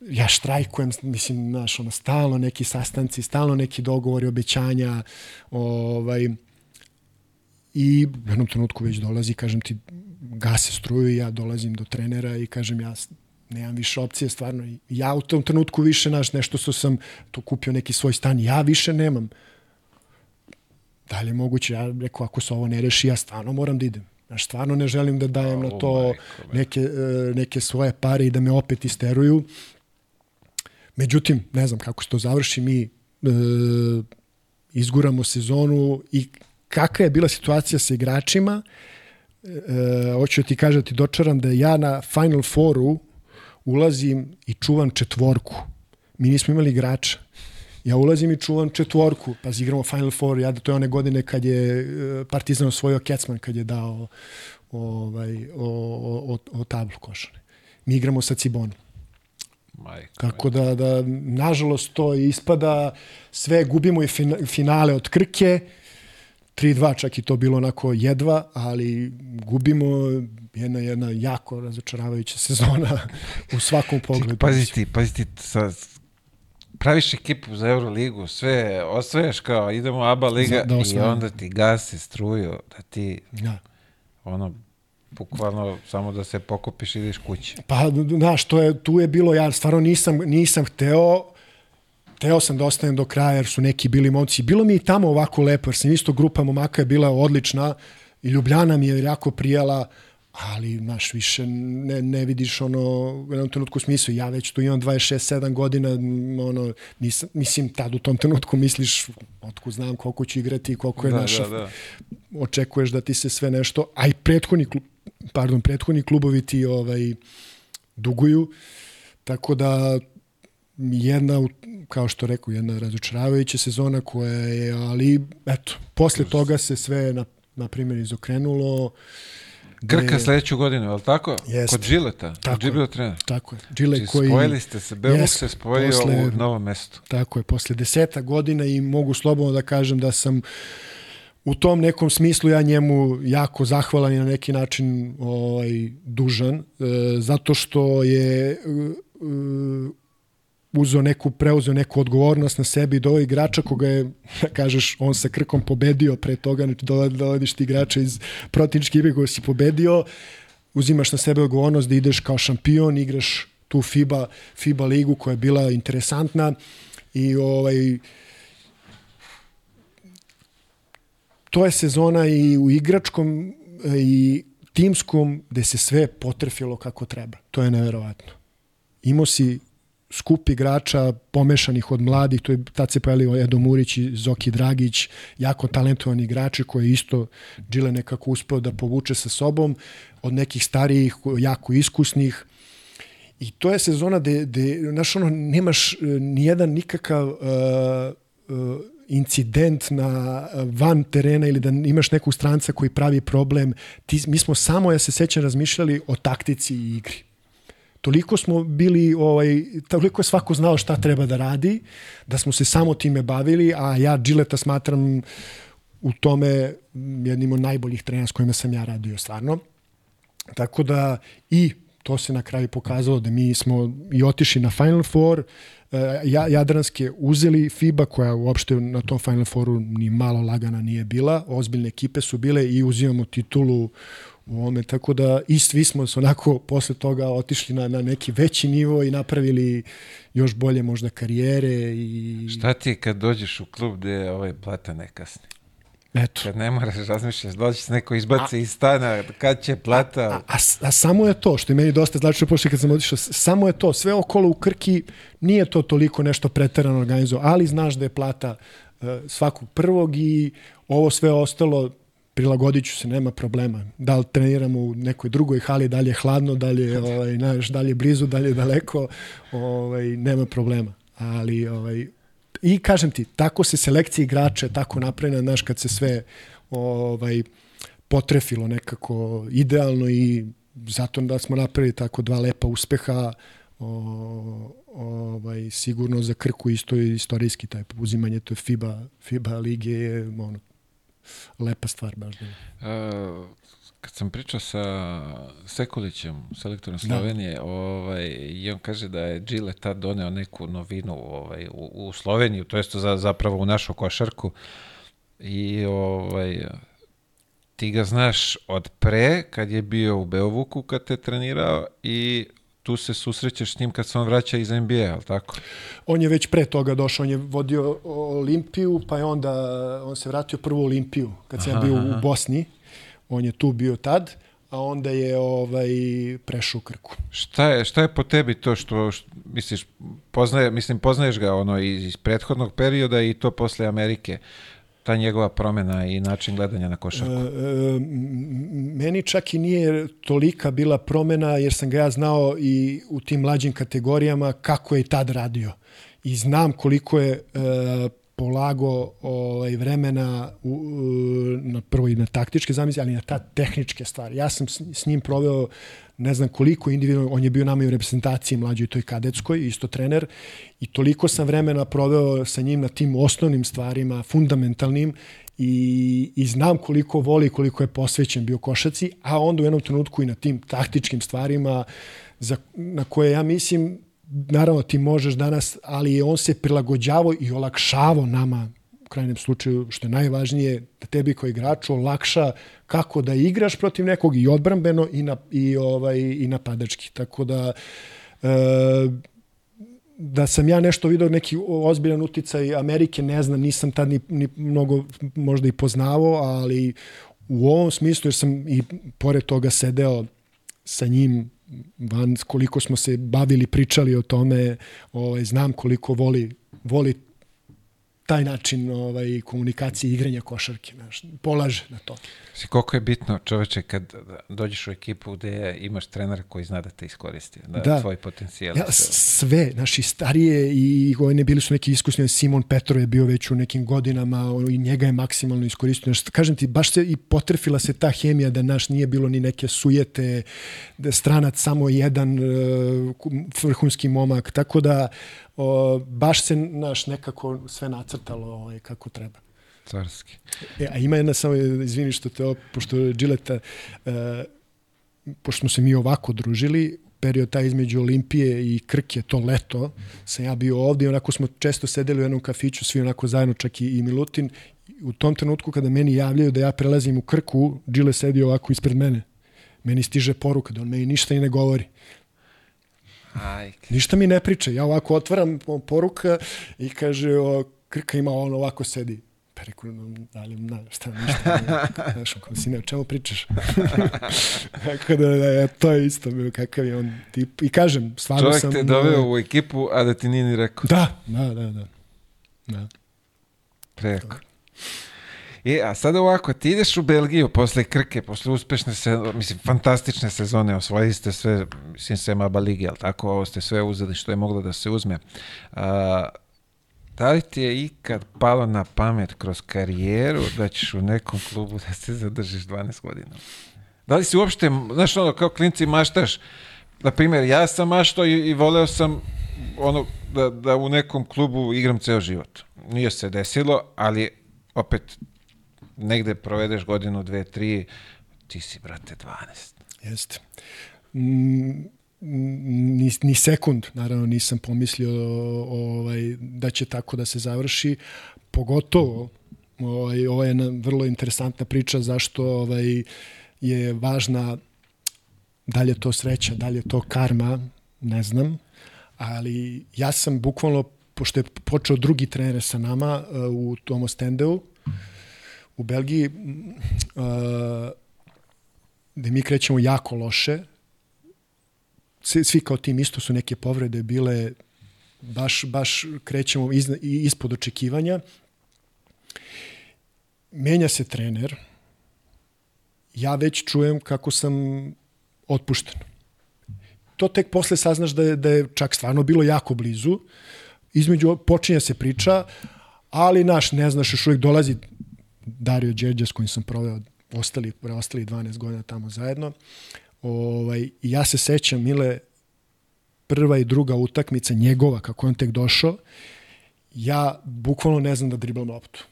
ja štrajkujem, mislim, znaš, ono, stalno neki sastanci, stalno neki dogovori, obećanja, ovaj, i u jednom trenutku već dolazi, kažem ti, gase struju i ja dolazim do trenera i kažem ja nemam više opcije, stvarno. Ja u tom trenutku više, naš, nešto što sam tu kupio neki svoj stan, ja više nemam. Da li je moguće? Ja rekao, ako se ovo ne reši, ja stvarno moram da idem. Znaš, stvarno ne želim da dajem na O, to majko neke, e, neke svoje pare i da me opet isteruju. Međutim, ne znam kako se to završi, mi e, izguramo sezonu i kakva je bila situacija sa igračima, e, hoću da ti kažem, da ti dočaram da ja na Final Fouru ulazim i čuvam četvorku. Mi nismo imali igrača. Ja ulazim i čuvam četvorku, pa igramo Final Four, ja da to je one godine kad je e, Partizan osvojio Kecman, kad je dao ovaj, o, o, o, o tablu košane. Mi igramo sa Cibonom. Majko. Tako da, da nažalost, to ispada, sve gubimo i fina- finale od Krke, 3-2 čak i to bilo onako jedva, ali gubimo jedna, jedna jako razočaravajuća sezona u svakom pogledu. Ti, pazi ti, sa, praviš ekipu za Euroligu, sve osvajaš kao idemo ABA liga da i onda ti gase struju da ti Da. ono bukvalno samo da se pokupiš i ideš kući. Pa, znaš, to je, tu je bilo, ja stvarno nisam, nisam hteo, Teo sam da ostanem do kraja jer su neki bili momci. Bilo mi i tamo ovako lepo jer sam isto grupa momaka je bila odlična i Ljubljana mi je jako prijala, ali znaš, više ne, ne vidiš ono u jednom trenutku smislu. Ja već tu imam 26-7 godina, ono, nisam, mislim, tad u tom trenutku misliš, otko znam koliko ću igrati, koliko je Da, naša da, da. očekuješ da ti se sve nešto, a i prethodni, klub, pardon, prethodni klubovi ti ovaj, duguju, tako da jedna, u- kao što rekao, jedna razočaravajuća sezona koja je, ali eto, posle toga se sve na, na primjer izokrenulo. Grka sledeću godinu, je li tako? Jeste. Kod Žileta. Tako Kod Žileta trener. Tako je. Džile Znači, koji... spojili ste se, Jesmo, se spojio posle- u novom mestu. Tako je, posle deseta godina i mogu slobodno da kažem da sam u tom nekom smislu ja njemu jako zahvalan i na neki način ovaj, dužan, e, zato što je e, uzeo neku, preuzeo neku odgovornost na sebi do igrača koga je, da kažeš, on sa krkom pobedio pre toga, znači dovod- dovodiš ti igrača iz protivničke igre koga si pobedio, uzimaš na sebe odgovornost da ideš kao šampion, igraš tu FIBA, FIBA ligu koja je bila interesantna i ovaj, to je sezona i u igračkom e, i timskom gde se sve potrefilo kako treba. To je neverovatno. Imao si skup igrača pomešanih od mladih, to je tad se pojavili Edo Murić i Zoki Dragić, jako talentovani igrači koje isto Džile nekako uspeo da povuče sa sobom, od nekih starijih, jako iskusnih, I to je sezona gde, gde znaš, ono, nemaš e, nijedan nikakav uh, uh, incident na van terena ili da imaš nekog stranca koji pravi problem. Ti, mi smo samo, ja se sećam, razmišljali o taktici i igri. Toliko smo bili, ovaj, toliko je svako znao šta treba da radi, da smo se samo time bavili, a ja Gilleta smatram u tome jednim od najboljih trenera s kojima sam ja radio stvarno. Tako da i to se na kraju pokazalo da mi smo i otišli na Final Four, e, ja- Jadranske uzeli FIBA koja uopšte na tom Final Fouru ni malo lagana nije bila, ozbiljne ekipe su bile i uzimamo titulu u ovome, tako da i svi smo se onako posle toga otišli na, na neki veći nivo i napravili još bolje možda karijere i Šta ti je kad dođeš u klub gde je ovaj plata ne kasni? eto. Kad ne moraš razmišljati, se neko izbaci iz stana, kad će plata... A, a, a samo je to, što je meni dosta značilo pošto kad sam otišao, samo je to, sve okolo u Krki nije to toliko nešto preterano organizovano, ali znaš da je plata uh, svakog prvog i ovo sve ostalo prilagodit ću se, nema problema. Da li treniramo u nekoj drugoj hali, da li je hladno, da li je, ovaj, znaš, da li je blizu, da li je daleko, ovaj, nema problema. Ali ovaj, I kažem ti, tako se selekcija igrača je tako napravljena, znaš, kad se sve ovaj, potrefilo nekako idealno i zato da smo napravili tako dva lepa uspeha o, ovaj, sigurno za Krku isto je istorijski taj uzimanje to je FIBA, FIBA lige je ono, lepa stvar baš da. Uh, kad sam pričao sa Sekulićem, selektorom Slovenije, ovaj, i on kaže da je Gile tad doneo neku novinu ovaj, u, u Sloveniju, to jest za, zapravo u našu košarku. I ovaj, ti ga znaš od pre, kad je bio u Beovuku, kad te trenirao i tu se susrećeš s njim kad se on vraća iz NBA, ali tako? On je već pre toga došao, on je vodio Olimpiju, pa je onda on se vratio prvo Olimpiju, kad sam ja bio u Bosni. on je tu bio tad, a onda je ovaj prešao u Krku. Šta je, šta je po tebi to što, što misliš, poznaje, mislim, poznaješ ga ono iz, iz prethodnog perioda i to posle Amerike, ta njegova promena i način gledanja na košarku? E, e, meni čak i nije tolika bila promena, jer sam ga ja znao i u tim mlađim kategorijama kako je tad radio. I znam koliko je e, polago ovaj, vremena u, na prvo i na taktičke zamisli, ali i na ta tehničke stvari. Ja sam s, s njim proveo ne znam koliko individualno, on je bio nama i u reprezentaciji mlađoj toj kadetskoj, isto trener, i toliko sam vremena proveo sa njim na tim osnovnim stvarima, fundamentalnim, i, i znam koliko voli, koliko je posvećen bio košaci, a onda u jednom trenutku i na tim taktičkim stvarima za, na koje ja mislim naravno ti možeš danas, ali on se prilagođavao i olakšavao nama krajnjem slučaju, što je najvažnije, da tebi kao igraču olakša kako da igraš protiv nekog i odbrambeno i, na, i, ovaj, i napadački. Tako da e, da sam ja nešto video neki ozbiljan uticaj Amerike, ne znam, nisam tad ni, ni mnogo možda i poznavao, ali u ovom smislu, jer sam i pored toga sedeo sa njim van koliko smo se bavili, pričali o tome, ovaj, znam koliko voli, voli taj način ovaj, komunikacije i igranja košarke. Znaš, polaže na to. Si koliko je bitno, čoveče, kad dođeš u ekipu gde imaš trenera koji zna da te iskoristi, da, da. tvoj potencijal. Ja, sve, naši starije i ne bili su neki iskusni, Simon Petro je bio već u nekim godinama i njega je maksimalno iskoristio. Znaš, kažem ti, baš se i potrefila se ta hemija da naš nije bilo ni neke sujete, da stranac samo jedan uh, vrhunski momak, tako da o, baš se naš nekako sve nacrtalo ovaj, kako treba. Carski. E, a ima jedna samo, izvini što te, pošto Đileta, e, pošto smo se mi ovako družili, period taj između Olimpije i Krke, to leto, sam ja bio ovde i onako smo često sedeli u jednom kafiću, svi onako zajedno, čak i, i Milutin. U tom trenutku kada meni javljaju da ja prelazim u Krku, Đile sedi ovako ispred mene. Meni stiže poruka da on meni ništa i ne govori. Ajke. Ništa mi ne priča. Ja ovako otvaram poruka i kaže, o, Krka ima on ovako sedi. Pa rekao, ali na, šta, ništa. Znaš, kako si ne, o čemu pričaš? Tako da, da, to je isto bilo, kakav je on tip. I kažem, stvarno Čovjek sam... te doveo u ekipu, a da ti nije ni rekao. Da, da, da, da. da. Preko. E, a sada ovako, ti ideš u Belgiju posle Krke, posle uspešne, se, mislim, fantastične sezone, osvojili ste sve, mislim, sem Aba Ligi, ali tako, ovo ste sve uzeli što je moglo da se uzme. A, da li ti je ikad palo na pamet kroz karijeru da ćeš u nekom klubu da se zadržiš 12 godina? Da li si uopšte, znaš ono, kao klinci maštaš, na primjer, ja sam maštao i, i voleo sam ono, da, da u nekom klubu igram ceo život. Nije se desilo, ali opet negde provedeš godinu, dve, tri, ti si, brate, 12. Jeste. Mm, ni, ni sekund, naravno, nisam pomislio ovaj, da će tako da se završi. Pogotovo, ovaj, ovo je vrlo interesantna priča zašto ovaj, je važna da li je to sreća, da li je to karma, ne znam, ali ja sam bukvalno, pošto je počeo drugi trener sa nama uh, u tom Ostendeu, u Belgiji uh, gde mi krećemo jako loše, svi, kao tim isto su neke povrede bile baš, baš krećemo iz, ispod očekivanja. Menja se trener. Ja već čujem kako sam otpušten. To tek posle saznaš da je, da je čak stvarno bilo jako blizu. Između, počinja se priča, ali naš, ne znaš, još uvijek dolazi Dario Đerđa s kojim sam proveo ostali, ostali 12 godina tamo zajedno. Ovaj, ja se sećam, Mile, prva i druga utakmica njegova, kako on tek došao, ja bukvalno ne znam da driblam loptu.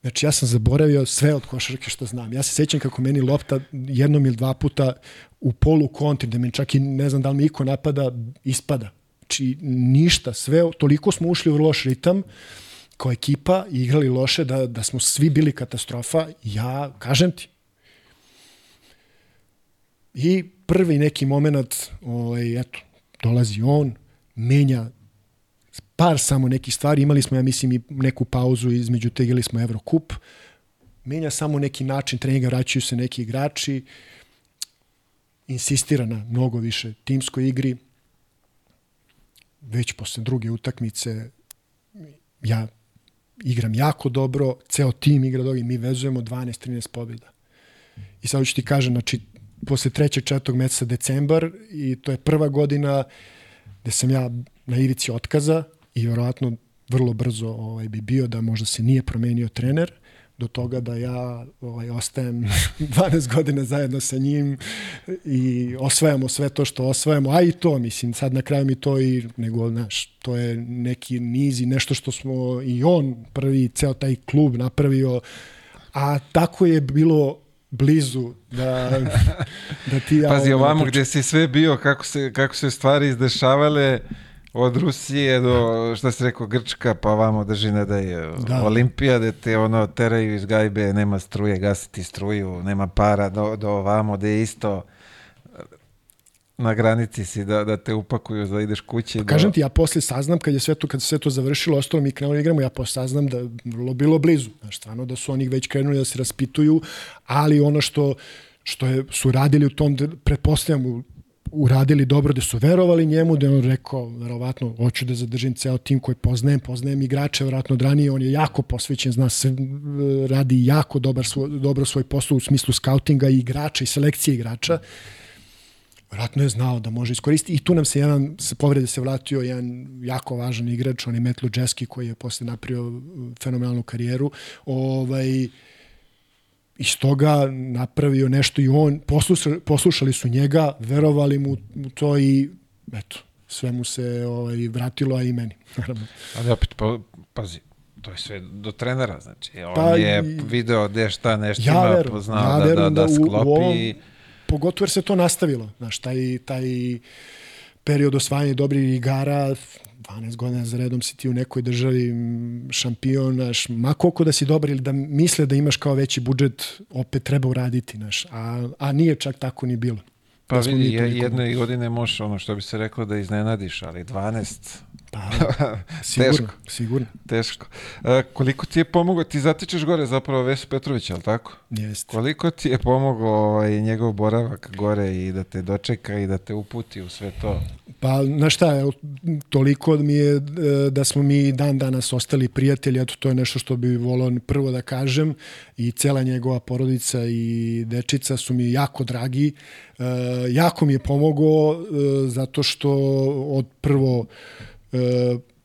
Znači, ja sam zaboravio sve od košarke što znam. Ja se sećam kako meni lopta jednom ili dva puta u polu kontri, da mi čak i ne znam da li mi iko napada, ispada. Znači, ništa, sve, toliko smo ušli u loš ritam, kao ekipa igrali loše, da, da smo svi bili katastrofa, ja kažem ti. I prvi neki moment, ovaj, eto, dolazi on, menja par samo nekih stvari, imali smo, ja mislim, i neku pauzu između te igrali smo Evrokup, menja samo neki način treninga, vraćaju se neki igrači, insistira na mnogo više timskoj igri, već posle druge utakmice ja igram jako dobro, ceo tim igra dobro i mi vezujemo 12-13 pobjeda. I sad ću ti kažem, znači, posle trećeg, četvrtog meseca decembar i to je prva godina gde sam ja na ivici otkaza i vjerovatno vrlo brzo ovaj, bi bio da možda se nije promenio trener do toga da ja ovaj, ostajem 12 godina zajedno sa njim i osvajamo sve to što osvajamo, a i to, mislim, sad na kraju mi to i, nego, znaš, to je neki niz i nešto što smo i on prvi, ceo taj klub napravio, a tako je bilo blizu da, da ti ja... Pazi, ovamo gdje si sve bio, kako se, kako se stvari izdešavale, od Rusije do, šta se rekao, Grčka, pa vamo drži ne da je da. Olimpijade, te ono teraju iz gajbe, nema struje, gasiti struju, nema para, do, do ovamo, da je isto na granici si da, da te upakuju da ideš kući. Pa, kažem ti, ja posle saznam kad je sve to, kad se sve to završilo, ostalo mi krenuli da igramo, ja posle saznam da bilo, bilo blizu. Znaš, stvarno da su oni već krenuli da se raspituju, ali ono što, što je, su radili u tom, pretpostavljam, uradili dobro, da su verovali njemu, da je on rekao, verovatno, hoću da zadržim ceo tim koji poznajem, poznajem igrače, verovatno od ranije, on je jako posvećen, zna se, radi jako dobar svoj, dobro svoj posao u smislu skautinga i igrača i selekcije igrača. Vratno je znao da može iskoristiti i tu nam se jedan, sa povrede se vratio jedan jako važan igrač, on je Matt Lujeski koji je posle napravio fenomenalnu karijeru. Ovaj, iz toga napravio nešto i on, poslušali, poslušali su njega, verovali mu u to i eto, sve mu se ovaj, vratilo, a i meni. Ali opet, pa, pazi, to je sve do trenera, znači. On pa, je video gde šta nešto ja ima, verujem, poznao ja da, da, da, da sklopi. U, u ovom, pogotovo jer se to nastavilo. Znaš, taj, taj period osvajanja dobrih igara, 12 godina za redom si ti u nekoj državi šampion, znaš, ma koliko da si dobar ili da misle da imaš kao veći budžet, opet treba uraditi, znaš, a, a nije čak tako ni bilo. Pa da vidi, jedne godine možeš ono što bi se reklo da iznenadiš, ali 12 Pa, sigurno, teško. sigurno. Teško. A, koliko ti je pomogao, ti zatičeš gore zapravo Vesu Petrovića, ali tako? Jeste. Koliko ti je pomogao ovaj, njegov boravak gore i da te dočeka i da te uputi u sve to? Pa, na šta, toliko mi je e, da smo mi dan danas ostali prijatelji, eto to je nešto što bi volao prvo da kažem i cela njegova porodica i dečica su mi jako dragi. E, jako mi je pomogao e, zato što od prvo e,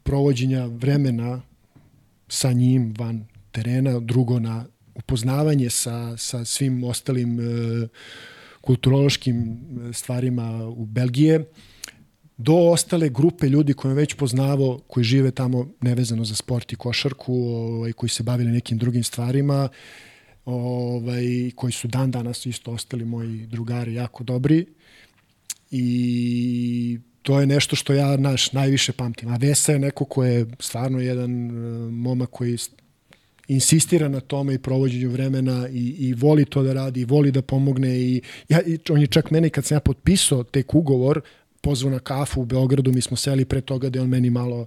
provođenja vremena sa njim van terena, drugo na upoznavanje sa, sa svim ostalim e, kulturološkim e, stvarima u Belgije, do ostale grupe ljudi koje već poznavo, koji žive tamo nevezano za sport i košarku, ovaj, koji se bavili nekim drugim stvarima, ovaj, koji su dan danas isto ostali moji drugari jako dobri. I to je nešto što ja naš najviše pamtim. A Vesa je neko ko je stvarno jedan uh, momak koji insistira na tome i provođenju vremena i, i voli to da radi i voli da pomogne i, ja, i on je čak meni kad sam ja potpisao tek ugovor pozvao na kafu u Beogradu, mi smo seli pre toga da je on meni malo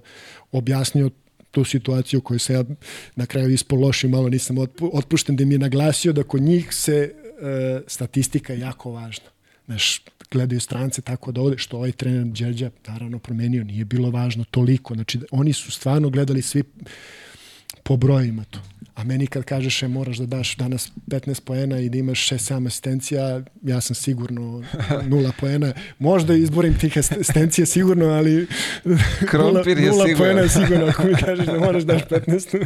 objasnio tu situaciju u kojoj se ja na kraju ispod loši malo nisam otpušten, da mi je naglasio da kod njih se e, statistika jako važna. Znaš, gledaju strance tako da ode, što ovaj trener Đerđa naravno promenio, nije bilo važno toliko. Znači, oni su stvarno gledali svi po brojima to. A meni kad kažeš je moraš da daš danas 15 poena i da imaš 6-7 asistencija, ja sam sigurno nula poena. Možda izborim tih asistencija sigurno, ali Krompir nula, je nula sigurno. poena je sigurno ako mi kažeš da moraš da daš 15.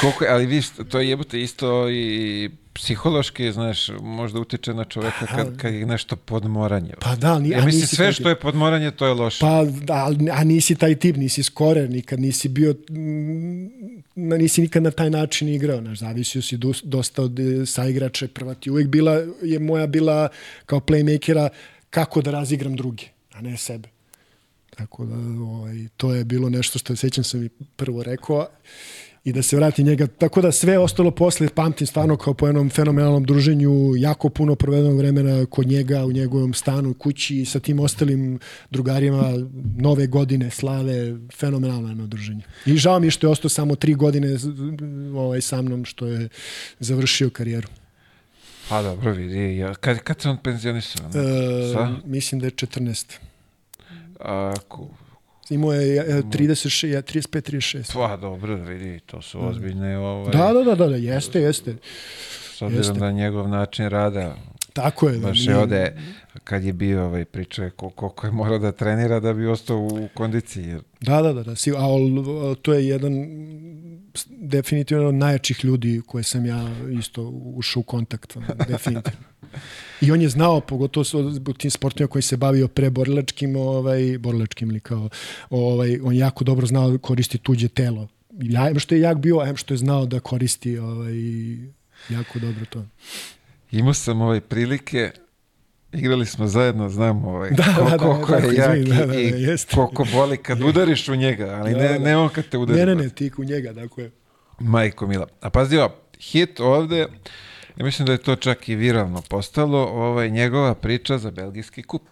Koliko, ali viš, to je jebote isto i psihološki, znaš, možda utiče na čoveka kad, kad je nešto podmoranje. Pa da, ni, ja mislim, sve što je podmoranje, to je loše. Pa, da, a nisi taj tip, nisi skorer, nikad nisi bio, mm, nisi nikad na taj način igrao, znaš, zavisio si dosta od e, saigrača, prva ti uvijek bila, je moja bila kao playmakera kako da razigram druge, a ne sebe. Tako da, ovaj, to je bilo nešto što sećam sam i prvo rekao, i da se vrati njega. Tako da sve ostalo posle pamtim stvarno kao po jednom fenomenalnom druženju, jako puno provedenog vremena kod njega, u njegovom stanu, kući i sa tim ostalim drugarima nove godine, slave, fenomenalno jedno druženje. I žao mi je što je ostao samo tri godine ovaj, sa mnom, što je završio karijeru. Pa dobro, vidi. Ja, kad, kad se on penzionisao? E, mislim da je 14. A, ku, Imao je e, 36, ja, 35, 36. pa dobro, vidi, to su ozbiljne ovaj, Da, da, da, da, da, jeste, jeste. s obzirom jeste. da njegov način rada Tako je. da, baš je nije- ode kad je bio ovaj priča ko- koliko je morao da trenira da bi ostao u kondiciji. Jer Da, da, da, da. si- A to je jedan definitivno od najjačih ljudi koje sam ja isto ušao u kontakt. Definitivno. I on je znao, pogotovo u tim sportima koji se bavio pre borilačkim, ovaj, borilačkim ili kao, ovaj, on jako dobro znao da koristi tuđe telo. Ja, em što je jak bio, em što je znao da koristi ovaj, jako dobro to. Imao sam ovaj prilike Igrali smo zajedno, znam ovaj, Da, ko- da, da, koliko tako, je jak izvini, da, da, i, da, i koliko boli kad udariš u njega, ali Da, ne, da. ne on kad te udari. Ne, ne, ne, ti u njega, dakle. Majko Mila. A pazi ovo, hit ovde, ja mislim da je to čak i viralno postalo, ovaj, njegova priča za belgijski kup.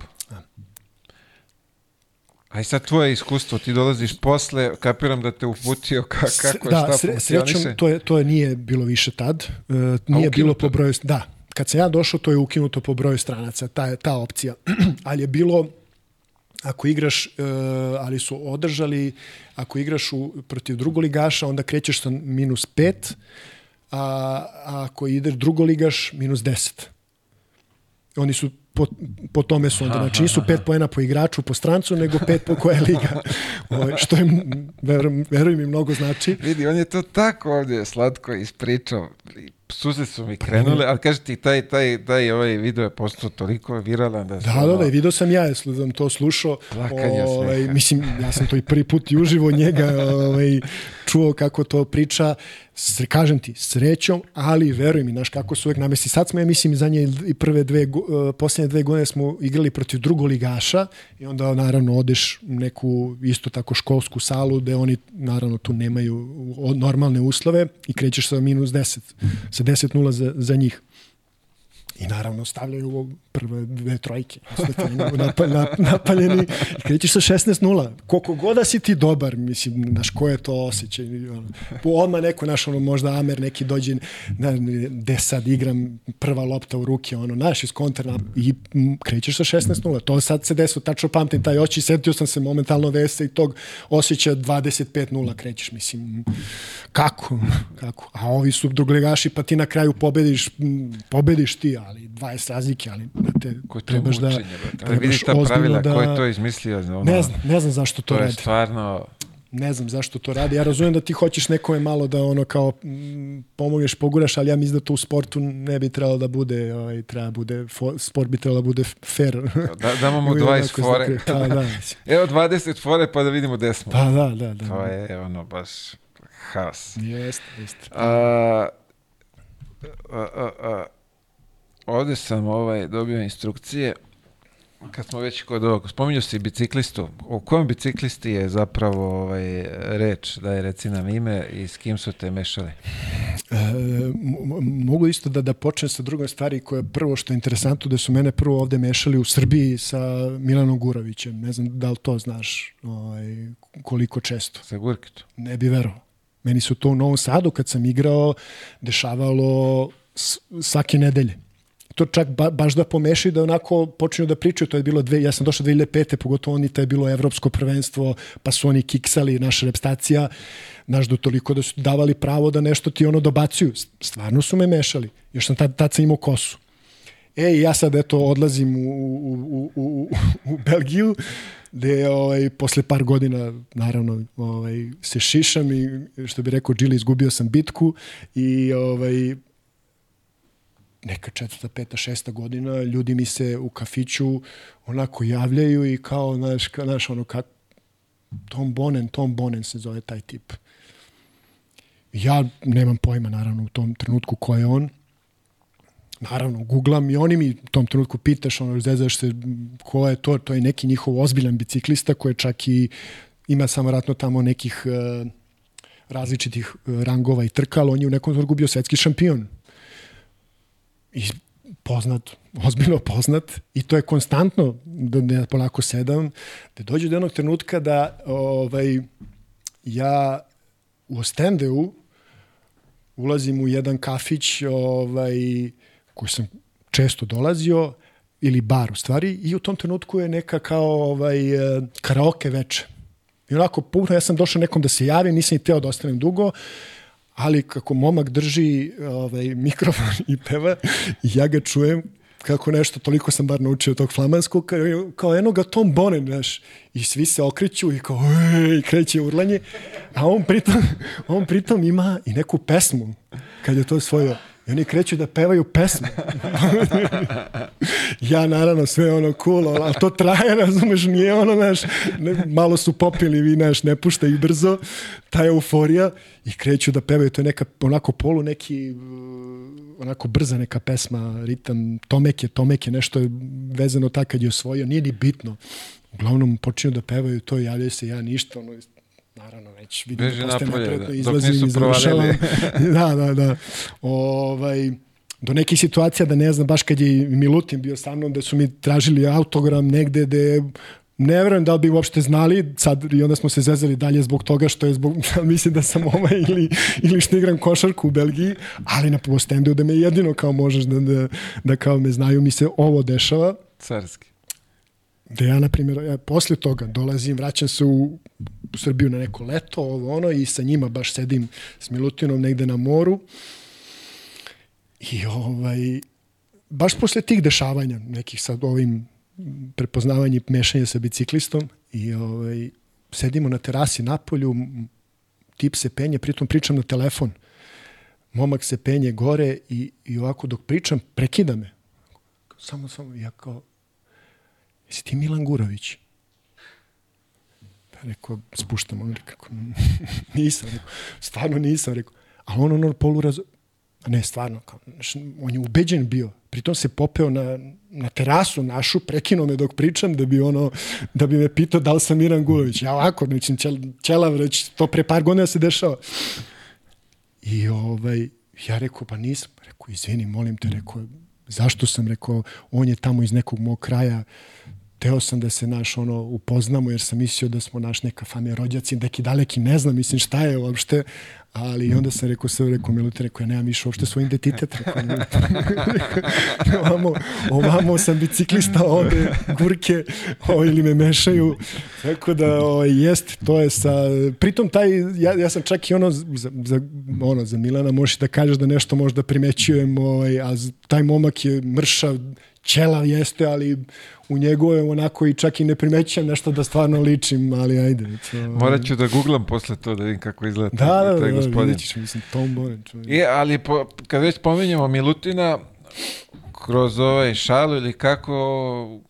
Aj sad tvoje iskustvo, ti dolaziš posle, kapiram da te uputio ka, kako je da, šta sre, funkcioniše. srećom, to, je, to je nije bilo više tad. Uh, nije bilo je? po broju... Da, kad sam ja došao, to je ukinuto po broju stranaca, ta, ta opcija. Ali je bilo, ako igraš, uh, ali su održali, ako igraš u, protiv drugoligaša, onda krećeš sa minus pet, a, a ako ideš drugoligaš, minus deset. Oni su po, po tome su onda, znači nisu pet poena po igraču, po strancu, nego pet po koja liga. Ovaj, što je, verujem, verujem mi, mnogo znači. Vidi, on je to tako ovdje slatko ispričao. Suze su mi krenule, ali kaži ti, taj, taj, taj ovaj video je postao toliko viralan da. Da, da, da, video sam ja, sam to slušao. Plakanje ovaj, mislim, ja sam to i prvi put i uživo njega ovaj, čuo kako to priča. S, kažem ti, srećom, ali veruj mi, znaš kako su uvek namesti. Sad smo, ja mislim, za nje i prve dve, uh, posljednje dve godine smo igrali protiv drugoligaša i onda naravno odeš u neku isto tako školsku salu gde oni naravno tu nemaju normalne uslove i krećeš sa minus 10, sa 10-0 za, za njih. I naravno stavljaju ovo prve dve trojke. Napa, nap, napaljeni. I krećeš sa 16-0. Koliko god da si ti dobar, mislim, znaš, ko je to osjećaj. Odmah neko, naš, ono, možda Amer neki dođe, na, gde sad igram prva lopta u ruke, ono, naš iz kontra i krećeš sa 16-0. To sad se desilo, tačno pamtim taj oči, setio sam se momentalno vese i tog osjećaja 25-0 krećeš, mislim, kako, kako? A ovi su druglegaši, pa ti na kraju pobediš, pobediš ti, ali 20 razlike, ali te, Ko je to trebaš da... mučenje, brate? Ali vidi trebaš ta pravila, ko je to izmislio? Ono, Ne znam, ne znam zašto to, to je radi. stvarno... Ne znam zašto to radi. Ja razumem da ti hoćeš nekome malo da ono kao pomogneš, poguraš, ali ja mislim da to u sportu ne bi trebalo da bude, ovaj, treba bude, fo, sport bi trebalo da bude fair. Da, damo mu Uvijek 20 onako fore. Pa, da. Evo 20 fore pa da vidimo gde smo. pa da, da, da. To je ono baš haos. Jeste, jeste. A, a, a, a, ovde sam ovaj, dobio instrukcije kad smo već kod ovog, spominju si biciklistu. O kojem biciklisti je zapravo ovaj, reč, da je reci nam ime i s kim su te mešali? E, mo- mogu isto da da počnem sa drugom stvari koja je prvo što je interesantno da su mene prvo ovde mešali u Srbiji sa Milanom Gurovićem. Ne znam da li to znaš ovaj, koliko često. Sa Gurkitu. Ne bi verovao. Meni su to u Novom Sadu kad sam igrao dešavalo svake nedelje. To čak ba, baš da pomešaju da onako počinju da pričaju, to je bilo dve, ja sam došao 2005. pogotovo oni, to je bilo evropsko prvenstvo, pa su oni kiksali, naša repstacija, naš do toliko da su davali pravo da nešto ti ono dobacuju. Stvarno su me mešali. Još sam tad, tad sam imao kosu. E, ja sad eto odlazim u, u, u, u, u Belgiju, gde ovaj, posle par godina naravno ovaj, se šišam i što bi rekao Džili, izgubio sam bitku i ovaj, neka četvrta, peta, šesta godina, ljudi mi se u kafiću onako javljaju i kao, znaš, ka, znaš ono, kak, Tom Bonen, Tom Bonen se zove taj tip. Ja nemam pojma, naravno, u tom trenutku ko je on. Naravno, googlam i oni mi u tom trenutku pitaš, ono, zezaš se, ko je to, to je neki njihov ozbiljan biciklista koji čak i ima samo ratno tamo nekih uh, različitih e, rangova i trkala, on je u nekom trenutku bio svetski šampion. I poznat, ozbiljno poznat i to je konstantno da ne polako sedam, da dođe do jednog trenutka da ovaj, ja u Ostendeu ulazim u jedan kafić ovaj, koji sam često dolazio, ili bar u stvari, i u tom trenutku je neka kao ovaj, e, karaoke veče. I onako, puno, ja sam došao nekom da se javim, nisam i teo da ostanem dugo, ali kako momak drži ovaj, mikrofon i peva, ja ga čujem kako nešto, toliko sam bar naučio tog flamanskog, kao, kao eno ga Tom Bonen, znaš, i svi se okreću i kao, i kreće urlanje, a on pritom, on pritom ima i neku pesmu, kad je to svojio. I oni kreću da pevaju pesmu. ja naravno sve ono cool, ali to traje, razumeš, nije ono, znaš, ne, malo su popili, vi, znaš, ne pušta ih brzo, ta euforija i kreću da pevaju, to je neka, onako polu neki, onako brza neka pesma, ritam, Tomek je, Tomek je, nešto je vezano tako kad je osvojio, nije ni bitno. Uglavnom počinju da pevaju to, javljaju se ja ništa, ono, naravno već vidim Beži da postaje da, dok izlazim nisu i završavam. da, da, da. Ovaj, do nekih situacija da ne znam, baš kad je Milutin bio sa mnom, da su mi tražili autogram negde gde ne verujem da li bi uopšte znali sad i onda smo se zezali dalje zbog toga što je zbog, mislim da sam ovaj ili, ili što igram košarku u Belgiji, ali na postendu da me jedino kao možeš da, da, da kao me znaju, mi se ovo dešava, Carski. Da ja, na primjer, ja posle toga dolazim, vraćam se u, Srbiju na neko leto, ovo ono, i sa njima baš sedim s Milutinom negde na moru. I ovaj, baš posle tih dešavanja, nekih sad ovim prepoznavanje i mešanje sa biciklistom i ovaj, sedimo na terasi na polju, tip se penje, pritom pričam na telefon. Momak se penje gore i, i ovako dok pričam, prekida me. Samo, samo, ja kao, jesi ti Milan Gurović? Pa rekao, spuštam, on rekao, nisam, rekao, stvarno nisam, rekao, a on ono poluraz, a ne, stvarno, kao, on je ubeđen bio, pritom se popeo na, na terasu našu, prekinuo me dok pričam, da bi ono, da bi me pitao da li sam Miran Gurović. Ja ovako, znači, ćel, ćelav, već to pre par godina se dešava. I ovaj, ja rekao, pa nisam. Rekao, izvini, molim te, rekao, zašto sam rekao, on je tamo iz nekog mog kraja, teo sam da se naš ono upoznamo jer sam mislio da smo naš neka familija rođaci, neki daleki ne znam, mislim šta je uopšte, ali onda sam rekao sve, rekao Milutin, rekao ja nemam više uopšte svoj identitet, rekao, ovamo, ovamo sam biciklista, ovde gurke o, ili me mešaju, tako da o, jest, to je sa, pritom taj, ja, ja sam čak i ono za, za, ono, za Milana možeš da kažeš da nešto možda primećujem, ovaj, a taj momak je mršav, ćela jeste, ali u njegove onako i čak i ne primećujem nešto da stvarno ličim, ali ajde. To, Morat ću da googlam posle to da vidim kako izgleda Da, da, da, taj da, gospodin. vidjet ćeš, mislim, Tom Boren. čovjek. I, ali po, kad već pominjamo Milutina, kroz ovaj šalu ili kako,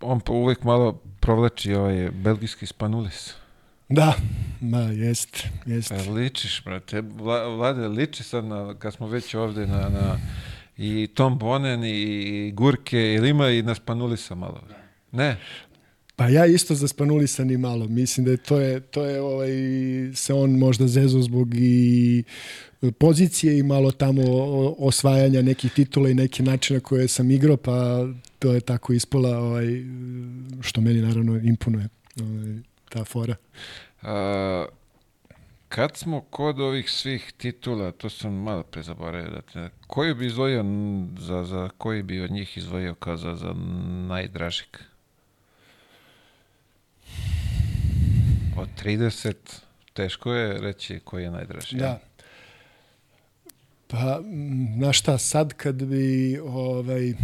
on po- uvek malo provlači ovaj belgijski spanulis. Da, ma, jest, jest. E, ličiš, brate. Vla, Vlade, liči sad na, kad smo već ovde na, na i Tom Bonen i, Gurke, ili ima i na Spanulisa malo? Ne. Pa ja isto za Spanulisa ni malo. Mislim da je to je, to je ovaj, se on možda zezo zbog i pozicije i malo tamo osvajanja nekih titula i neke načina koje sam igrao, pa to je tako ispala ovaj, što meni naravno imponuje ovaj, ta fora. A, kad smo kod ovih svih titula, to sam malo pre zaboravio da te, koju bi izdvojio, n- za, za koji bi od njih izdvojio kao za, za najdražeg? Od 30, teško je reći koji je najdraži. Da. Pa, znaš šta, sad kad bi, ovaj,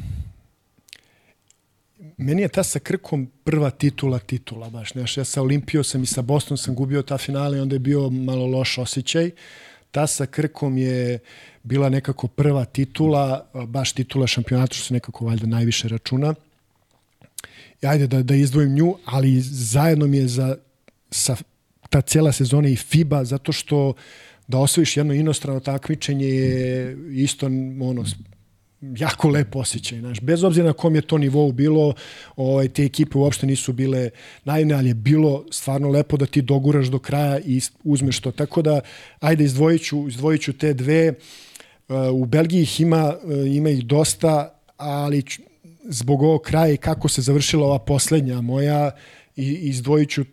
meni je ta sa Krkom prva titula titula, baš, znaš, ja sa Olimpijom sam i sa Boston sam gubio ta finale, onda je bio malo loš osjećaj. Ta sa Krkom je bila nekako prva titula, baš titula šampionata, što se nekako valjda najviše računa. I ajde da, da izdvojim nju, ali zajedno mi je za, sa ta cijela sezona i FIBA, zato što da osvojiš jedno inostrano takmičenje je isto ono, jako lep osjećaj. Znaš. Bez obzira na kom je to nivou bilo, ovaj, te ekipe uopšte nisu bile naivne, ali je bilo stvarno lepo da ti doguraš do kraja i uzmeš to. Tako da, ajde, izdvojit ću, izdvojit ću te dve. Uh, u Belgiji ih ima, uh, ima ih dosta, ali zbog ovog kraja i kako se završila ova poslednja moja, i, izdvojit ću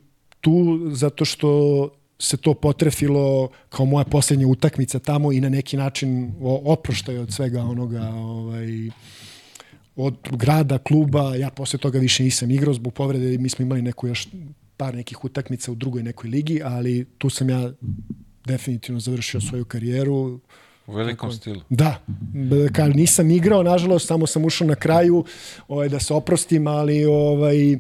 tu zato što se to potrefilo kao moja poslednja utakmica tamo i na neki način oproštaj od svega onoga ovaj, od grada, kluba, ja posle toga više nisam igrao zbog povrede, mi smo imali neku još par nekih utakmica u drugoj nekoj ligi, ali tu sam ja definitivno završio svoju karijeru. U velikom Tako, stilu. Da, kad nisam igrao, nažalost, samo sam ušao na kraju ovaj, da se oprostim, ali ovaj,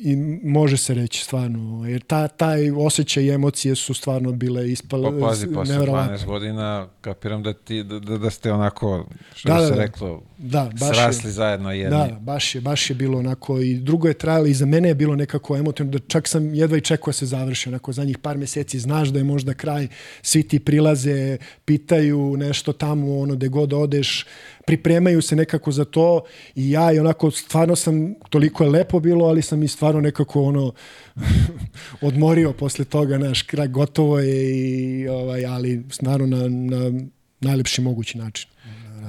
i može se reći stvarno, jer ta, taj osjećaj i emocije su stvarno bile ispale pa, pazi, posle 12 godina kapiram da, ti, da, da, da ste onako, što da, da se da, reklo, da, baš srasli je, zajedno jedni. Da, baš je, baš je bilo onako i drugo je trajalo i za mene je bilo nekako emotivno, da čak sam jedva i čekao da se završi, onako za njih par meseci znaš da je možda kraj, svi ti prilaze, pitaju nešto tamo, ono, gde god odeš, pripremaju se nekako za to i ja i onako stvarno sam, toliko je lepo bilo, ali sam i stvarno nekako ono odmorio posle toga, naš kraj gotovo je i ovaj, ali stvarno na, na najlepši mogući način.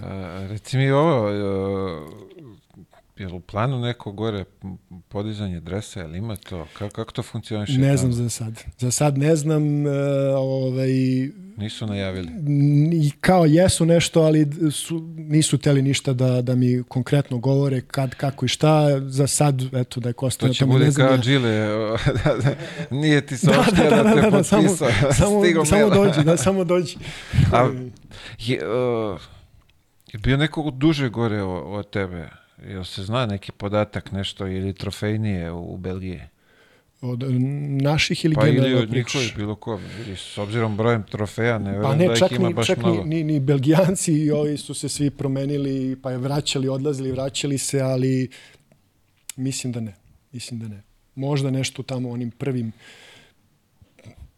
A, reci mi ovo, je li u planu neko gore podizanje dresa, ili ima to? Kako, kako to funkcioniše? Ne znam za sad. Za sad ne znam. Uh, ovaj, nisu najavili? I kao jesu nešto, ali su, nisu teli ništa da, da mi konkretno govore kad, kako i šta. Za sad, eto, da je Kosta to će bude kao Džile. Nije ti se da, da, da, da, te da, da, samo, samo, samo dođi, da, samo dođi. A, je, uh, je bio neko duže gore od tebe? Jel se zna neki podatak nešto ili trofejnije u, u Belgiji? Od naših ili pa ili od njihovih, bilo ko. S obzirom brojem trofeja, ne pa ne, da ih ima baš čak mnogo. Ni, ni, ni Belgijanci i ovi su se svi promenili, pa je vraćali, odlazili, vraćali se, ali mislim da ne. Mislim da ne. Možda nešto tamo onim prvim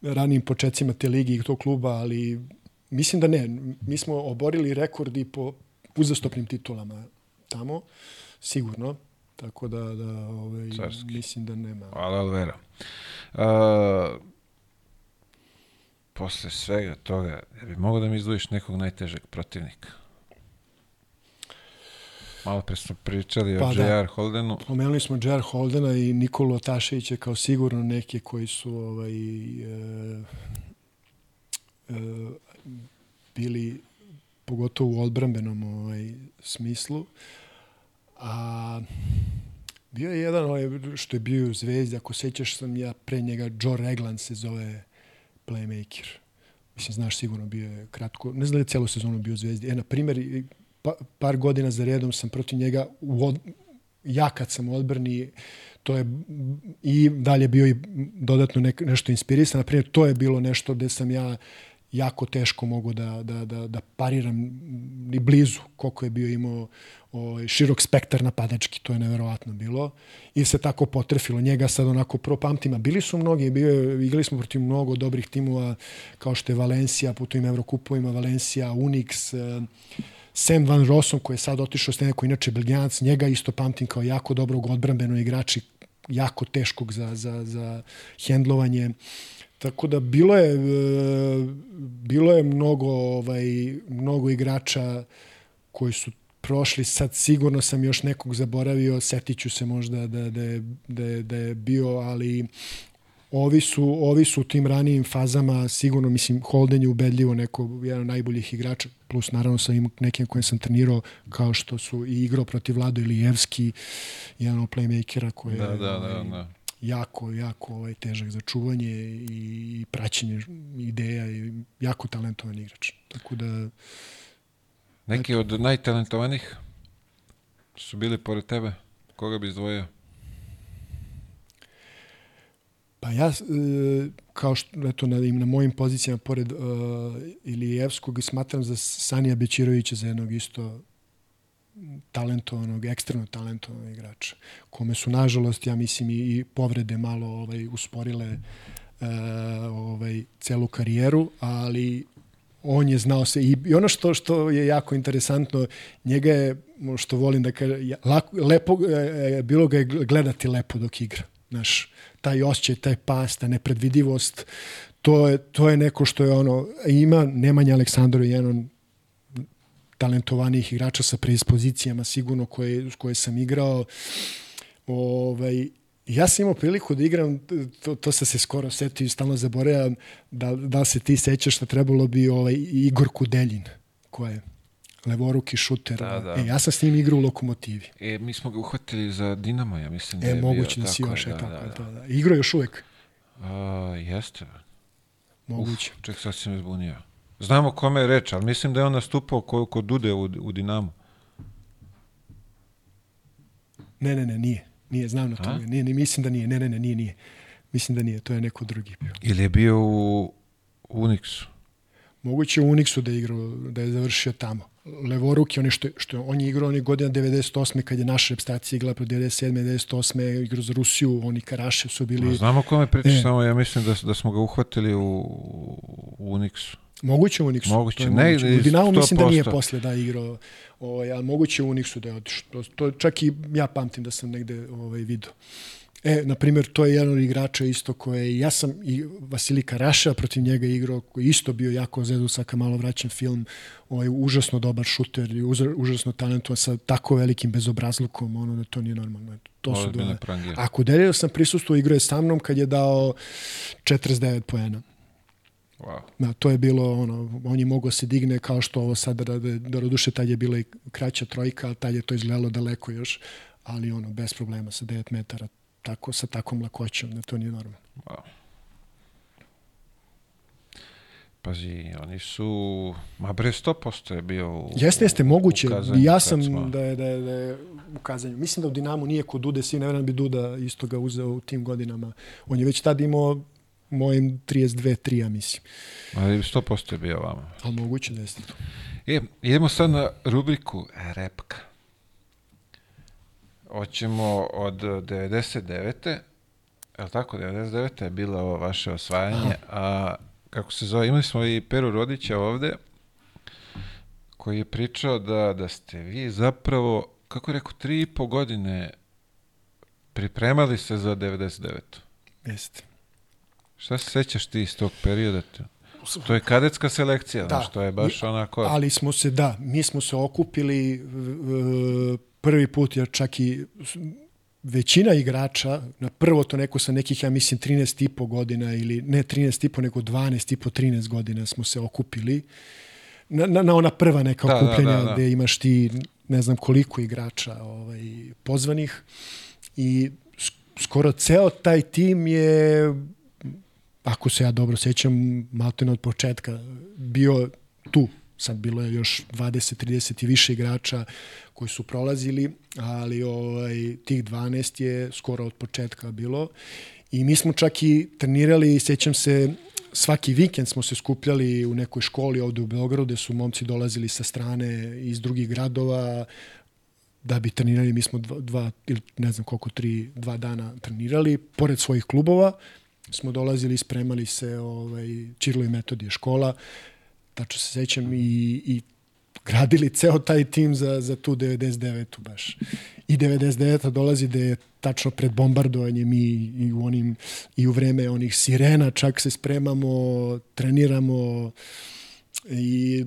ranim početcima te ligi i tog kluba, ali mislim da ne. Mi smo oborili rekordi po uzastopnim titulama tamo, sigurno. Tako da, da ovaj, mislim da nema. Hvala, Alvera. Uh, posle svega toga, je bi mogo da mi izdvojiš nekog najtežeg protivnika? Malo pre smo pričali pa o da. J.R. Holdenu. Pomenuli smo J.R. Holdena i Nikolu Taševića kao sigurno neke koji su ovaj, e, e, bili pogotovo u odbrambenom ovaj, smislu. A bio je jedan ovaj, što je bio u Zvezdi, ako sećaš sam ja pre njega, Joe Reglan se zove playmaker. Mislim, znaš sigurno, bio je kratko, ne znam da je celu sezonu bio u Zvezdi. E, na primjer, pa, par godina za redom sam protiv njega, u od, ja kad sam odbrani, to je i dalje bio i dodatno ne, nešto inspirisan. Na primjer, to je bilo nešto gde sam ja jako teško mogu da, da, da, da pariram ni blizu koliko je bio imao ovaj, širok spektar napadački, to je neverovatno bilo. I se tako potrefilo. Njega sad onako propamtima. Bili su mnogi, bio, igrali smo protiv mnogo dobrih timova kao što je Valencija, po tim Evrokupovima, Valencija, Unix, eh, Sam Van Rossom koji je sad otišao s neko inače Belgijanac, njega isto pamtim kao jako dobrog odbrambenog igrača, jako teškog za, za, za hendlovanje. Tako da bilo je eh, bilo je mnogo ovaj mnogo igrača koji su prošli, sad sigurno sam još nekog zaboravio, setiću se možda da, da, je, da, je, da je bio, ali ovi su, ovi su u tim ranijim fazama sigurno, mislim, Holden je ubedljivo neko, jedan od najboljih igrača, plus naravno sa im nekim kojim sam trenirao, kao što su i igrao protiv Vlado Ilijevski, jedan od playmakera koji da, je da, ovaj, da, da. Jako, jako ovaj, težak za čuvanje i praćenje ideja i jako talentovan igrač. Tako da Neki od najtalentovanih su bili pored tebe? Koga bi izdvojio? Pa ja, e, kao što, eto, na, na mojim pozicijama, pored uh, Ilijevskog, smatram za Sanija Bećirovića za jednog isto talentovanog, ekstremno talentovanog igrača, kome su, nažalost, ja mislim, i, povrede malo ovaj, usporile uh, ovaj, celu karijeru, ali on je znao se i, i ono što što je jako interesantno njega je što volim da kaže lako, lepo e, e, bilo ga je gledati lepo dok igra znaš taj osjećaj taj pas ta nepredvidivost to je to je neko što je ono ima Nemanja Aleksandrov je jedan talentovanijih igrača sa predispozicijama sigurno koje, koje sam igrao. Ovaj, ja sam imao priliku da igram, to, to sam se skoro setio i stalno zaboravljam, da, da se ti sećaš da trebalo bi ovaj, Igor Kudeljin, ko je levoruki šuter. Da, da. E, ja sam s njim igrao u Lokomotivi. E, mi smo ga uhvatili za Dinamo, ja mislim da E, je moguće bio, da si još, e, tako, da, da, to, da. Igrao još uvek, A, jeste. moguće. Uf, ček, sad si me zbunio. Znamo kome je reč, ali mislim da je on nastupao kod, kod Dude u, u Dinamo. Ne, ne, ne, nije. Nije, znam na to. Nije, ne, mislim da nije. Ne, ne, ne, nije, nije. Mislim da nije, to je neko drugi bio. Ili je bio u Unixu. Moguće u Unixu da je igrao, da je završio tamo. Levoruki, oni što, što on je igrao onih godina 98. kad je naša reprezentacija igrala pro 97. 98. igrao za Rusiju, oni Karašev su bili... Znamo kome pričaš, E. samo ja mislim da, da smo ga uhvatili u, u Unixu. Moguće u Unixu. Moguće, ne, moguće. U Dinamu mislim da nije 100%. posle da igrao, ovaj, ali moguće u Unixu da je otišao. To, čak i ja pamtim da sam negde ovaj, vidio. E, na primjer, to je jedan od igrača isto koje, ja sam i Vasilij Karaša protiv njega igrao, koji isto bio jako zedu, sad malo vraćam film, ovaj, užasno dobar šuter i užasno talentovan sa tako velikim bezobrazlukom, ono da to nije normalno. To su Ozbiljne dva. prangije. A Kudeljev sam prisustuo, igrao je sa mnom kad je dao 49 poena. Wow. Da, to je bilo ono, on je mogao se digne kao što ovo sada rade, do duše tad je bila i kraća trojka, ali tad je to izgledalo daleko još, ali ono, bez problema sa 9 metara, tako, sa takvom lakoćom, da to nije normalno. wow. Pazi, oni su... Ma bre, 100% je bio u, Jeste, jeste, moguće. u Kazanju ja sam smo- da je, da, je, da je u kazanju. Mislim da u Dinamu nije kod Dude, svi ne vjerujem da bi Duda isto ga uzeo u tim godinama. On je već tad imao mojim 32-3, ja mislim. Ali 100% je bio vama. Ali moguće da jeste to. E, idemo sad na rubriku repka. Hoćemo od 99. Je li tako? 99. je bilo ovo vaše osvajanje. A kako se zove, imali smo i Peru Rodića ovde, koji je pričao da, da ste vi zapravo, kako je rekao, tri i po godine pripremali se za 99. Jeste. Šta se sećaš ti iz tog perioda? To je kadetska selekcija, Da. znaš, to je baš onako... Ali smo se, da, mi smo se okupili v- prvi put, jer čak i većina igrača, na prvo to neko sa nekih, ja mislim, 13 i po godina, ili ne 13 i po, nego 12 i po, 13 godina smo se okupili. Na, na, na ona prva neka Da, da, okupljenja da, da. gde imaš ti ne znam koliko igrača ovaj, pozvanih i sk- skoro ceo taj tim je ako se ja dobro sećam, maltene od početka bio tu. Sad bilo je još 20, 30 i više igrača koji su prolazili, ali ovaj, tih 12 je skoro od početka bilo. I mi smo čak i trenirali, sećam se, svaki vikend smo se skupljali u nekoj školi ovde u Beogradu, gde su momci dolazili sa strane iz drugih gradova, da bi trenirali, mi smo dva, dva ili ne znam koliko, tri, dva dana trenirali, pored svojih klubova, smo dolazili, spremali se ovaj, Čirilo i Metodije škola, tačno se sećam i, i gradili ceo taj tim za, za tu 99-u baš. I 99-a dolazi da je tačno pred bombardovanjem i, i, u onim, i u vreme onih sirena čak se spremamo, treniramo i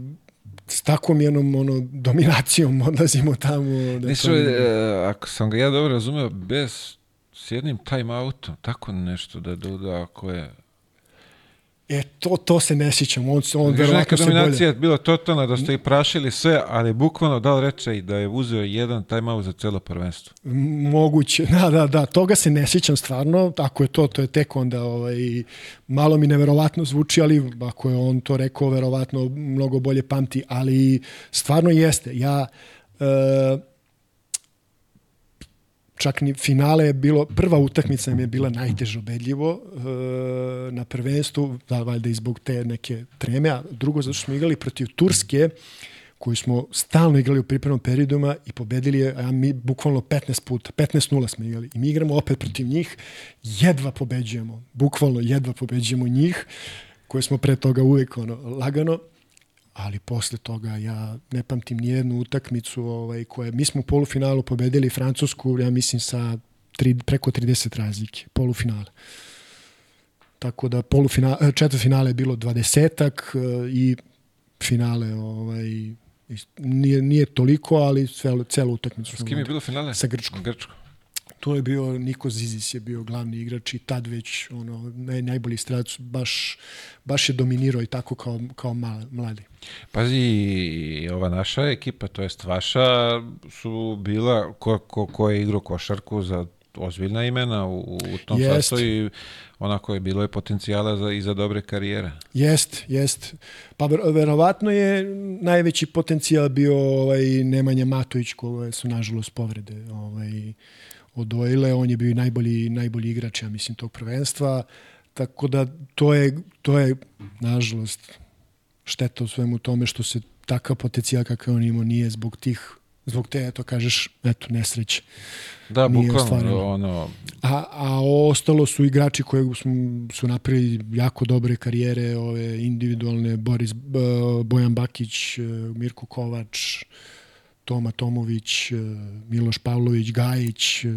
s takvom jednom ono, dominacijom odlazimo tamo. Da Nisu, to- e, ako sam ga ja dobro razumeo, bez s jednim time-outom, tako nešto da da ako je... E, to, to se ne sjećam. On, on verovatno se bolje... dominacija je bila totalna, da ste i prašili sve, ali bukvalno da li reče i da je uzeo jedan time-out za celo prvenstvo. Moguće, da, da, da, toga se ne sjećam stvarno, ako je to, to je tek onda ovaj, malo mi neverovatno zvuči, ali ako je on to rekao, verovatno mnogo bolje pamti, ali stvarno jeste. Ja, e, čak ni finale je bilo, prva utakmica mi je bila najteže ubedljivo e, na prvenstvu, da, valjda i zbog te neke treme, a drugo zato što smo igrali protiv Turske, koju smo stalno igrali u pripremnom periodima i pobedili je, a mi bukvalno 15 puta, 15-0 smo igrali. I mi igramo opet protiv njih, jedva pobeđujemo, bukvalno jedva pobeđujemo njih, koje smo pre toga uvek ono, lagano, ali posle toga ja ne pamtim ni jednu utakmicu ovaj, koje, mi smo u polufinalu pobedili Francusku, ja mislim sa tri, preko 30 razlike, polufinale. Tako da polufina, četvrtfinale je bilo 20-ak i finale ovaj, nije, nije toliko, ali celu, celu utakmicu. S kim je bilo finale? Sa Grčkom. Grčkom. To je bio, Niko Zizis je bio glavni igrač i tad već ono, naj, najbolji strelac, baš, baš je dominirao i tako kao, kao mal, mladi. Pazi, i ova naša ekipa, to jest vaša, su bila, ko, ko, ko je igrao košarku za ozbiljna imena u, u tom Jest. sastavu i onako je bilo je potencijala za, i za dobre karijere. Jest, jest. Pa ver, verovatno je najveći potencijal bio ovaj Nemanja Matović koje su nažalost povrede ovaj odvojile, on je bio i najbolji najbolji igrač ja mislim tog prvenstva. Tako da to je to je nažalost šteta u svemu tome što se takav potencijal kakav on imao nije zbog tih zbog te, eto kažeš, eto, nesreće. Da, Nije bukvalno, ostvareno. ono, A, a ostalo su igrači koji su, su napravili jako dobre karijere, ove individualne, Boris, Bojan Bakić, Mirko Kovač, Toma Tomović, e, Miloš Pavlović, Gajić. e,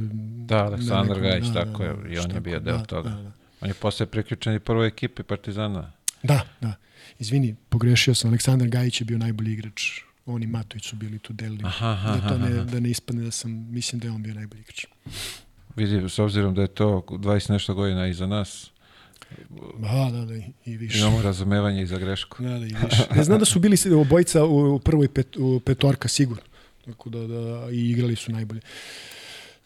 da, Aleksandar neko- Gajić, da, tako je, da, i on je bio deo da, toga. Da, da. On je posle priključen i prvoj ekipi Partizana. da, da. Izvini, pogrešio sam. Aleksandar Gajić je bio najbolji igrač. On i Matović su bili tu delili. Aha, aha, da, to ne, aha. da ne ispadne da sam, mislim da je on bio najbolji igrač. Vidi, s obzirom da je to 20 nešto godina iza nas, Da, da, da, i- više. imamo razumevanje i za grešku. Da, da, i više. Ne znam da su bili obojica u prvoj pet, u petorka sigurno. Tako da, da i igrali su najbolje.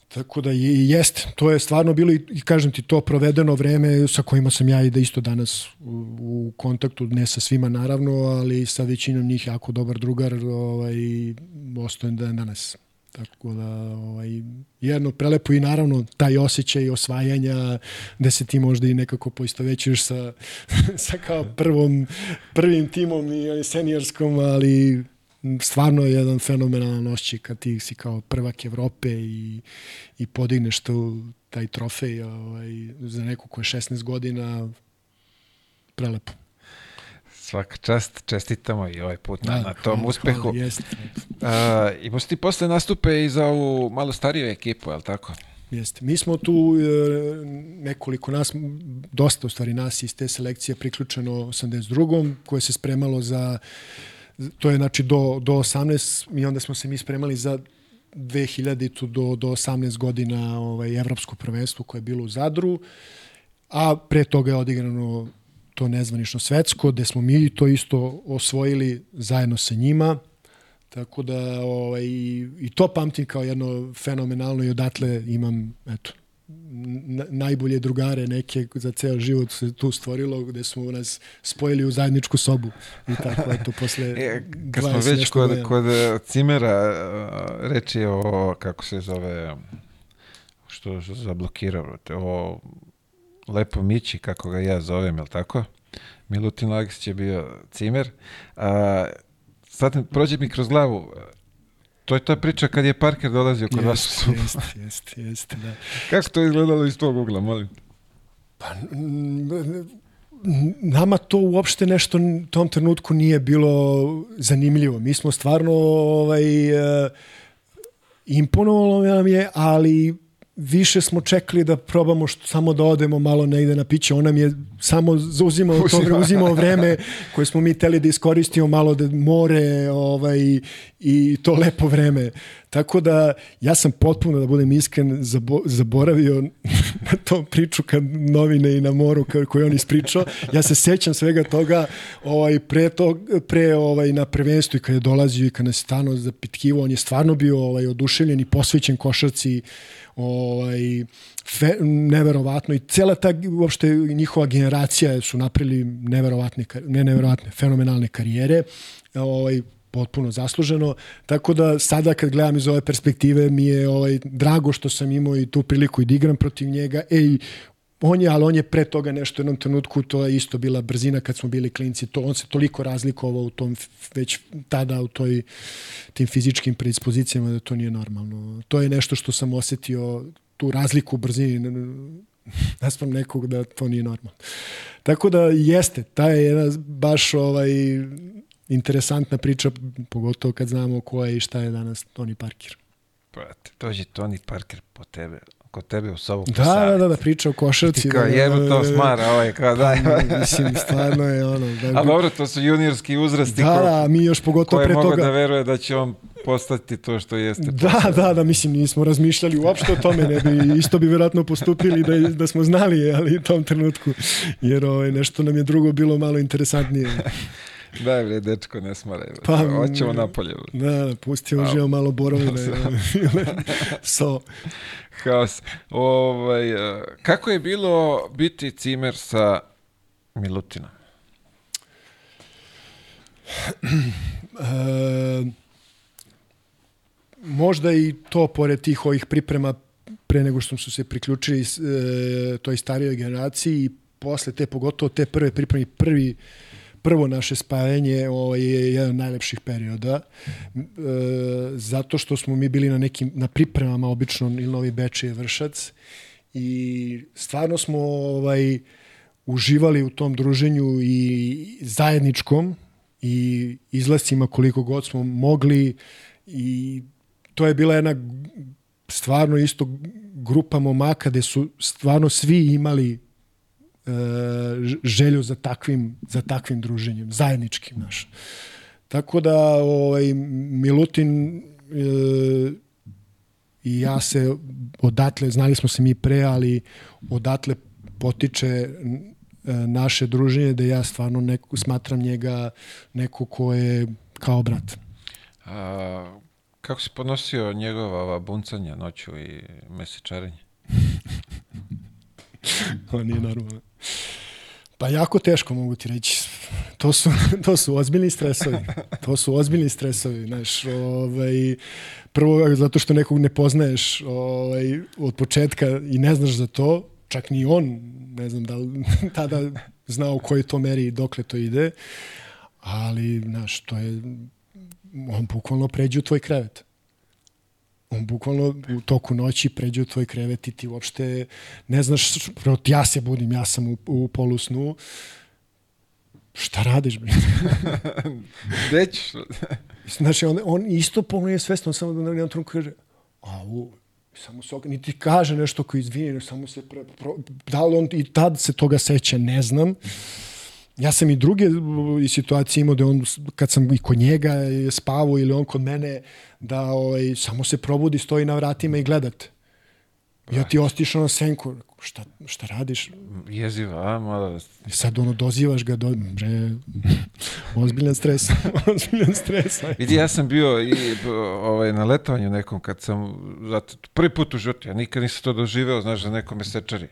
Tako da i jest, to je stvarno bilo i, i kažem ti to provedeno vreme sa kojima sam ja i da isto danas u, u kontaktu, ne sa svima naravno, ali sa većinom njih jako dobar drugar, ovaj, ostajem da danas. Tako da, ovaj, jedno prelepo i naravno taj osjećaj osvajanja da se ti možda i nekako poistovećuješ sa, sa kao prvom, prvim timom i seniorskom, ali stvarno je jedan fenomenalan osjećaj kad ti si kao prvak Evrope i, i podigneš tu, taj trofej ovaj, za neku ko je 16 godina prelepo. Svaka čast, čestitamo i ovaj put na, na tom hvala, uspehu. Hvala, jest, A, si ti posle nastupe i za ovu malo stariju ekipu, je li tako? Jeste. Mi smo tu e, nekoliko nas, dosta u stvari nas iz te selekcije priključeno 82. koje se spremalo za to je znači do, do 18 i onda smo se mi spremali za 2000 do, do 18 godina ovaj, evropsko prvenstvo koje je bilo u Zadru, a pre toga je odigrano to nezvanično svetsko, gde smo mi to isto osvojili zajedno sa njima, Tako da ovaj, i to pamtim kao jedno fenomenalno i odatle imam eto, najbolje drugare neke za ceo život se tu stvorilo gde smo nas spojili u zajedničku sobu i tako eto posle E, kad smo 20 već kod, kod e, Cimera, e, reč je o, kako se zove, što, što zablokirao, o Lepo Mići, kako ga ja zovem, je tako? Milutin Lagić je bio Cimer. A, sad prođe mi kroz glavu, to je ta priča kad je Parker dolazio kod vas. u Jest, klubu. jest, jest, jest, da. Kako to izgledalo iz tog ugla, molim? Pa, nama to uopšte nešto u tom trenutku nije bilo zanimljivo. Mi smo stvarno ovaj, e, imponovalo nam je, ali više smo čekali da probamo što, samo da odemo malo negde na piće. On nam je samo zauzimao, to, Uzima. uzimao vreme koje smo mi teli da iskoristimo malo da more ovaj, i to lepo vreme. Tako da ja sam potpuno, da budem iskren, zabo, zaboravio na tom priču kad novine i na moru koju je on ispričao. Ja se sećam svega toga ovaj, pre, to, pre ovaj, na prvenstvu i kad je dolazio i kad nas je stano zapitkivo, on je stvarno bio ovaj, oduševljen i posvećen košarci ovaj, fe, neverovatno i cela ta uopšte njihova generacija su napravili neverovatne, ne neverovatne, fenomenalne karijere. Ovaj, potpuno zasluženo. Tako da sada kad gledam iz ove perspektive mi je ovaj drago što sam imao i tu priliku i da igram protiv njega. Ej, on je, ali on je pre toga nešto u jednom trenutku, to je isto bila brzina kad smo bili klinci, to, on se toliko razlikovao u tom, već tada u toj, tim fizičkim predispozicijama da to nije normalno. To je nešto što sam osetio, tu razliku u brzini, naspram nekog da to nije normalno. Tako da jeste, ta je jedna baš ovaj, interesantna priča, pogotovo kad znamo ko je i šta je danas Tony Parker. Brate, dođe Tony Parker po tebe, kod tebe u sobu. Da, da, da, da, priča o košarci. Ti kao da, da, to da, smara, ovaj kao daj. Mislim, stvarno je ono... Da, A dobro, to su juniorski uzrasti da, ko, da, mi još pogotovo pre toga. da veruje da će on postati to što jeste. Da, da, da, mislim, nismo razmišljali uopšte o tome, ne bi, isto bi verovatno postupili da, da smo znali, ali u tom trenutku, jer ovaj, nešto nam je drugo bilo malo interesantnije. Daj bre, dečko, ne smaraj. Pa, Hoćemo napolje. Da, da, pustimo živo malo borovine. so, Haos. Ovaj, eh, kako je bilo biti cimer sa Milutinom? e, možda i to pored tih ovih priprema pre nego što su se priključili e, toj starijoj generaciji i posle te, pogotovo te prve pripreme, i prvi prvo naše spajanje ovo je jedan od najlepših perioda e, zato što smo mi bili na nekim na pripremama obično ili Novi Beč je Vršac i stvarno smo ovaj uživali u tom druženju i zajedničkom i izlascima koliko god smo mogli i to je bila jedna stvarno isto grupa momaka gde su stvarno svi imali želju za takvim, za takvim druženjem, zajedničkim naš. Tako da ovaj, Milutin e, i ja se odatle, znali smo se mi pre, ali odatle potiče e, naše druženje da ja stvarno neku, smatram njega neko ko je kao brat. A, kako si podnosio njegova ova buncanja noću i mesečarenje? On nije normalno. Pa jako teško mogu ti reći. To su, to su ozbiljni stresovi. To su ozbiljni stresovi. Znaš, ovaj, prvo zato što nekog ne poznaješ ovaj, od početka i ne znaš za to, čak ni on, ne znam da li tada znao kojoj to meri i dokle to ide, ali, znaš, to je, on bukvalno pređe u tvoj krevet on bukvalno u toku noći pređe u tvoj krevet i ti uopšte ne znaš, ja se budim, ja sam u, u polusnu, šta radiš? bre? Gde ćeš? Znači, on, on isto pomno je svestan, on samo da na jednom trenutku kaže, a u, samo se, niti kaže nešto koji izvini, samo se pre, pro, da li on i tad se toga seća, ne znam. Ja sam i druge i situacije imao da on, kad sam i kod njega je spavao ili on kod mene, da ovaj, samo se probudi, stoji na vratima i gledate. Ja ti ostišao na senku, šta, šta radiš? Jeziva, a? Mala... I sad ono, dozivaš ga, do, bre, ozbiljan stres, ozbiljan stres. Vidi, ja sam bio i ovaj, na letovanju nekom kad sam, zato, prvi put u životu, ja nikad nisam to doživeo, znaš, da neko me sečari.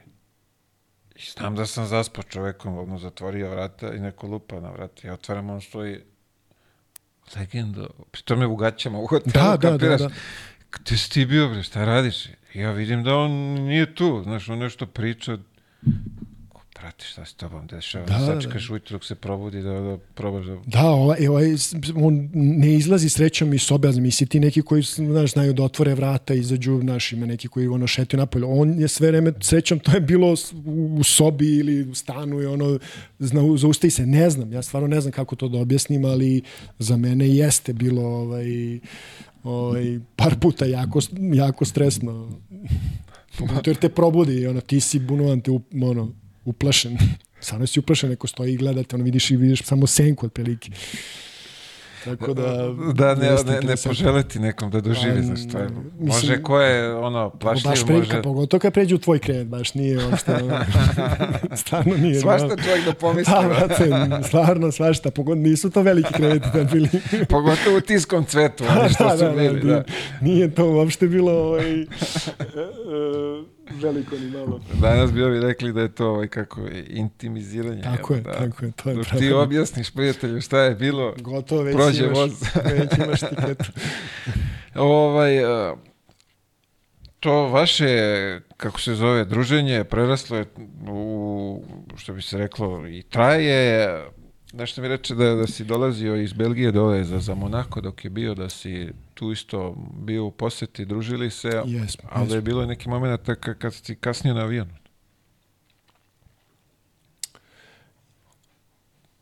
I znam da sam zaspao čovekom, ono zatvorio vrata i neko lupa na vrata. Ja otvaram, on stoji legenda, pri tome u gaćama u hotelu, Da, da, da, da. Gde si ti bio, bre, šta radiš? Ja vidim da on nije tu, znaš, on nešto priča, Brate, šta se tobom dešava? Da, Da, da. Sačekaš ujutro dok se probudi da, da probaš da... Da, ovaj, ovaj, on ne izlazi srećom iz sobe, a misli ti neki koji znaš, znaju da otvore vrata, izađu, znaš, ima neki koji ono šetaju napolje. On je sve vreme, srećom, to je bilo u, u sobi ili u stanu i ono, zna, zaustavi se, ne znam, ja stvarno ne znam kako to da objasnim, ali za mene jeste bilo ovaj, ovaj, par puta jako, jako stresno. Pogotovo jer te probudi ono, ti si bunovan, te ono, uplašen. Stvarno si uplašen, neko stoji i gledate, ono vidiš i vidiš samo senku otprilike. Tako da... Da, ne, ne, ne poželiti nekom da doživi, znaš, to je, mislim- može ko je, ono, plašljiv, baš pre, može... pogotovo kad pređe u tvoj krevet, baš nije uopšte, stvarno nije. Svašta ono. čovjek da pomisli, Da, brate, stvarno svašta, pogotovo nisu to veliki kreveti tad bili. pogotovo u tiskom cvetu, oni što su bili, da. Nije to uopšte bilo ovaj, e, veliko ni malo. Danas bi ovi rekli da je to ovaj, kako je, intimiziranje. Tako je, da. tako je, to je Dok ti pravo. objasniš prijatelju šta je bilo, Gotovo, već Prođe imaš, voz. već imaš tiketu. ovaj, a, to vaše, kako se zove, druženje preraslo je u, što bi se reklo, i traje. Nešto mi reče da, da si dolazio iz Belgije dole za, za Monako dok je bio, da si tu isto bio u poseti, družili se, Jesmo, ali da je bilo neki moment kad, kad si kasnio na avionu.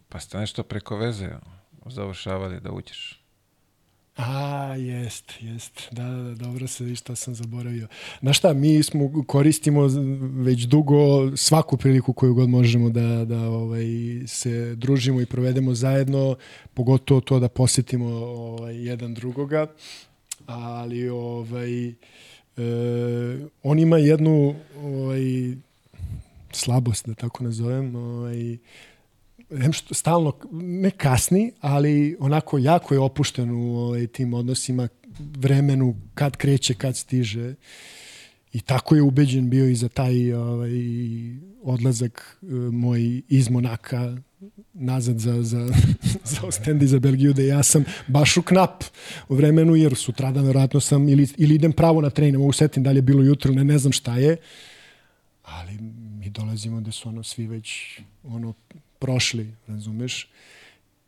Pa ste nešto preko veze završavali da uđeš. A, jest, jest. Da, da, da, dobro se to sam zaboravio. Znaš šta, mi smo, koristimo već dugo svaku priliku koju god možemo da, da ovaj, se družimo i provedemo zajedno, pogotovo to da posetimo ovaj, jedan drugoga, ali ovaj, e, on ima jednu ovaj, slabost, da tako nazovem, ovaj, stalno, ne kasni, ali onako jako je opušten u ovaj, tim odnosima, vremenu, kad kreće, kad stiže. I tako je ubeđen bio i za taj ovaj, odlazak eh, moj iz Monaka nazad za, za, za Ostendi, za Belgiju, da ja sam baš u knap u vremenu, jer sutradan verovatno sam, ili, ili idem pravo na trening, mogu setim da li je bilo jutro, ne, ne znam šta je, ali mi dolazimo da su ono svi već ono prošli, razumeš?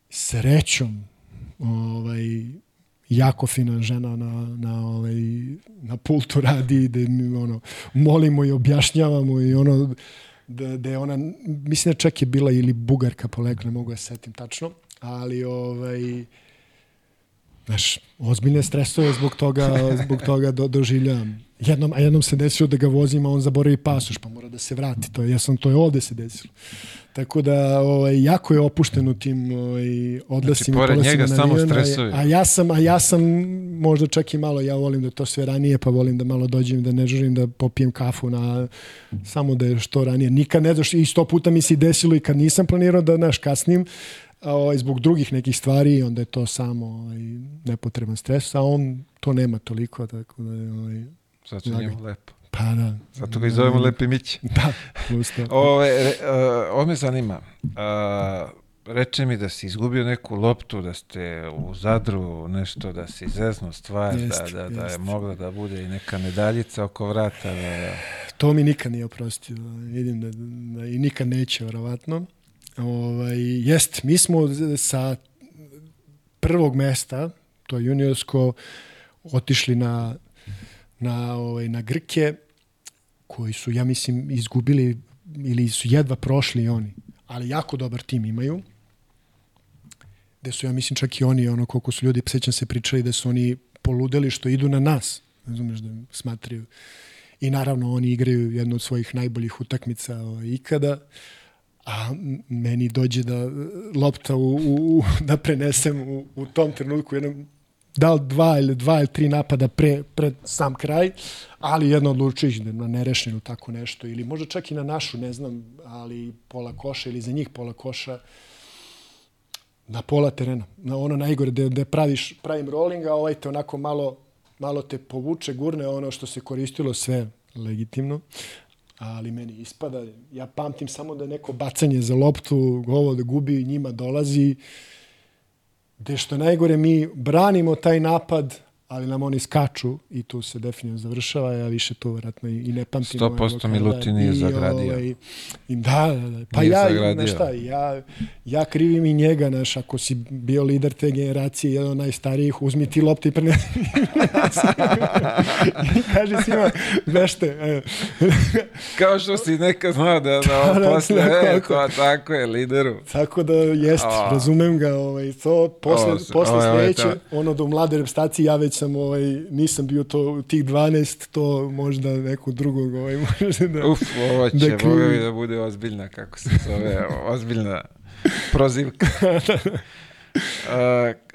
Srećom, ovaj, jako fina žena na, na, ovaj, na pultu radi, da mi ono, molimo i objašnjavamo i ono, da, da je ona, mislim da čak je bila ili bugarka polekla, ne mogu da setim tačno, ali ovaj, znaš, ozbiljne stresove zbog toga, zbog toga do, doživljavam. Jednom, a jednom se desilo da ga vozim, a on zaboravi pasoš, pa mora da se vrati. To je, ja sam, to je ovde se desilo. Tako da ovaj, jako je opušten u tim ovaj, odlasima. Znači, pored njega samo stresovi. A ja, sam, a ja sam možda čak i malo, ja volim da to sve ranije, pa volim da malo dođem, da ne želim da popijem kafu na, samo da je što ranije. Nikad ne znaš, i sto puta mi se desilo i kad nisam planirao da, naš kasnim, a, ovaj, zbog drugih nekih stvari, onda je to samo ovaj, nepotreban stres, a on to nema toliko, tako da ovaj, Zato je njemu lepo. Pa da. Zato ga i zovemo Lepi Mić. Da, plus to. Ove, uh, ovo me zanima. Uh, reče mi da si izgubio neku loptu, da ste u Zadru nešto, da si zeznuo stvar, Jest, da, da, da je mogla da bude i neka medaljica oko vrata. Da, da. To mi nikad nije oprostio. Vidim da, da i nikad neće, verovatno. Ovaj, jest, mi smo sa prvog mesta, to je juniorsko, otišli na, na, ovaj, na Grke, koji su, ja mislim, izgubili ili su jedva prošli oni. Ali jako dobar tim imaju. Gde su, ja mislim, čak i oni, ono, koliko su ljudi, sećam se, pričali da su oni poludeli što idu na nas. Razumeš da smatraju. I naravno, oni igraju jednu od svojih najboljih utakmica ovaj, ikada. A meni dođe da lopta u, u- da prenesem u, u tom trenutku jednom da li dva ili dva ili tri napada pre, pred sam kraj, ali jedno odlučuješ da na nerešenu tako nešto ili možda čak i na našu, ne znam, ali pola koša ili za njih pola koša na pola terena. Na ono najgore da da praviš pravim rolling, a ovaj te onako malo malo te povuče, gurne ono što se koristilo sve legitimno, ali meni ispada. Ja pamtim samo da neko bacanje za loptu, ovo da gubi, njima dolazi, gde što najgore mi branimo taj napad, ali nam oni skaču i tu se definitivno završava, ja više to vratno i, i ne pamtim. 100% ovaj lokal, Milutin nije i, zagradio. Ovaj, i da, da, da. Pa Nije ja, zagradio. šta, ja, ja krivim i njega, znaš, ako si bio lider te generacije, jedan od najstarijih, uzmi ti loptu i prenesi. I kaže svima, vešte, Kao što si nekad znao da, da, Da, da, posle, tako, e, to, tako je, lideru. Tako da jest, razumem ga, ovaj to posle O, posle ovaj, sledeće, ono do mlade repstacije ja već sam ovaj nisam bio to tih 12, to možda nekog drugog ovaj može da Uf, ovo će, Da da krivi. da bude ozbiljna, kako se zove, ozbiljna prozivka. uh,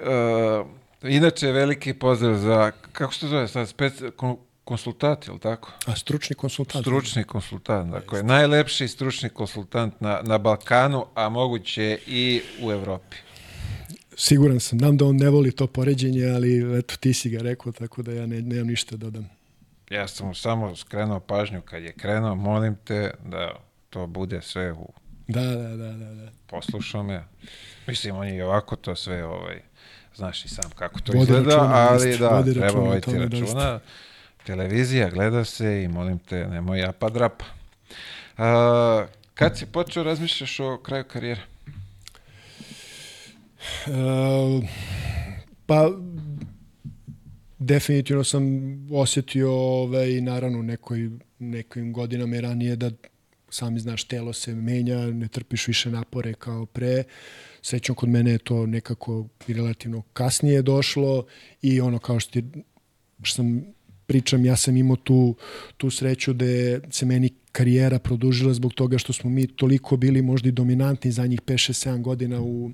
uh, inače, veliki pozdrav za, kako se to zove, sad, spec, kon, konsultat, je tako? A stručni konsultant. Stručni konsultant, dakle, najlepši stručni konsultant na, na Balkanu, a moguće i u Evropi. Siguran sam, znam da on ne voli to poređenje, ali eto ti si ga rekao, tako da ja ne, nemam ništa da dodam. Ja sam mu samo skrenuo pažnju kad je krenuo, molim te da to bude sve u Da, da, da, da, da. poslušao me. Mislim, on je i ovako to sve, ovaj, znaš i sam kako to Vodi izgleda, računa, ali jeste, da, vodi treba računa o voditi tome računa. Televizija, gleda se i molim te, nemoj japa drapa. A, kad si počeo razmišljaš o kraju karijere? E, pa definitivno sam osjetio ovaj, naravno nekoj, nekim godinama ranije da sami znaš, telo se menja, ne trpiš više napore kao pre. Sećam kod mene je to nekako relativno kasnije došlo i ono kao što, ti, što sam pričam, ja sam imao tu, tu sreću da je se meni karijera produžila zbog toga što smo mi toliko bili možda i dominantni za njih 5-6-7 godina u,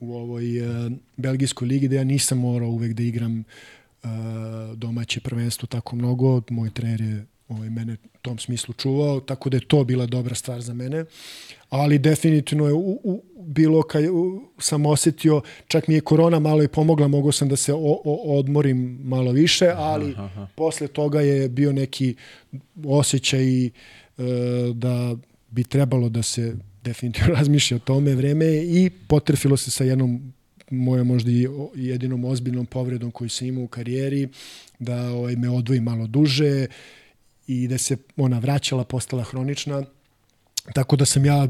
u ovoj uh, belgijskoj ligi da ja nisam morao uvek da igram uh, domaće prvenstvo tako mnogo. Moj trener je ovaj, mene u tom smislu čuvao, tako da je to bila dobra stvar za mene. Ali definitivno je u, u, bilo kad u, sam osetio, čak mi je korona malo i pomogla, mogao sam da se o, o, odmorim malo više, ali aha, aha. posle toga je bio neki osjećaj e, da bi trebalo da se definitivno razmišlja o tome vreme i potrefilo se sa jednom moja možda i jedinom ozbiljnom povredom koju sam imao u karijeri, da ovaj, me odvoji malo duže i da se ona vraćala, postala hronična. Tako da sam ja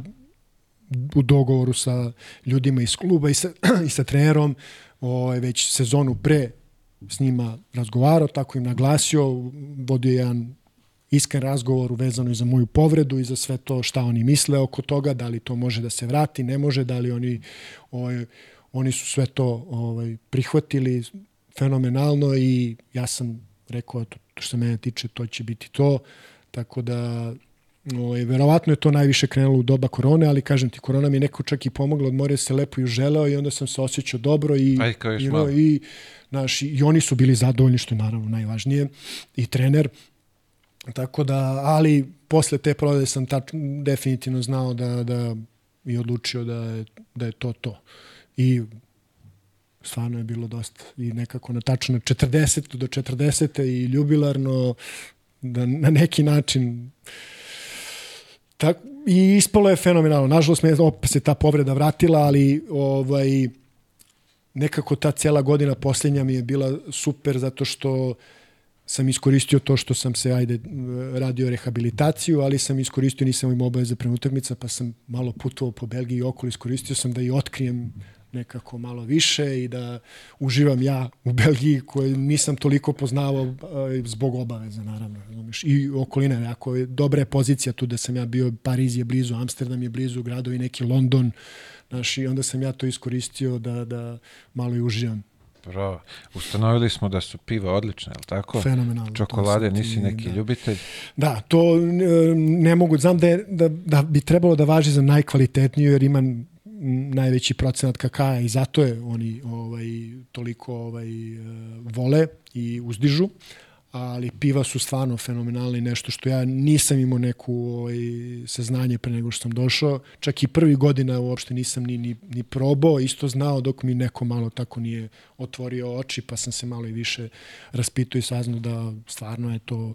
u dogovoru sa ljudima iz kluba i sa, i sa trenerom ovaj, već sezonu pre s njima razgovarao, tako im naglasio, vodio jedan iskren razgovor vezano i za moju povredu i za sve to šta oni misle oko toga, da li to može da se vrati, ne može, da li oni, ovaj, oni su sve to ovaj, prihvatili fenomenalno i ja sam rekao, to, što se mene tiče, to će biti to, tako da Ovaj, verovatno je to najviše krenulo u doba korone, ali kažem ti, korona mi je neko čak i pomogla, odmorio se lepo i uželeo i onda sam se osjećao dobro i, Aj, i, no, i, naš, i oni su bili zadovoljni, što je naravno najvažnije, i trener. Tako da, ali posle te prodaje sam tač, definitivno znao da, da i odlučio da je, da je to to. I stvarno je bilo dosta i nekako na tačno 40 do 40 i ljubilarno da na neki način tak, i ispalo je fenomenalno. Nažalost me opet se ta povreda vratila, ali ovaj nekako ta cela godina posljednja mi je bila super zato što sam iskoristio to što sam se ajde radio rehabilitaciju, ali sam iskoristio nisam imao obaveze prema utakmica, pa sam malo putovao po Belgiji i okolo, iskoristio sam da i otkrijem nekako malo više i da uživam ja u Belgiji koju nisam toliko poznavao zbog obaveza naravno razumiješ i okolina jako je dobra je pozicija tu da sam ja bio Pariz je blizu Amsterdam je blizu gradovi neki London znaš, i onda sam ja to iskoristio da, da malo i uživam Bravo. Ustanovili smo da su piva odlične, je li tako? Fenomenalno. Čokolade, nisi neki da. ljubitelj? Da, to ne mogu, znam da, je, da, da bi trebalo da važi za najkvalitetniju, jer ima najveći procenat kakaja i zato je oni ovaj toliko ovaj vole i uzdižu ali piva su stvarno fenomenalne i nešto što ja nisam imao neku ovaj, saznanje pre nego što sam došao. Čak i prvi godina uopšte nisam ni, ni, ni probao, isto znao dok mi neko malo tako nije otvorio oči, pa sam se malo i više raspitao i saznao da stvarno je to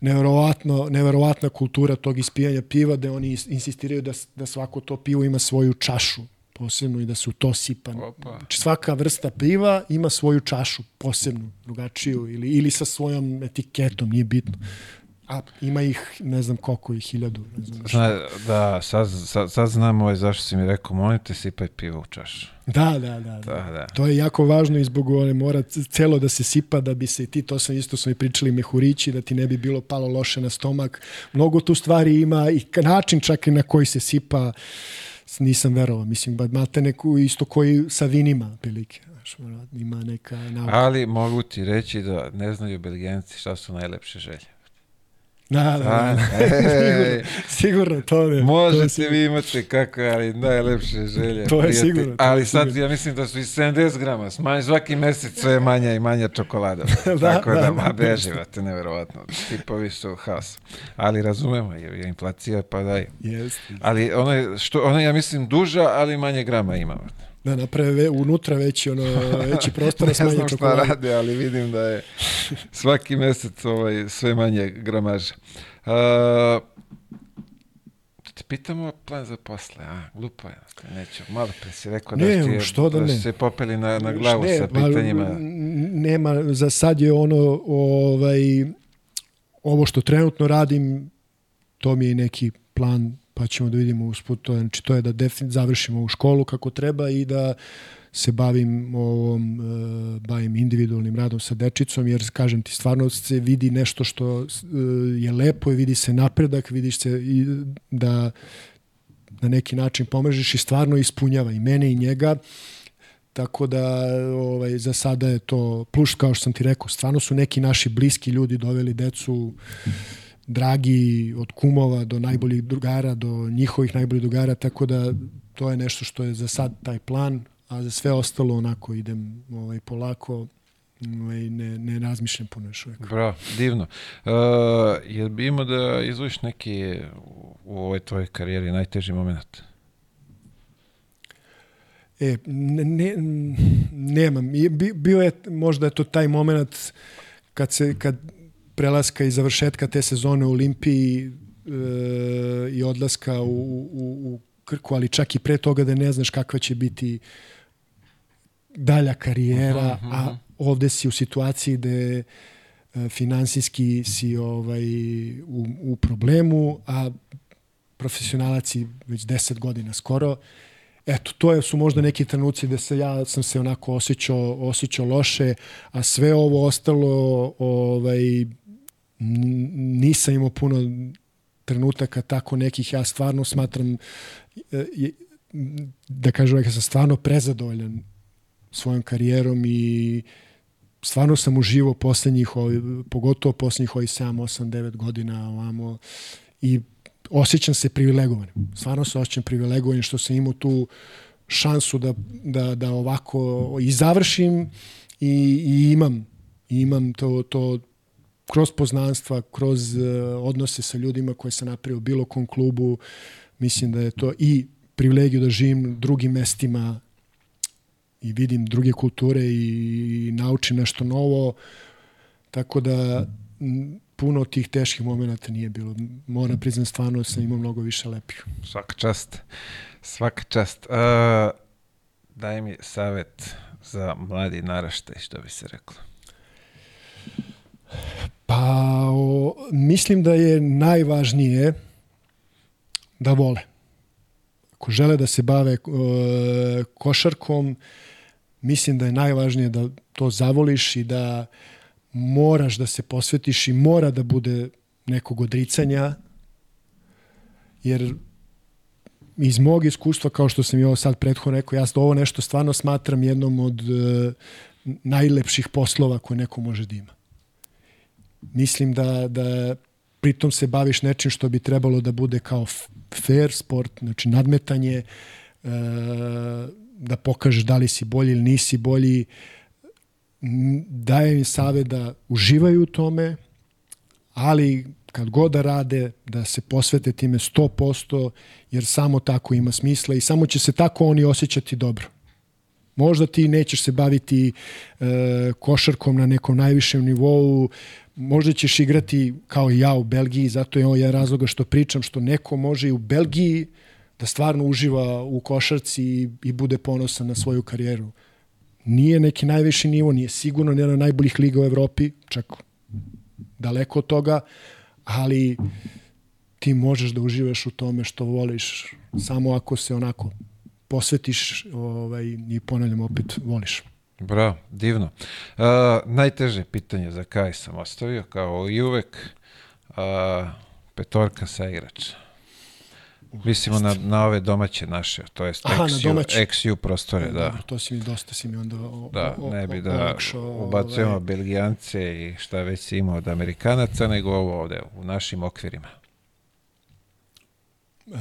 neverovatno, neverovatna kultura tog ispijanja piva, da oni insistiraju da, da svako to pivo ima svoju čašu posebno i da se u to sipa. Opa. Znači svaka vrsta piva ima svoju čašu posebnu, drugačiju ili, ili sa svojom etiketom, nije bitno. A ima ih, ne znam koliko ih, hiljadu. Ne znam Zna, da, sad, sad, sad znam ovaj zašto si mi rekao, molim te sipaj pivo u čašu. Da, da, da, da. da, da. To je jako važno i zbog one mora celo da se sipa da bi se i ti, to sam isto smo i pričali mehurići, da ti ne bi bilo palo loše na stomak. Mnogo tu stvari ima i način čak i na koji se sipa nisam verovao. Mislim, ba, imate neku isto koji sa vinima, prilike. Znaš, ima neka nauka. Ali mogu ti reći da ne znaju belgijanci šta su najlepše želje. Da, da, da. sigurno, sigurno, to je. Možete to je vi imate kako, ali najlepše želje. To je prijatelj. sigurno. To ali je sad, sigurno. ja mislim da su i 70 grama, smanj svaki mesec sve manja i manja čokolada. da, Tako da, da, ma beživate, neverovatno. Tipovi su haos. Ali razumemo, je, je inflacija, pa daj. Jest. Ali ono je, što, ono ja mislim duža, ali manje grama ima. Da naprave ve, unutra veći ono veći prostor ne znam šta rade, ali vidim da je svaki mesec ovaj sve manje gramaža. Uh, te pitamo plan za posle, a? Glupo je. Neću, malo pre si rekao da, ne, ti, što da, da ne. se popeli na, na glavu ne, sa pitanjima. Nema, za sad je ono, ovaj, ovo što trenutno radim, to mi je neki plan pa ćemo da vidimo usput to. Znači, to je da defin, završimo u školu kako treba i da se bavim ovom, uh, bavim individualnim radom sa dečicom, jer kažem ti, stvarno se vidi nešto što uh, je lepo i vidi se napredak, vidiš se i da na neki način pomažeš i stvarno ispunjava i mene i njega. Tako da ovaj, za sada je to plus, kao što sam ti rekao, stvarno su neki naši bliski ljudi doveli decu dragi od kumova do najboljih drugara, do njihovih najboljih drugara, tako da to je nešto što je za sad taj plan, a za sve ostalo onako idem ovaj, polako, ovaj, ne, ne razmišljam puno još uvijek. Bravo, divno. Uh, jel bi imao da izvojiš neki u, u ovoj tvojoj karijeri najteži moment? E, ne, ne, nemam. Bio je, možda je to taj moment kad se, kad prelaska i završetka te sezone u Olimpiji e, i odlaska u, u, u Krku, ali čak i pre toga da ne znaš kakva će biti dalja karijera, uh -huh. a ovde si u situaciji gde e, finansijski si ovaj, u, u problemu, a profesionalac i već 10 godina skoro. Eto, to je, su možda neki trenuci da se ja sam se onako osjećao, osjećao loše, a sve ovo ostalo ovaj, nisam imao puno trenutaka tako nekih, ja stvarno smatram e, da kažem ja sam stvarno prezadovoljan svojom karijerom i stvarno sam uživao poslednjih, pogotovo poslednjih ovih 7, 8, 9 godina ovamo i osjećam se privilegovanim. Stvarno se osjećam privilegovanim što sam imao tu šansu da, da, da ovako i završim i, i imam imam to, to kroz poznanstva, kroz uh, odnose sa ljudima koje sam napravio u bilo kom klubu, mislim da je to i privilegiju da živim u drugim mestima i vidim druge kulture i, i naučim nešto novo, tako da puno tih teških momenta nije bilo. Moram priznam, stvarno sam imao mnogo više lepih. Svaka čast. Svaka čast. Uh, daj mi savet za mladi naraštaj, što bi se reklo. Pa o, mislim da je najvažnije da vole. Ako žele da se bave o, košarkom, mislim da je najvažnije da to zavoliš i da moraš da se posvetiš i mora da bude nekog odricanja, jer iz mog iskustva, kao što sam i ovo sad prethodno rekao, ja ovo nešto stvarno smatram jednom od uh, najlepših poslova koje neko može da ima. Mislim da, da pritom se baviš nečim što bi trebalo da bude kao fair sport, znači nadmetanje, uh, da pokažeš da li si bolji ili nisi bolji, daje im save da uživaju u tome, ali kad god da rade, da se posvete time 100%, jer samo tako ima smisla i samo će se tako oni osjećati dobro. Možda ti nećeš se baviti e, košarkom na nekom najvišem nivou, možda ćeš igrati kao i ja u Belgiji, zato je ovo jedan razloga što pričam, što neko može i u Belgiji da stvarno uživa u košarci i, i bude ponosan na svoju karijeru. Nije neki najviši nivo, nije sigurno jedna od najboljih liga u Evropi, čak daleko od toga, ali ti možeš da uživaš u tome što voliš samo ako se onako posvetiš ovaj, i ponavljam opet voliš. Bravo, divno. Uh, najteže pitanje za kaj sam ostavio, kao i uvek, uh, petorka sa igrača. Mislimo na, na ove domaće naše, to Aha, XU, XU prostore, da. Dobro, to si mi dosta si mi onda o, Da, o, ne bi da ubacujemo ovaj... Belgijance i šta već si imao od Amerikanaca, nego ovo ovde, u našim okvirima. E,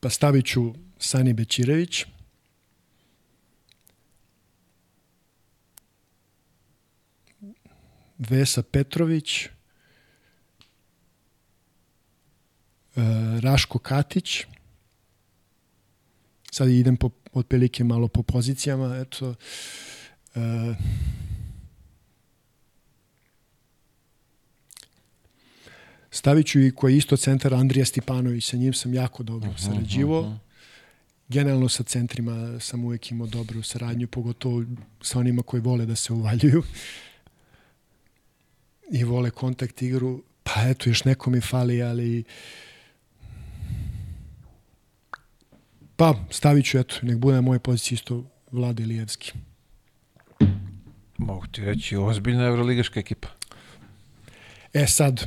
pa stavit ću Sani Bećirević. Vesa Petrović. E, Raško Katić. Sad idem po, otprilike malo po pozicijama. Eto, e, Stavit ću i koji je isto centar Andrija Stipanović, sa njim sam jako dobro uh -huh, sarađivo. Uh -huh. Generalno sa centrima sam uvek imao dobru saradnju, pogotovo sa onima koji vole da se uvaljuju i vole kontakt igru. Pa eto, još neko mi fali, ali Pa, stavit ću, eto, nek bude na mojoj poziciji isto Vlade Ilijevski. Mogu ti reći, ozbiljna evroligaška ekipa. E sad,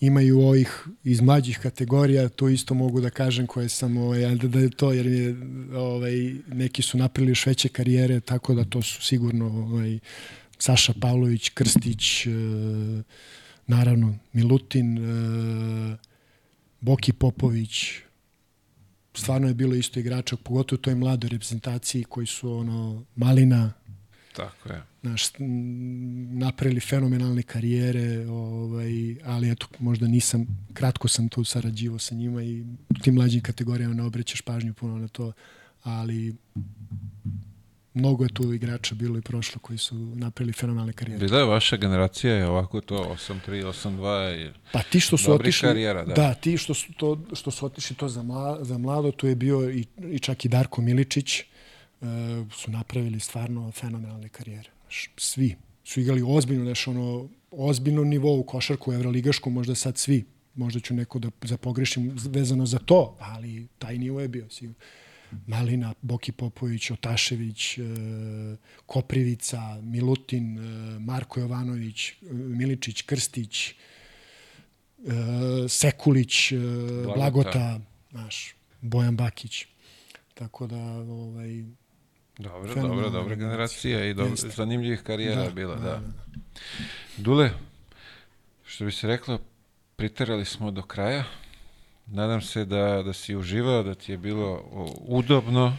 imaju ovih iz mlađih kategorija, to isto mogu da kažem koje sam, ovaj, da, da je to, jer je, ovaj, neki su napravili još veće karijere, tako da to su sigurno ovaj, Saša Pavlović, Krstić, e, naravno Milutin, e, Boki Popović, stvarno je bilo isto igrača, pogotovo u toj mladoj reprezentaciji koji su ono Malina, Tako je. naš, napravili fenomenalne karijere, ovaj, ali eto, možda nisam, kratko sam tu sarađivao sa njima i u tim mlađim kategorijama ne obrećaš pažnju puno na to, ali mnogo je tu igrača bilo i prošlo koji su napravili fenomenalne karijere. Bila je vaša generacija je ovako to 8-3, 8-2 i... Pa ti što su otišli, karijera, da. da. ti što su to što su otišli to za mlado, za mlado, tu je bio i, i čak i Darko Miličić, e, su napravili stvarno fenomenalne karijere. Svi su igrali ozbiljno, znaš, ono, ozbiljno nivo u košarku evroligašku, možda sad svi, možda ću neko da zapogrešim vezano za to, ali taj nivo je bio sigurno. Malina, Boki Popović, Otašević, e, Koprivica, Milutin, e, Marko Jovanović, e, Miličić, Krstić, Sekulić, Blagota. Blagota, znaš, Bojan Bakić. Tako da, ovaj, Dobro, dobro, dobra generacija i dobro, zanimljivih karijera je bila, da. da. Dule, što bi se reklo, priterali smo do kraja. Nadam se da, da si uživao, da ti je bilo udobno,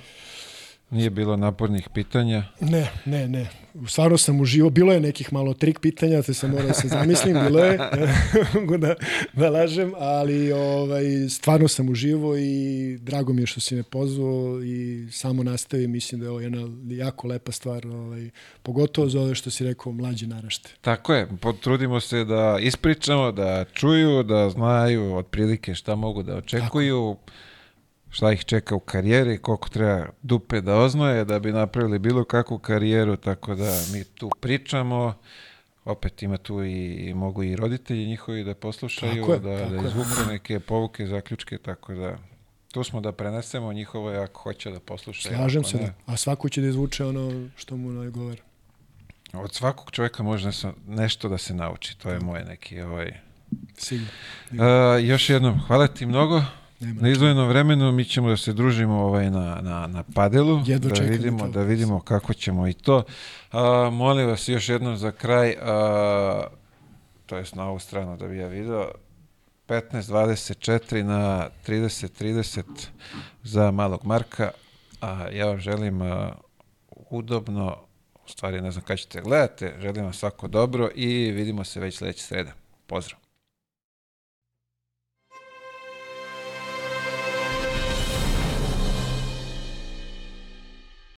nije bilo napornih pitanja. Ne, ne, ne. Stvarno sam uživao. Bilo je nekih malo trik pitanja, te sam morao da se zamislim, bilo je, mogu da, da lažem, ali ovaj, stvarno sam uživao i drago mi je što si me pozvao i samo nastavi. Mislim da je ovo jedna jako lepa stvar, ovaj, pogotovo za ove što si rekao mlađe narašte. Tako je, potrudimo se da ispričamo, da čuju, da znaju otprilike šta mogu da očekuju, šta ih čeka u karijeri, koliko treba dupe da oznoje da bi napravili bilo kakvu karijeru, tako da mi tu pričamo. Opet ima tu i, i mogu i roditelji njihovi da poslušaju, Tako je, da, tako da izvuku neke povuke, zaključke, tako da tu smo da prenesemo njihovo ako hoće da poslušaju. Slažem se, ne. da. A svako će da izvuče ono što mu odgovara. Od svakog čovjeka može nešto- nešto da se nauči, to je moj neki ovaj... Sigurno. Uh, još jednom, hvala ti mnogo. Nema Na izdvojenom vremenu mi ćemo da se družimo ovaj na, na, na padelu, Jedva da vidimo, to. da vidimo kako ćemo i to. Uh, molim vas još jednom za kraj, uh, to jest na ovu stranu da bi ja video, 15-24 na 30-30 za malog Marka. A ja vam želim uh, udobno, u stvari ne znam kada ćete gledate, želim vam svako dobro i vidimo se već sledeće srede. Pozdrav!